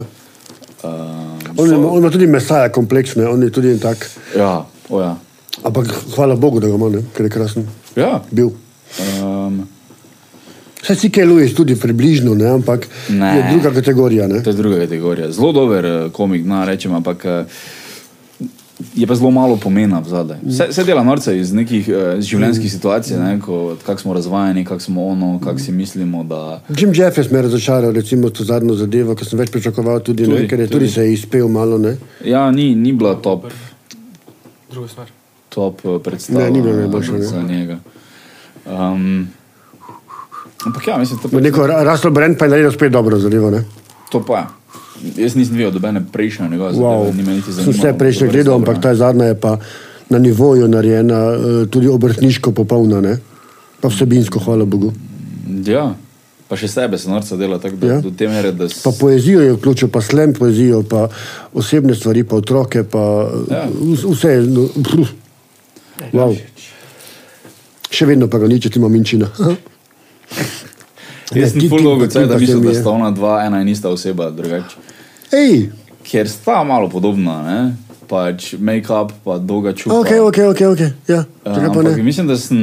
Uh, On, ima, on ima tudi mesaja kompleksne, on je tudi en tak. ja, o ja. Ampak hvala Bogu, da ga ima, ne? ker je krasen. ja. Bil. Um, Saj si kaj Louis tudi približno, ne? ampak Ne. je druga kategorija. Ne? To je druga kategorija. Zelo dober eh, komik, no, rečem, ampak eh, je pa zelo malo pomena v zadaj. Vse, vse dela norce iz nekih uh, življenjskih situacij, ne, ko, kako smo razvajeni, kako smo ono, kako si mislimo, da. Jim Jeffers me je razočaral, recimo to zadnjo zadevo, ki sem več pričakoval, tudi, tudi, ne, ker je tudi. tudi se je izpel malo. Ne? Ja, ni, ni bila top, Druga smer. top eh, predstava Ne, ni bila eh, najboljša, za njega. Um, ampak ja, mislim, to, pa, Neko Russell Brand pa je naredil spet dobro zadevo. Ne? to pa je. Jaz nisem videl dobene prejšnje njegove zadeve, Wow. ni me niti zanimalo. vse prejšnje gledal, ampak ta zadnja je pa na nivoju narejena, eh, tudi obrtniško popolna, ne? pa vsebinsko, hvala Bogu. Ja, pa še sebe se norca dela tako, da Ja. do te mere, da s- Pa poezijo je vključil, pa slem poezijo, pa osebne stvari, pa otroke, pa Ja. vs- vse. je, No, pff, wow. Še vedno pa ga ni, če ti ima minčina. Jaz sem ti- ful ti- dolgo pa da mislim, mi da sta ona dva, ena in ista oseba drugače. Ker sta malo podobna, ne? Pač make-up, pa dolga čupa. Ok, ok, ok. okay. Ja, zakaj pa ne? mislim, da sem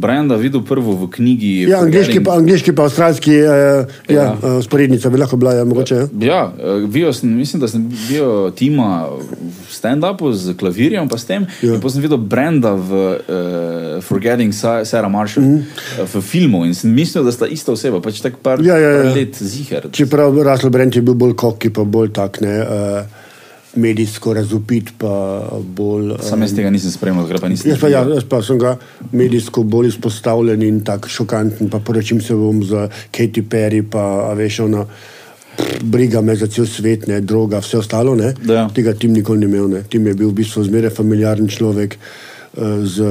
Brenda videl prvo v knjigi. Ja, angliški pa, angliški pa avstralski, uh, ja, Ja. uh, sporednica bi lahko bila, ja, mogoče. Ja. Ja, eh, bil sem, mislim, da sem bil tima v stand-upu z klavirjem, pa s tem. Ja. Potem sem videl Brenda v uh, Forgetting Sa- Sarah Marshall mm -hmm. v filmu in sem mislil, da sta ista oseba, pač tako par. Ja, ja, ja. par let ziger. Čeprav Russell Brand je bil bolj koki, pa bolj tak, ne, uh, medijsko razupit, pa bolj. Uh, Sam jaz tega nisem spremljal, gre pa nisem. Jaz pa, ja, jaz pa sem ga medijsko bolj izpostavljen in tako šokanten. Pa poročim se bom za Katy Perry, pa veš, ona pff, briga me za cel svet, ne, droga, vse ostalo. Ne. Ja. Tega tim nikoli ni imel. Ne. Tim je bil v bistvu zmeraj familiaren človek. eh, Z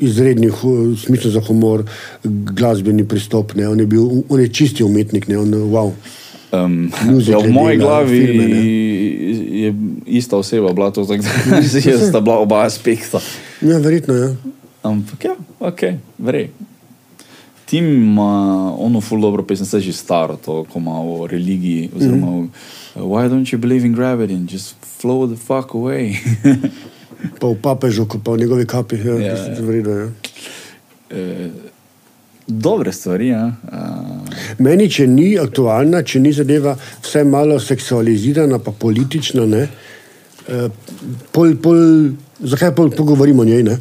izrednim smislom za humor, glasbeni pristop. Ne. On je bil on je čisti umetnik, ne. on wow. Um, ja, v moji glavi filme, ne. Je ista oseba bila to, tako da sta bila oba aspekta. Ja, verjetno je. Ja. Ampak ja, ok, verjej. Tim ima ono ful dobro pesem, se že staro, to, ko ima o religiji, oziroma mm. Why don't you believe in gravity and just flow the fuck away? Pa v papežu, pa v njegovi kapi. Ja, Ja, ja, ja. Verjetno, ja. Eh, Dobre stvari, ja. Uh, Meni, če ni aktualna, če ni zadeva vse malo seksualizirana, pa politična, ne, eh, pol, pol, zakaj pol pogovorimo o njej? Ne?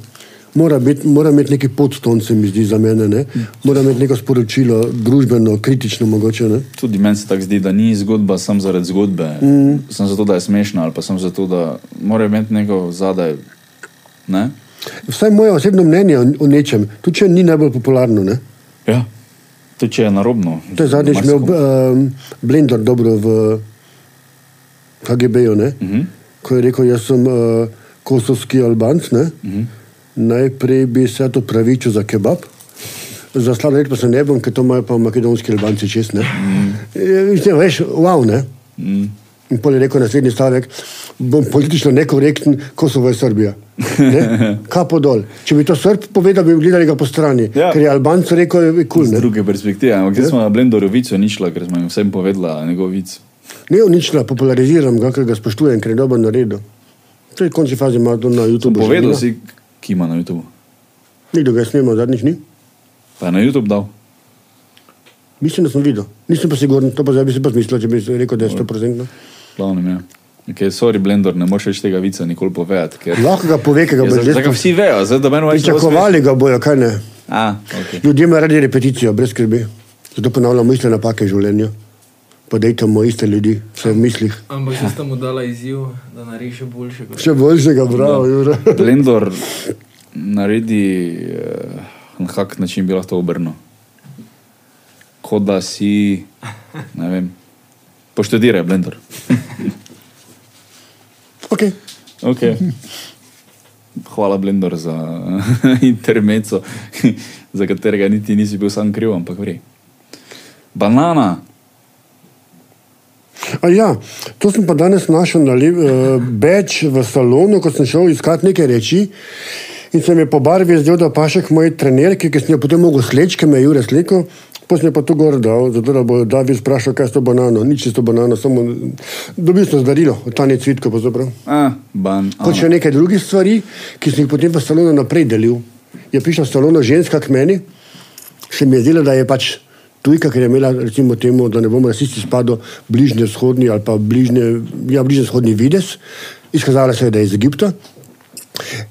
Mora, biti, mora imeti neki podston, se mi zdi za mene. Ne? Mora imeti neko sporočilo, družbeno, kritično mogoče. Ne? tudi meni se tako zdi, da ni zgodba samo zaradi zgodbe, mm. samo zato, da je smešna, ali pa samo zato, da mora imeti neko zadaj. Ne? Vsaj moje osebno mnenje o, o nečem, tudi če ni najbolj popularno. Ne? Ja, tudi če je narobno. To je zadnjič imel um, Blender dobro v KGB-ju, uh Mhm. -huh. ko je rekel, jaz sem uh, kosovski albanc. Uh Mhm. -huh. Najprej bi se to pravičil za kebab. Za sladoled pa se ne bom, ker to imajo pa makedonski albanci čez. Ne? Mm. Veš, wow, ne? Mm. In pol je rekel naslednji stavek, bom politično nekorekten, Kosovo je Srbija. Ne? Kapo dol. Če bi to Srb povedal, bi gledali ga po strani. Ja. Ker je Albanc rekel, je kul. Z ne. druge perspektive, ampak zdaj smo na Blendoru vico ničla, ker smo jim vsem povedala njegov vic. Ne, ničla, populariziram ga, ker ga spoštujem, ker je dobro naredil. To je končni fazi ima to na YouTubu. že Povedal si, ki ima na YouTubu. Nikdo ga je snimal, zadnjič ni. Pa je na YouTube dal. Mislim, da sem videl. Nisem pa siguren, to pa zdaj bi si pa zmislil, če bi rekel, da je 100%. Glavnem je. Okay, sorry, Blender, ne moreš več tega vica nikoli povedati. Ker... Lahko ga pove, ker ga Ja, bo zdaj ga vsi vejo, zdaj da meni več Pričakovali ga bojo, kaj ne. A, okay. Ljudje imajo radi repeticijo, brez skrbi. Zato ponavljamo iste napake v življenju. Pa dejtamo iste ljudi, vse v mislih. Ampak jaz sem mu dala izziv, da naredi še boljše. Kot... Še boljšega, bravo, Jura. Blender naredi uh, na kak način bi lahko to obrnil. Kot da si, ne vem, poštudiraj Blender. Okay. Okay. Hvala, Blender, za intermeco, za katerega niti nisi bil sam kriv, ampak vri. Banana. A ja, to sem pa danes našel na uh, beč v salonu, ko sem šel iskat nekaj reči. In se mi je po barvi zdel, da pašek moj trener, ki sem jo potem mogel sleči, ki me je Jure slekel. Potem je pa to gor dal, zato da bo David sprašal, kaj je to banano. Nič je s to banano, samo dobil sem zdarilo, od Tanje Cvitko pravzaprav. A, ban. Kot še nekaj drugih stvari, ki sem jih potem v salonu naprej delil. Je prišla v salonu ženska k meni, se mi je zdela, da je pač tujka, ker je imela, recimo, temu, da ne bomo rasisti spadali, bližnje vzhodni ali pa bližnje, ja, bližnje vzhodni vides. Izkazala se je, da je iz Egipta.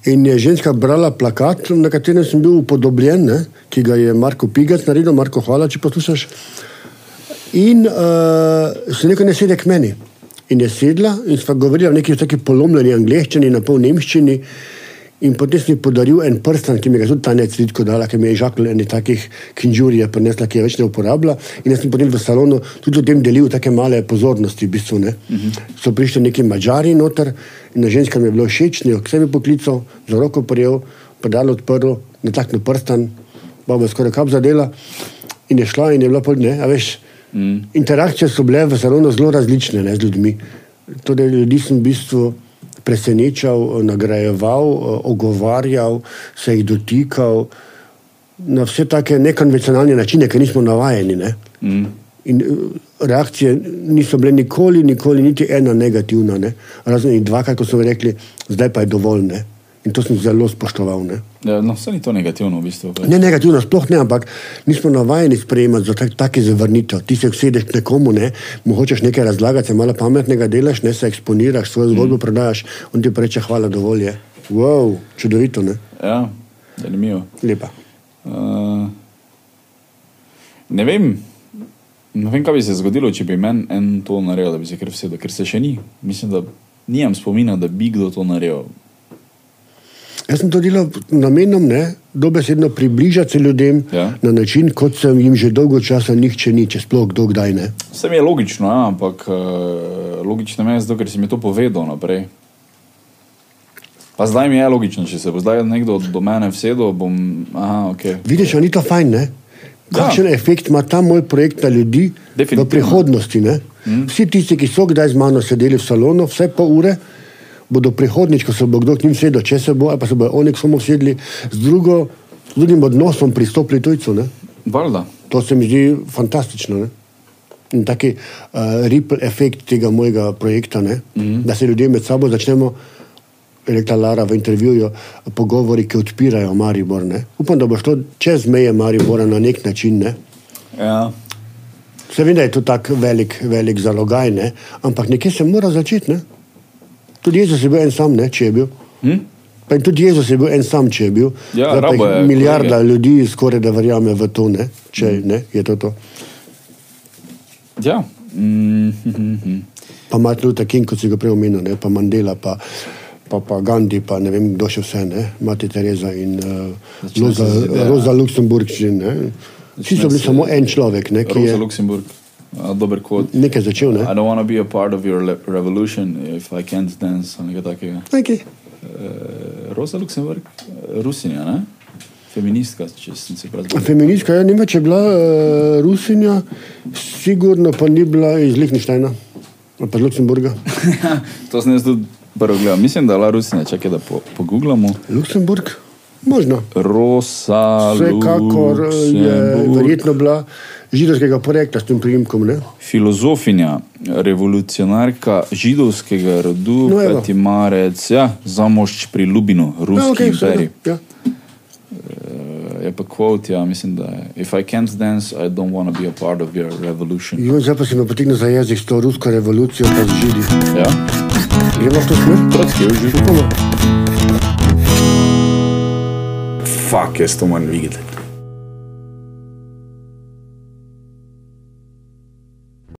In je ženska brala plakat, na katerem sem bil upodobljen, ne, ki ga je Marko Pigac naredil, Marko, hvala, če poslušaš. In uh, se nekaj ne sedi k meni. In je sedla in sva govorila v neki taki polomljeni angleščini, na pol nemščini. In potem sem ji podaril en prstan, ki mi ga je tudi Tanja Cvitko dala, ki mi je žakl ene takih kinžurije prinesla, ki je več ne uporablja. In jaz sem potem v salonu tudi o tem delil take male pozornosti, v bistvu. Ne. Uh -huh. So prišli neki mačari noter in na ženska mi je bilo všeč, ne jo k sebi poklical, za roko prijel, predal odprl, ne takno prstan, baba je skoraj kap zadela in je šla in je bila pol, ne, a veš. Mm. Interakcije so bile v salonu zelo različne ne, z ljudmi. Torej, ljudi sem v bistvu presenečal, nagrajeval, ogovarjal, se jih dotikal na vse take nekonvencionalne načine, ki nismo navajeni. Ne. Mm. In, reakcije niso bile nikoli, nikoli niti ena negativna. Ne? Razen dvakrat, ko so rekli, zdaj pa je dovolj. Ne? In to sem zelo spoštoval. Ne? Ja, no, vse ni to negativno, v bistvu. pač. Ne negativno, sploh ne, ampak nismo navajeni sprejemati za tak, take zavrnitev. Ti se usedeš nekomu, ne, mu hočeš nekaj razlagati, se malo pametnega delaš, ne se eksponiraš, svojo zgodbo mm. prodajaš, on ti pa reče, hvala, dovolj je. Wow, čudovito, ne? Ja, zanimivo. Lepa. Uh, ne vem. Ne vem, kaj bi se zgodilo, če bi meni en to naredil, da bi se kar vsedel, ker se še ni. Mislim, da nimam spomina, da bi kdo to naredil. Jaz sem to delal namenom, ne, dobesedno približati se ljudem Ja. na način, kot sem jim že dolgo časa nihče ni, če sploh kdo kdaj ne. Vse mi je logično, ja, ampak uh, logično mi je zato, ker si mi to povedal naprej. Pa zdaj mi je logično, če se bo zdaj nekdo do mene vsedel, bom. Aha, ok. Vidiš, a ni to fajn, ne? Kakšen ja. efekt ima ta moj projekt na ljudi v prihodnosti? Ne? Mm. Vsi tisti, ki so kdaj z mano sedeli v salonu, vse pol ure, bodo prihodnič, ko se bo kdo k njim sedel, če se bo, ali pa se bojo oni k samo sedli, z, drugo, z drugim odnosom pristopili tujcu. Ne? Valjda. To se mi zdi fantastično. Ne? In taki uh, ripple efekt tega mojega projekta, mm -hmm. da se ljudje med sabo začnemo, rekla Lara v intervjuju, pogovori, ki odpirajo Maribor. Ne? Upam, da bo šlo čez meje Maribora na nek način. Ne? Ja. Seveda je to tako velik, velik zalogaj, ne? ampak nekje se mora začeti. Ne? Tudi Jezus je bil en sam, ne? če je bil. Hm? Pa in tudi Jezus je bil en sam, če je bil. Ja, Zdaj rabo je milijarda kolege. ljudi skoraj da verjame v to, ne? če ne, je to to. ja. Mm, hm, hm, hm. Pa Martin Luther King, kot si ga prej omenil, ne? pa Mandela, pa, pa, pa Gandhi, pa ne vem, kdo še vse, ne? Mati Teresa in uh, Začne Roza. Roza ne. Vsi so bili samo en človek, ne? ki Rosa je Luksemburg, dober kvot. nekaj začel. Ne? I don't want to be a part of your revolution if I can't dance, nekaj takega. Okay. Uh, Rosa Luksemburg, uh, Rusinja, ne? Feministka, če sem se prav zgodil. Feministka, ja, ne vem, če je bila uh, Rusinja, sigurno pa ni bila iz Lihtenštajna ali pa iz Luksemburga. to sem jaz tudi prvo gledal. Mislim, da je bila Rusinja, čakaj, da po, pogooglamo. Luksemburg? Možno. Rosa Vsekakor eh, je verjetno bila židovskega porekla s tem priimkom. Ne? Filozofinja, revolucionarka židovskega rodu, No. Peti marec, ja, zamošč pri Lubinu, ruski Ja, okay, imperij. ja. Uh, je pa kvot, ja, mislim, da je. If I can't dance, I don't want to be a part of your revolution. Jo, zdaj pa si me potegne za jezik s to rusko revolucijo, pa z židi. Ja, Gremo v to smer? trotski je. Upamo. Fuck, jaz to moram videti.